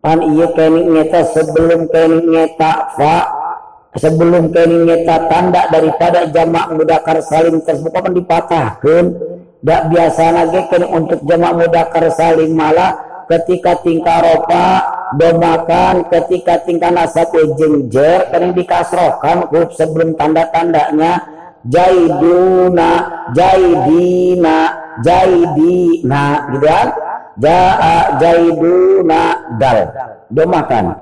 pan iya kini nyata sebelum kini nyata fa. Sebelum kini nyata tanda daripada jamak mudakar salim tersebut kan dipatahkan Dak biasa lagi kan untuk jemaah mudakar saling malah ketika tingkah ropa domakan ketika tingkah nasab jengjer kan dikasrohkan huruf sebelum tanda-tandanya. Jaiduna jaidina jaidina gitu kan? Jaa jaiduna dal domakan.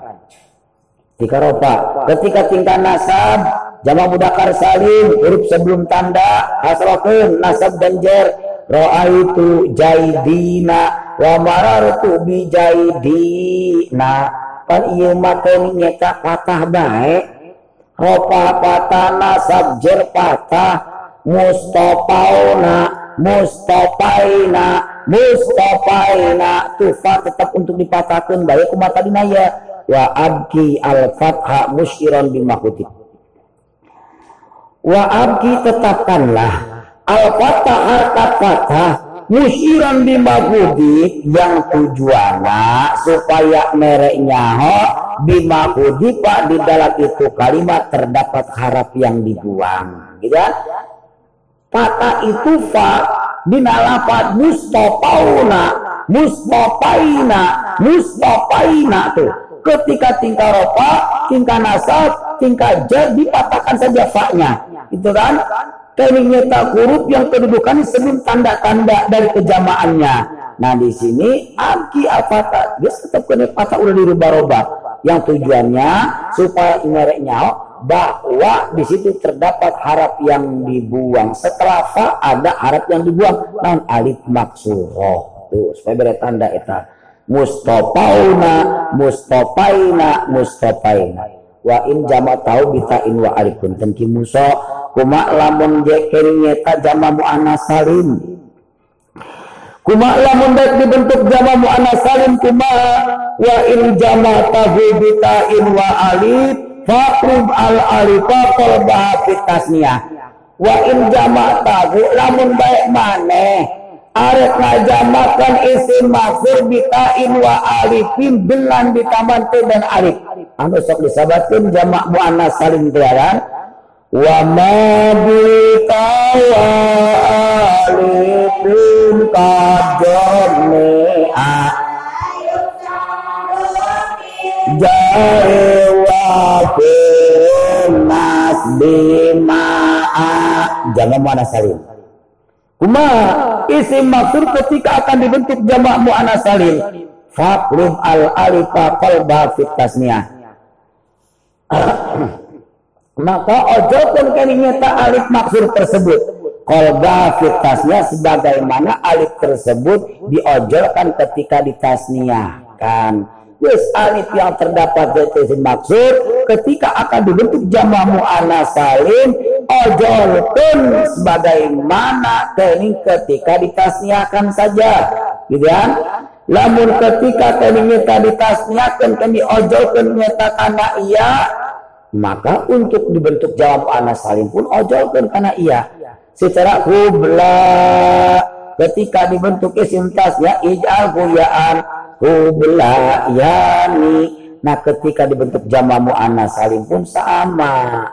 Tingkah ropa. Ketika tingkah nasab jama mudakar salim huruf sebelum tanda asrokeun nasab dan jer Ra'aitu jaidina wa marartu bi jaidina. Kan ieu make nyata patah bae. Ropa patana sabjer patah mustafauna mustafaina mustafaina tufa tetap untuk dipatahkan baik kumat tadi ya wa abki al fatha musyiran bimahutib wa abki tetapkanlah Al-Fatah harkat fatah musyiran bimabudi yang tujuannya supaya mereknya ho bimabudi pak di dalam itu kalimat terdapat harap yang dibuang gitu kan kata itu fa binalafat mustafauna mustafaina mustafaina tuh. Ketika tingkah ropa tingkah nasab tingkah jar dipatahkan saja fa-nya. Itu kan Kami tak huruf yang kedudukan sebelum tanda-tanda dari kejamaannya. Nah di sini aki afata dia tetap kena patah udah dirubah-rubah. Yang tujuannya supaya imereknya bahwa di situ terdapat harap yang dibuang. Setelah fa ada harap yang dibuang. Nah alif maksuroh. Tuh supaya beri tanda itu. Mustafauna, mustafaina, mustafaina. Wa in jama tahu bita in wa alifun tenki muso kuma lamun jekeri nyeta jama mu'annas salim. Kuma lamun baik dibentuk jama muannas salim kuma wa in jama tahu in wa alif faqrib al alifa qalbaha fit tasniyah wa in jama tahu lamun baik maneh arek ngajamakan isim maksud in wa alifin belan ditaman dan alif anu sok disabatkeun jamak muannas salim tiaran wa ma bitawa alifin kadonea jawa nas bima'a jamak muannas salim kuma isim maksud ketika akan dibentuk jamak muannas salim. Al alifa qalba fit <coughs> maka ojo pun kalinya tak alif maksud tersebut. Kolba fitasnya sebagaimana alif tersebut diojolkan ketika ditasniahkan Yes, alif yang terdapat dari maksud ketika akan dibentuk jama mu'annas salim ojolkan sebagaimana kening ketika ditasniahkan saja gitu kan? Lamun ketika tadi nyata ditasniakan kan diojolkan nyata karena iya maka untuk dibentuk jawab anas salim pun ojolkan karena iya. Secara hubla ketika dibentuk isim tasnya ijal huyaan hubla yani. Nah ketika dibentuk jamamu anas salim pun sama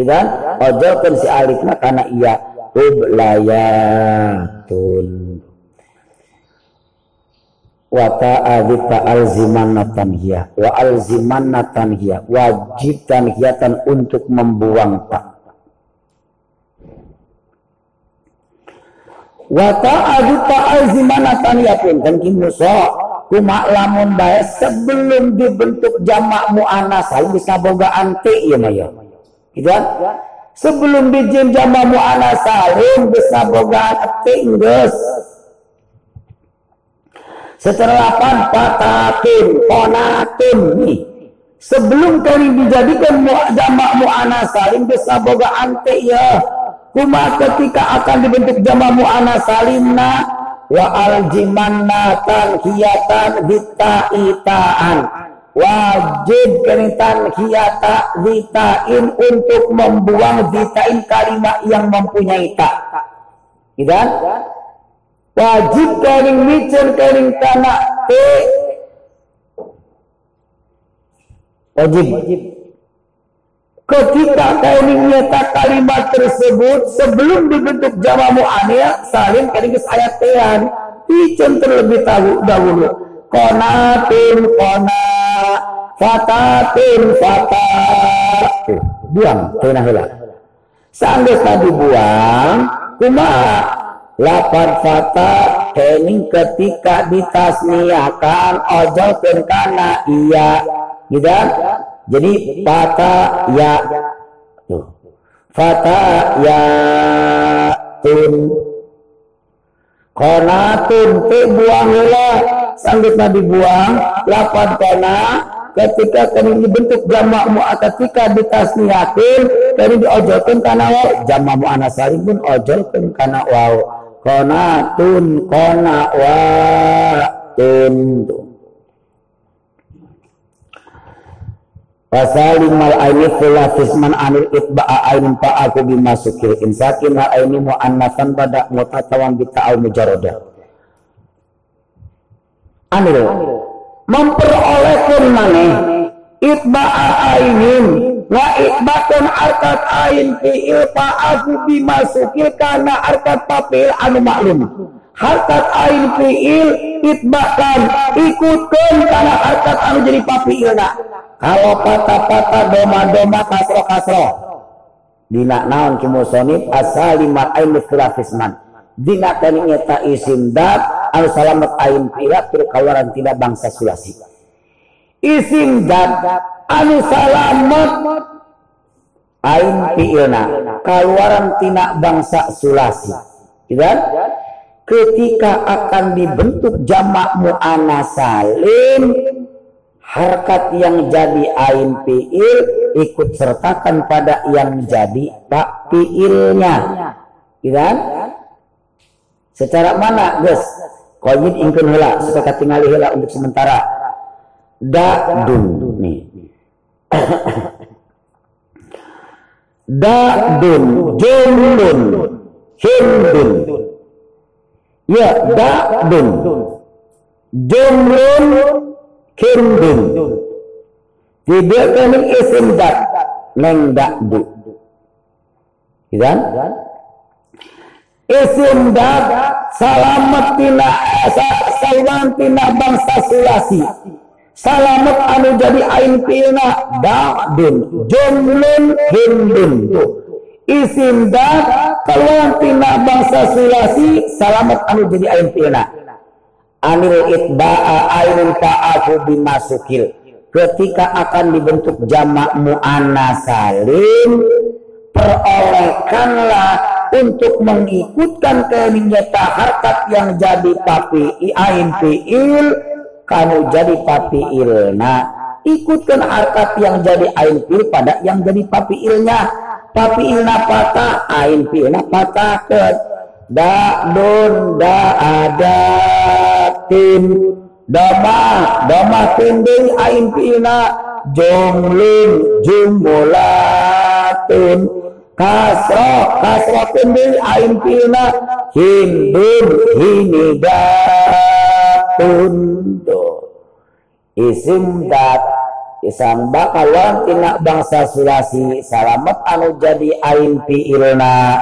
gitu kan ojolkan si alifnya karena iya hublayatun wa ta'adita alzimanatan hiya. Wa alzimanatan hiya. Wajib tanhiyatan untuk membuang tak wa ta'adita alzimanatan hiya pun. Kan kimuso kuma lamun bae sebelum dibentuk jamak muannas bisa boga ante ya maya gitu sebelum dijin jamak muannas salim bisa boga ante geus Seterlapan patakin, konakin nih. Sebelum kali dijadikan jamak mu'ana salim bisa boga ante ya. Kuma ketika akan dibentuk jamak mu'ana salimna wa aljimanna tanhiyatan itaan wajib kenitan hiyata ditain untuk membuang ditain kalimat yang mempunyai tak. Gitu kan? wajib karing micen karing tanah te wajib ketika karing nyata kalimat tersebut sebelum dibentuk jama mu'aniyah saling karing ayat tean micen terlebih dahulu konatin kona fatatin fata. Buang tenah helah Sanggup tadi buang, kuma Lapan fata kening ketika ditasniakan ojo kana iya. Gitu jadi fata ya. Tuh. Fata ya tun. Konatun te buang lah sanggup dibuang lapan kona ketika kami dibentuk jamak mu'at ketika ditasniakin kami diojolkan karena waw jamak salim pun ojolkan karena waw konatun kona tun Pasalim mal aini kula fisman anil itba'a ain pa aku bimasuki. Insakin mal aini mu'annatan pada mutatawan bita'al mujaroda Anil memperolehkan maneh itba'a ainin. Wa ikbatun arkat ain fi'il fa'afu bimasuki karena arkat papil anu maklum. Harkat ain fi'il itbakan ikutkan karena harkat anu jadi papilna kalau patah-patah doma-doma kasro-kasro. Dina naon kimusonib asal lima ain filafisman dina kani nyata isim dat anu salamat ain fi'il kawaran tidak bangsa sulasi isim dat anu salamat ain fi'ilna keluaran tina bangsa sulasi dan ketika akan dibentuk jamak mu'ana salim harkat yang jadi ain fi'il ikut sertakan pada yang jadi pak fi'ilnya dan secara mana guys qayyid ingkeun heula supaya tinggali heula untuk sementara. Dun nih <coughs> dun jumlun hindun ya dun. Jumlun hindun tidak kami isim dak neng du. Kan isim dak salamat tina salamat tina bangsa sulasi salamat anu jadi ain pilna da'dun jumlun hindun. Isim dak keluar tina bangsa sulasi salamat anu jadi ain pilna. Anil itba'a ainun ta'afu bimasukil. Ketika akan dibentuk jamak mu'annas salim perolehkanlah untuk mengikutkan kenyata harkat yang jadi papi ain fiil kamu jadi papi ilna ikutkan harkat yang jadi ain fil pada yang jadi papi ilnya papi ilna patah ain filna patah ke da don da ada tim dama dama tinding ain filna jumlin jumulatun kasro kasro tinding ain filna hindun hinidatun isim dat isang bakalan tina bangsa sulasi salamet anu jadi ain fiilna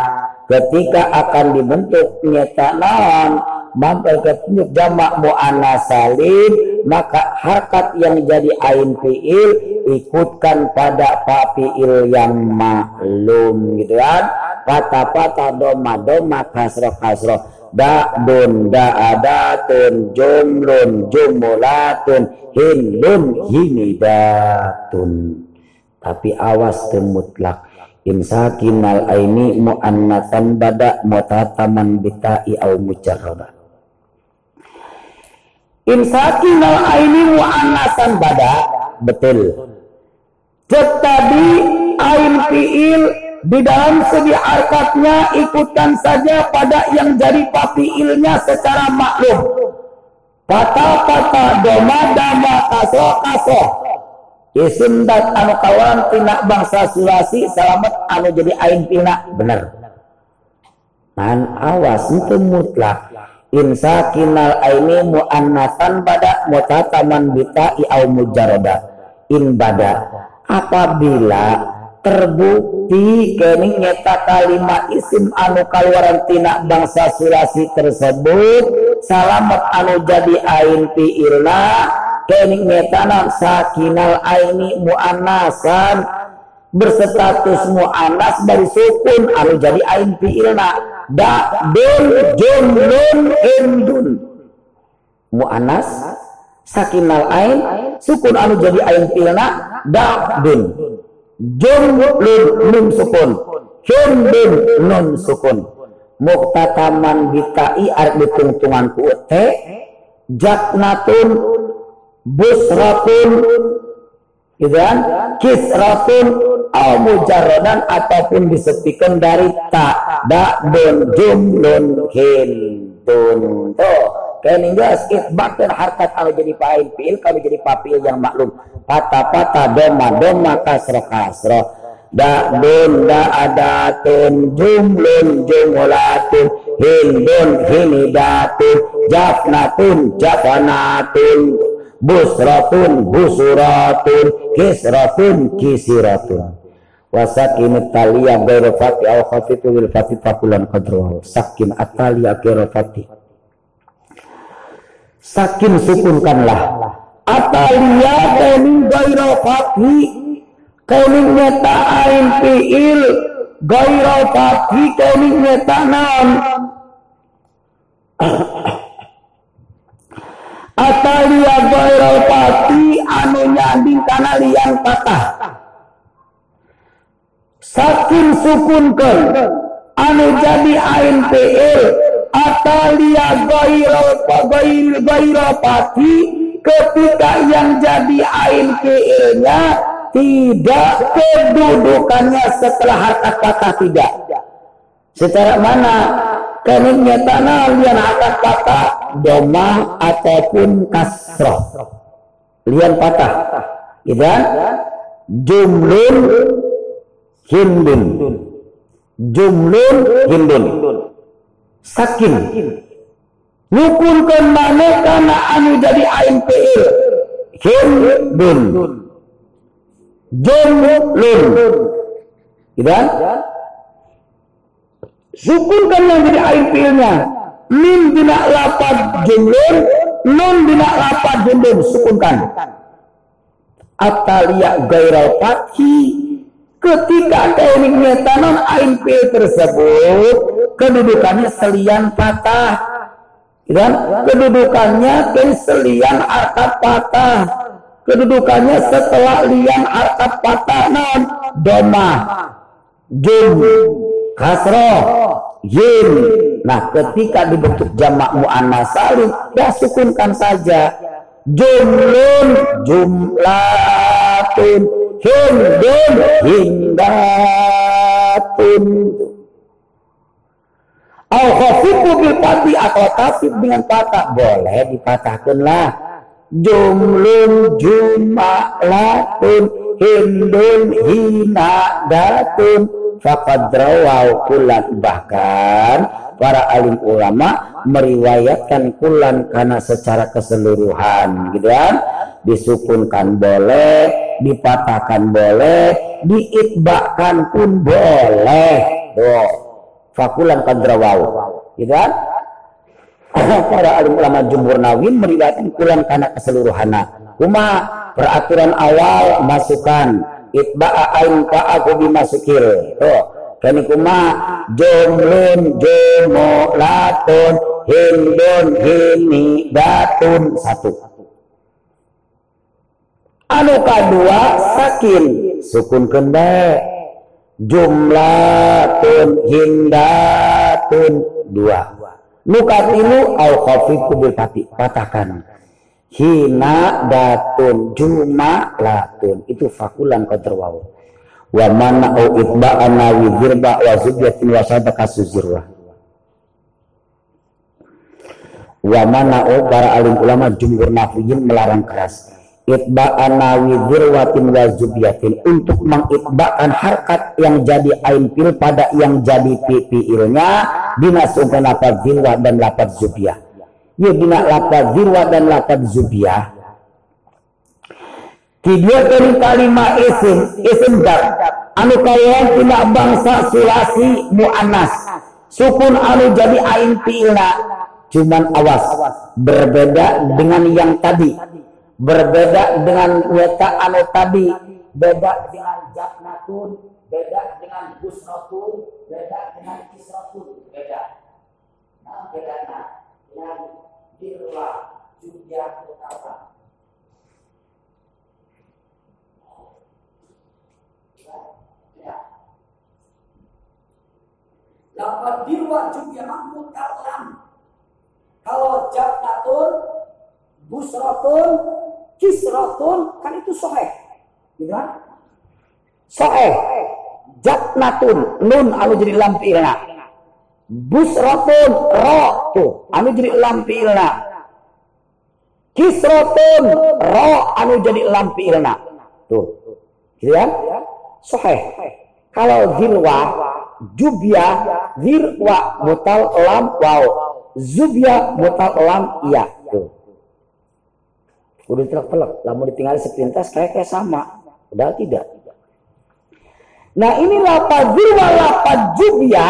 ketika akan dibentuk nyata naon mampu ketunjuk jamak mu'annas salim maka harkat yang jadi ain fiil ikutkan pada fiil yang maklum gitu kan? Patah-patah doma doma kasroh kasroh da'dun da'adatun jumlun jumulatun hindun himidatun tapi awas temutlak imsakinal aini mu'annatan bada mutataman bita'i au mujarrada imsakinal aini mu'annasan bada betul tetapi ain fiil di dalam segi arkatnya ikutkan saja pada yang jadi papiilnya secara maklum Kata-kata doma dama kaso kaso. Isim dat anu kawan tina bangsa sulasi selamat anu jadi ain tina bener. Man awas itu mutlak. Insa kinal aini mu'annatan pada mutataman bita au mujarada. In bada. Apabila terbukti kening nyata kalimat isim anu kaluaran tina bangsa sulasi tersebut salamat anu jadi ain fi'ilna kening nyata sakinal aini mu'annasan berstatus mu'annas dari sukun anu jadi ain fi'ilna. Da dun jumlun indun mu'annas sakinal ain sukun anu jadi ain fi'ilna. Da dun. Jumlun nun sukun. Jumlun nun sukun. Muktataman bitai arep ditungtungan ku te jaknatun busratun gitu kan? Kisratun au mujarradan ataupun disepikan dari tak da don jumlun hindun tuh kening geus isbatkeun harkat anu jadi fa'il fiil kalau jadi papil yang maklum. Pata-pata doma doma kasroh kasroh da dun da adatun jumlun jumulatun hindun hinidatun jafnatun jafanatun busratun busuratun kisratun kisiratun wasakin talia ghairu fati aw lil fati fakulan qadru sakin ghairu fati. Sakin sukunkanlah. Atalia kening gairo fathi kening nyata ain fiil. Fathi kening nyata naon atalia fathi anu nyanding kana liang patah sakin sukunkan. Anu jadi ain fiil atalia gairo gairo fathi ketika yang jadi ain fiilnya tidak kedudukannya setelah harkat kata tidak. Secara mana? Keningnya tanah lian akan patah doma ataupun kasroh. Lian patah. Idan jumlun hindun. Jumlun hindun. Sakin. Nukulkan mana karena anu jadi ain fi'il hindun. Jumlun. Idan sukunkan yang jadi ain fi'ilnya min bina lapad jumlun nun bina lapad jumlun. Sukunkan atalia gairal fathi ketika tekniknya tanam ain p tersebut kedudukannya selian patah. Dan kedudukannya selian akad patah. Kedudukannya setelah lian akad patah non doma jum kasro yin nah ketika dibentuk jamak muannas salim ya sukunkan saja. Jumlun jumlatun hindun hindatun Al khafifu bil atau tasib dengan patah boleh dipatahkan lah jumlun jumalatun hindun hinadatun faqad rawau kulan bahkan para alim ulama meriwayatkan kulan karena secara keseluruhan gitu kan disukunkan boleh dipatahkan boleh diitbakan pun boleh. Tuh fakulan kadrawau gitu kan? <laughs> Para alim ulama jumhur nawin meriwayatkan kulan karena keseluruhan kuma peraturan awal masukkan itba'a ain aku bimasukil. Tuh kani kuma jumlun jumulatun hindun hini datun satu anu kedua sakin. Sukun kenda jumlatun hindatun dua. Muka tilu au khafifu bil pati patahkan. Hina datun juma latun itu fakulan qadrawaw wa mana au itba'ana wi dirba wa zubyatin wa sadaka wa mana au para alim ulama jumhur nafiyin melarang keras itba'an nawi dirwatin wa zubiyatin untuk mengitba'kan harkat yang jadi ain pil pada yang jadi fi'ilnya dinasungkan lapad zirwa dan lapad zubiyah. Ya dina lapad zirwa dan lapad zubiyah. Tiga kali kalimat isim isim dar anu kaya tidak bangsa sulasi mu'anas. Sukun anu jadi ain pilna cuman awas berbeda dengan yang tadi berbeda dengan weta anu tadi. Beda dengan jaknatun. Beda dengan busnotun beda dengan kisratun beda. Nah beda dengan dirwa juga utama Lapan dirwa juga mutalam. Kalau jaknatun, busratun, kisratun kan itu soheh. Gitu kan soheh. Jatnatun nun anu jadi lampilna busratun ro tuh anu jadi lampilna kisratun ro anu jadi lampilna tuh. Gitu kan soheh. Kalau zirwa jubya zirwa mutal lam wow zubya mutal lam iya. Tuh Udah telak-telak. Lalu ditinggal sepintas kayak kayak sama. Padahal tidak. Nah ini lapad wa lapad jubya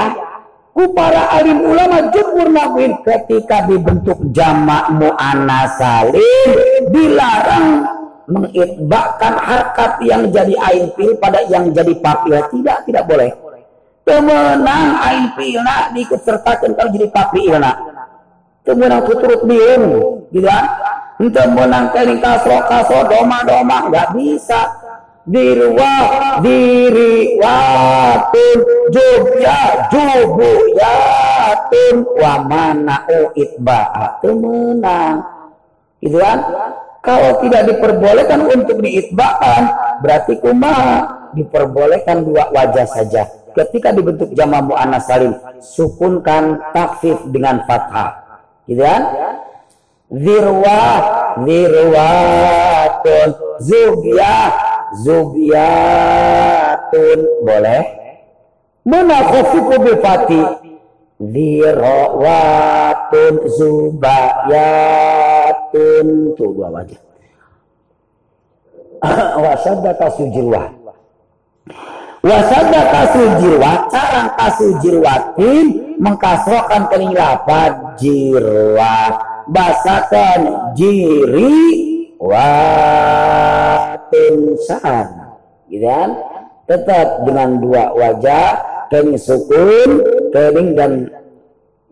ku para alim ulama jumhur nakwin ketika dibentuk jamak mu'annas salim dilarang mengitbakkan harkat yang jadi ain pil pada yang jadi papil tidak tidak boleh temenang ain pilna diikut sertakan kalau jadi papilna temenang tuturut biung gitu kan untuk menang keling kasro kasro doma doma nggak bisa. Dirwa diriwatun jubya jubuyatun. Wa mana uitba'a menang. Gitu kan? Kalau tidak diperbolehkan untuk diitba'kan berarti kuma diperbolehkan dua wajah saja. Ketika dibentuk jama muannas salim sukunkan takfif dengan fathah. Gitu kan zirwah zirwatun. Zubiyah zubiyatun boleh? Mana khafifu bi fati zirawatun zubayatun. Tuh dua wajah. <coughs> Wasada kasujirwah wasada kasujirwah cara kasujirwatin mengkasrokan kening lapad jirwah basakan jiri watin san gitu kan? Tetap dengan dua wajah kening sukun kening dan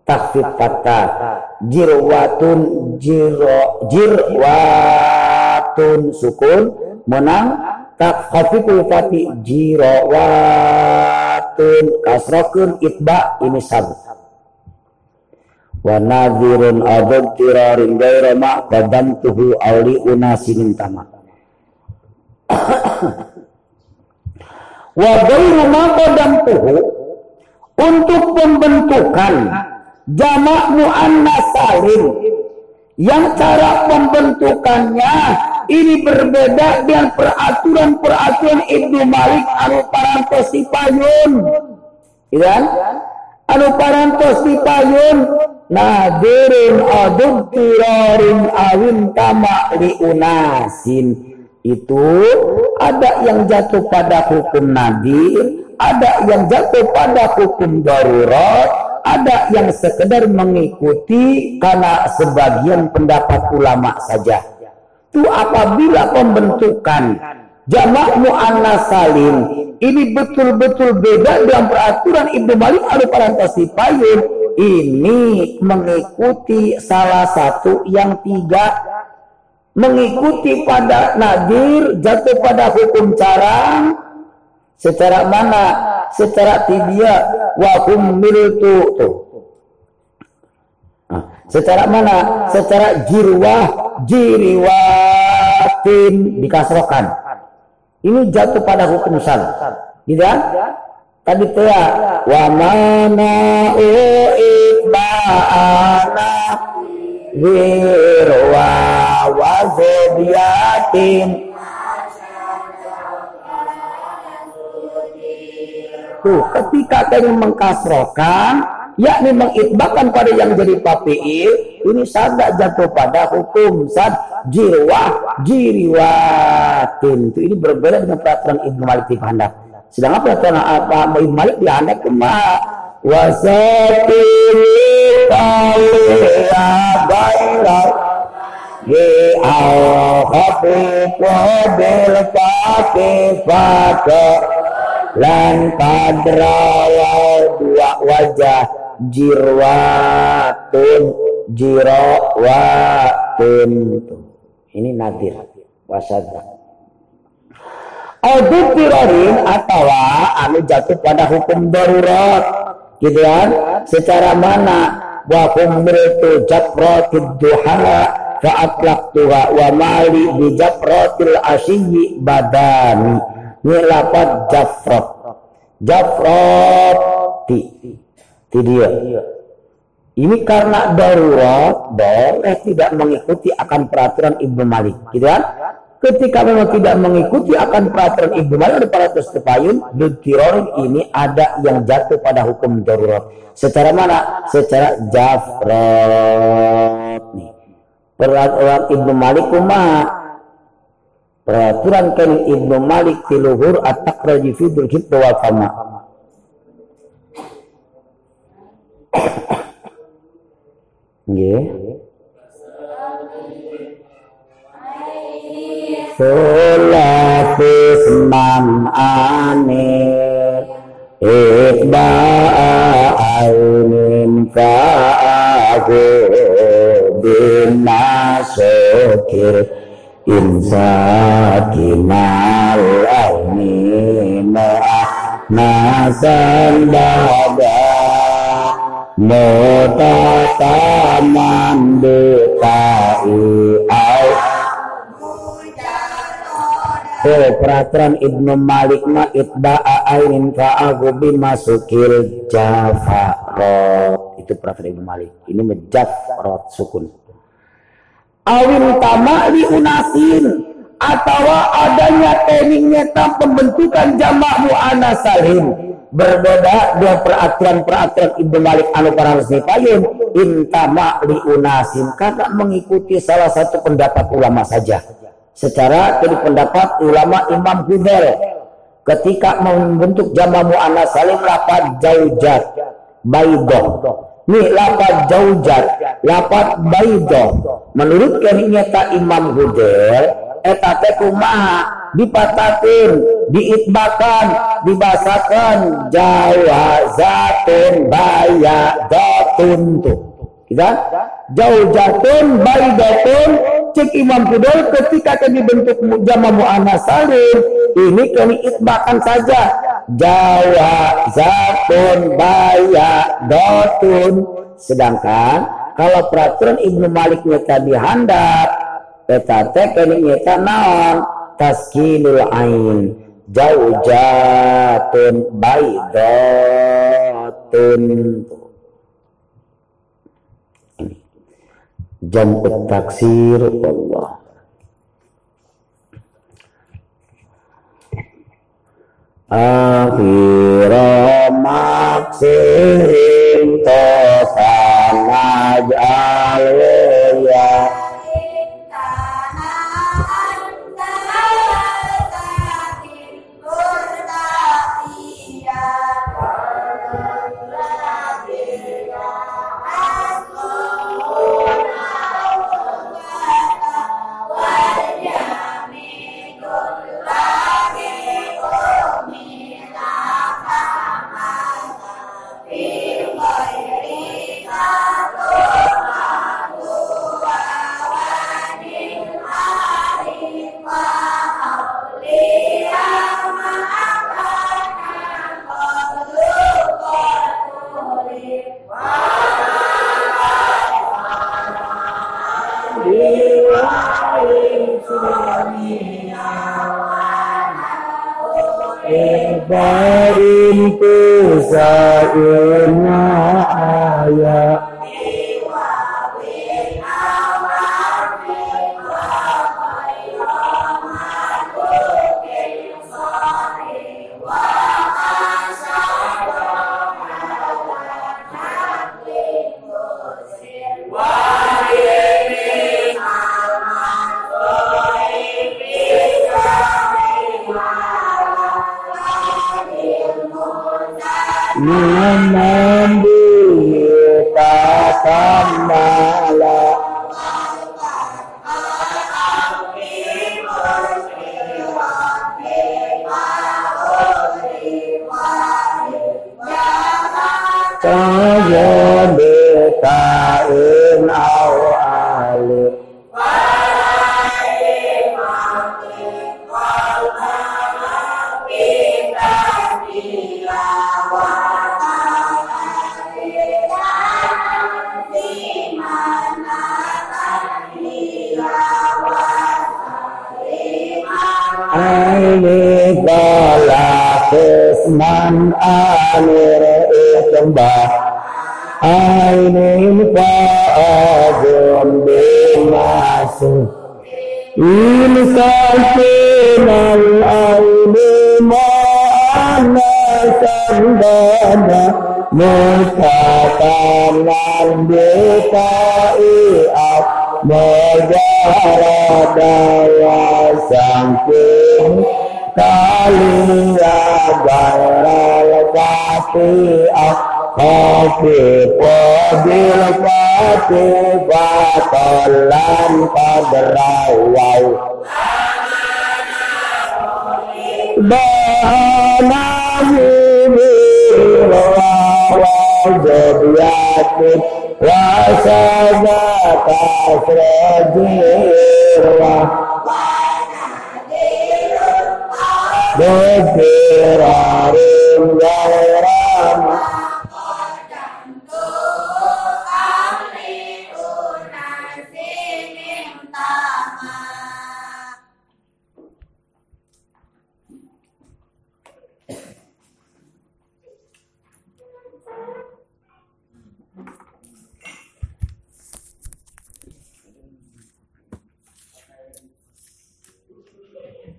takfif kata. Jirwatun jiro jirwatun sukun menang. Tak khafiful fati jirawatun kasrakun itba ini sab wa nadhirun adab tirarin gaira ma tuhu awli unasin tama wa gairu ma tuhu untuk pembentukan jamak muannas salim yang cara pembentukannya ini berbeda dengan peraturan-peraturan Ibnu Malik anu parantos dipayun. Ya? Anu parantos dipayun nadirin adub tirarin awin kama unasin itu ada yang jatuh pada hukum nadir, ada yang jatuh pada hukum darurat, ada yang sekedar mengikuti karena sebagian pendapat ulama saja. Itu apabila pembentukan jamak muannas salim ini betul-betul beda dengan peraturan Ibnu Malik al-Parantasi Payun ini mengikuti salah satu yang tiga mengikuti pada nadir jatuh pada hukum carang secara mana secara tibia wa humiltu tuh. Nah, secara mana? Secara jirwah, jiriwatin dikasrokan. Ini jatuh pada hukum sal. Gitu Tadi ya wa mana uibana wirwa wa Tuh, ketika tadi mengkasrokan, yakni mengitbakan pada yang jadi papiil, ini sada jatuh pada hukum sad jirwah jiriwatin. Itu ini berbeda dengan peraturan Ibnu Malik di Handak. Sedangkan peraturan apa Ibnu Malik di Handak kema wasatil kaliya baira Di al khafiq wa bil lan kadrawa dua wajah. Jirwatun jirawatun ini nadir. Wasada Audit tirorin atau anu jatuh pada hukum darurat gitu kan? Secara mana? Wa humritu jafratid duha fa atlaqtuha wa mali bi jafratil asyi badani ini lapat jafrot jafrot ti. Ti dia. Ini karena darurat boleh tidak mengikuti akan peraturan Ibnu Malik gitu kan ketika memang tidak mengikuti akan peraturan Ibnu Malik paratus tepayun ditirorin ini ada yang jatuh pada hukum darurat. Secara mana? Secara jafrot nih. Peraturan Ibnu Malik kumah peraturan kan Ibnu Malik di luhur at-takraji fi dzul wa fama. Solatis sulafis man ane ikba aunin fa'ahu bin insa kinal aini ma'ah nasan bada mutata mandi ta'i Oh, peraturan Ibnu Malik ma itba'a ainin fa'agu bimasukil jafarot itu perhatian Ibnu Malik. Ini rot sukun. Awin li unasin atau adanya tekniknya pembentukan jamak mu'anas salim berbeda dua peraturan-peraturan Ibnu Malik anu para resmi intama li unasin kakak mengikuti salah satu pendapat ulama saja secara dari pendapat ulama Imam Hudel ketika membentuk jama mu'anas salim lapat jaujat baidoh ini lapat jaujat lapat baidoh menurut kenyata Imam Hudel eta teh kumaha? Dipatakin, diitbakan, dibasakan jawazatun bayadotun tuh. Kita jauh jatun baydatun cek Imam Kudol ketika kami bentuk jama mu'annas salim ini kami itbakan saja. Jawazatun bayadotun sedangkan kalau peraturan Ibnu Malik tadi handap eta teh kami nyata naon? Taskinul ain. Jaujatun baidatun jam taksir Allah. Akhira maksirin tosan ajal ya Barin Tusaina ayat Dengan membimbing ساكن الأرض ما أنا سندنا مستقنا بطائي Mejarada wasangking Kaliya baral fati'ah Kofi podil fati'ah pada rawau وسبك فرديرا بفرار غير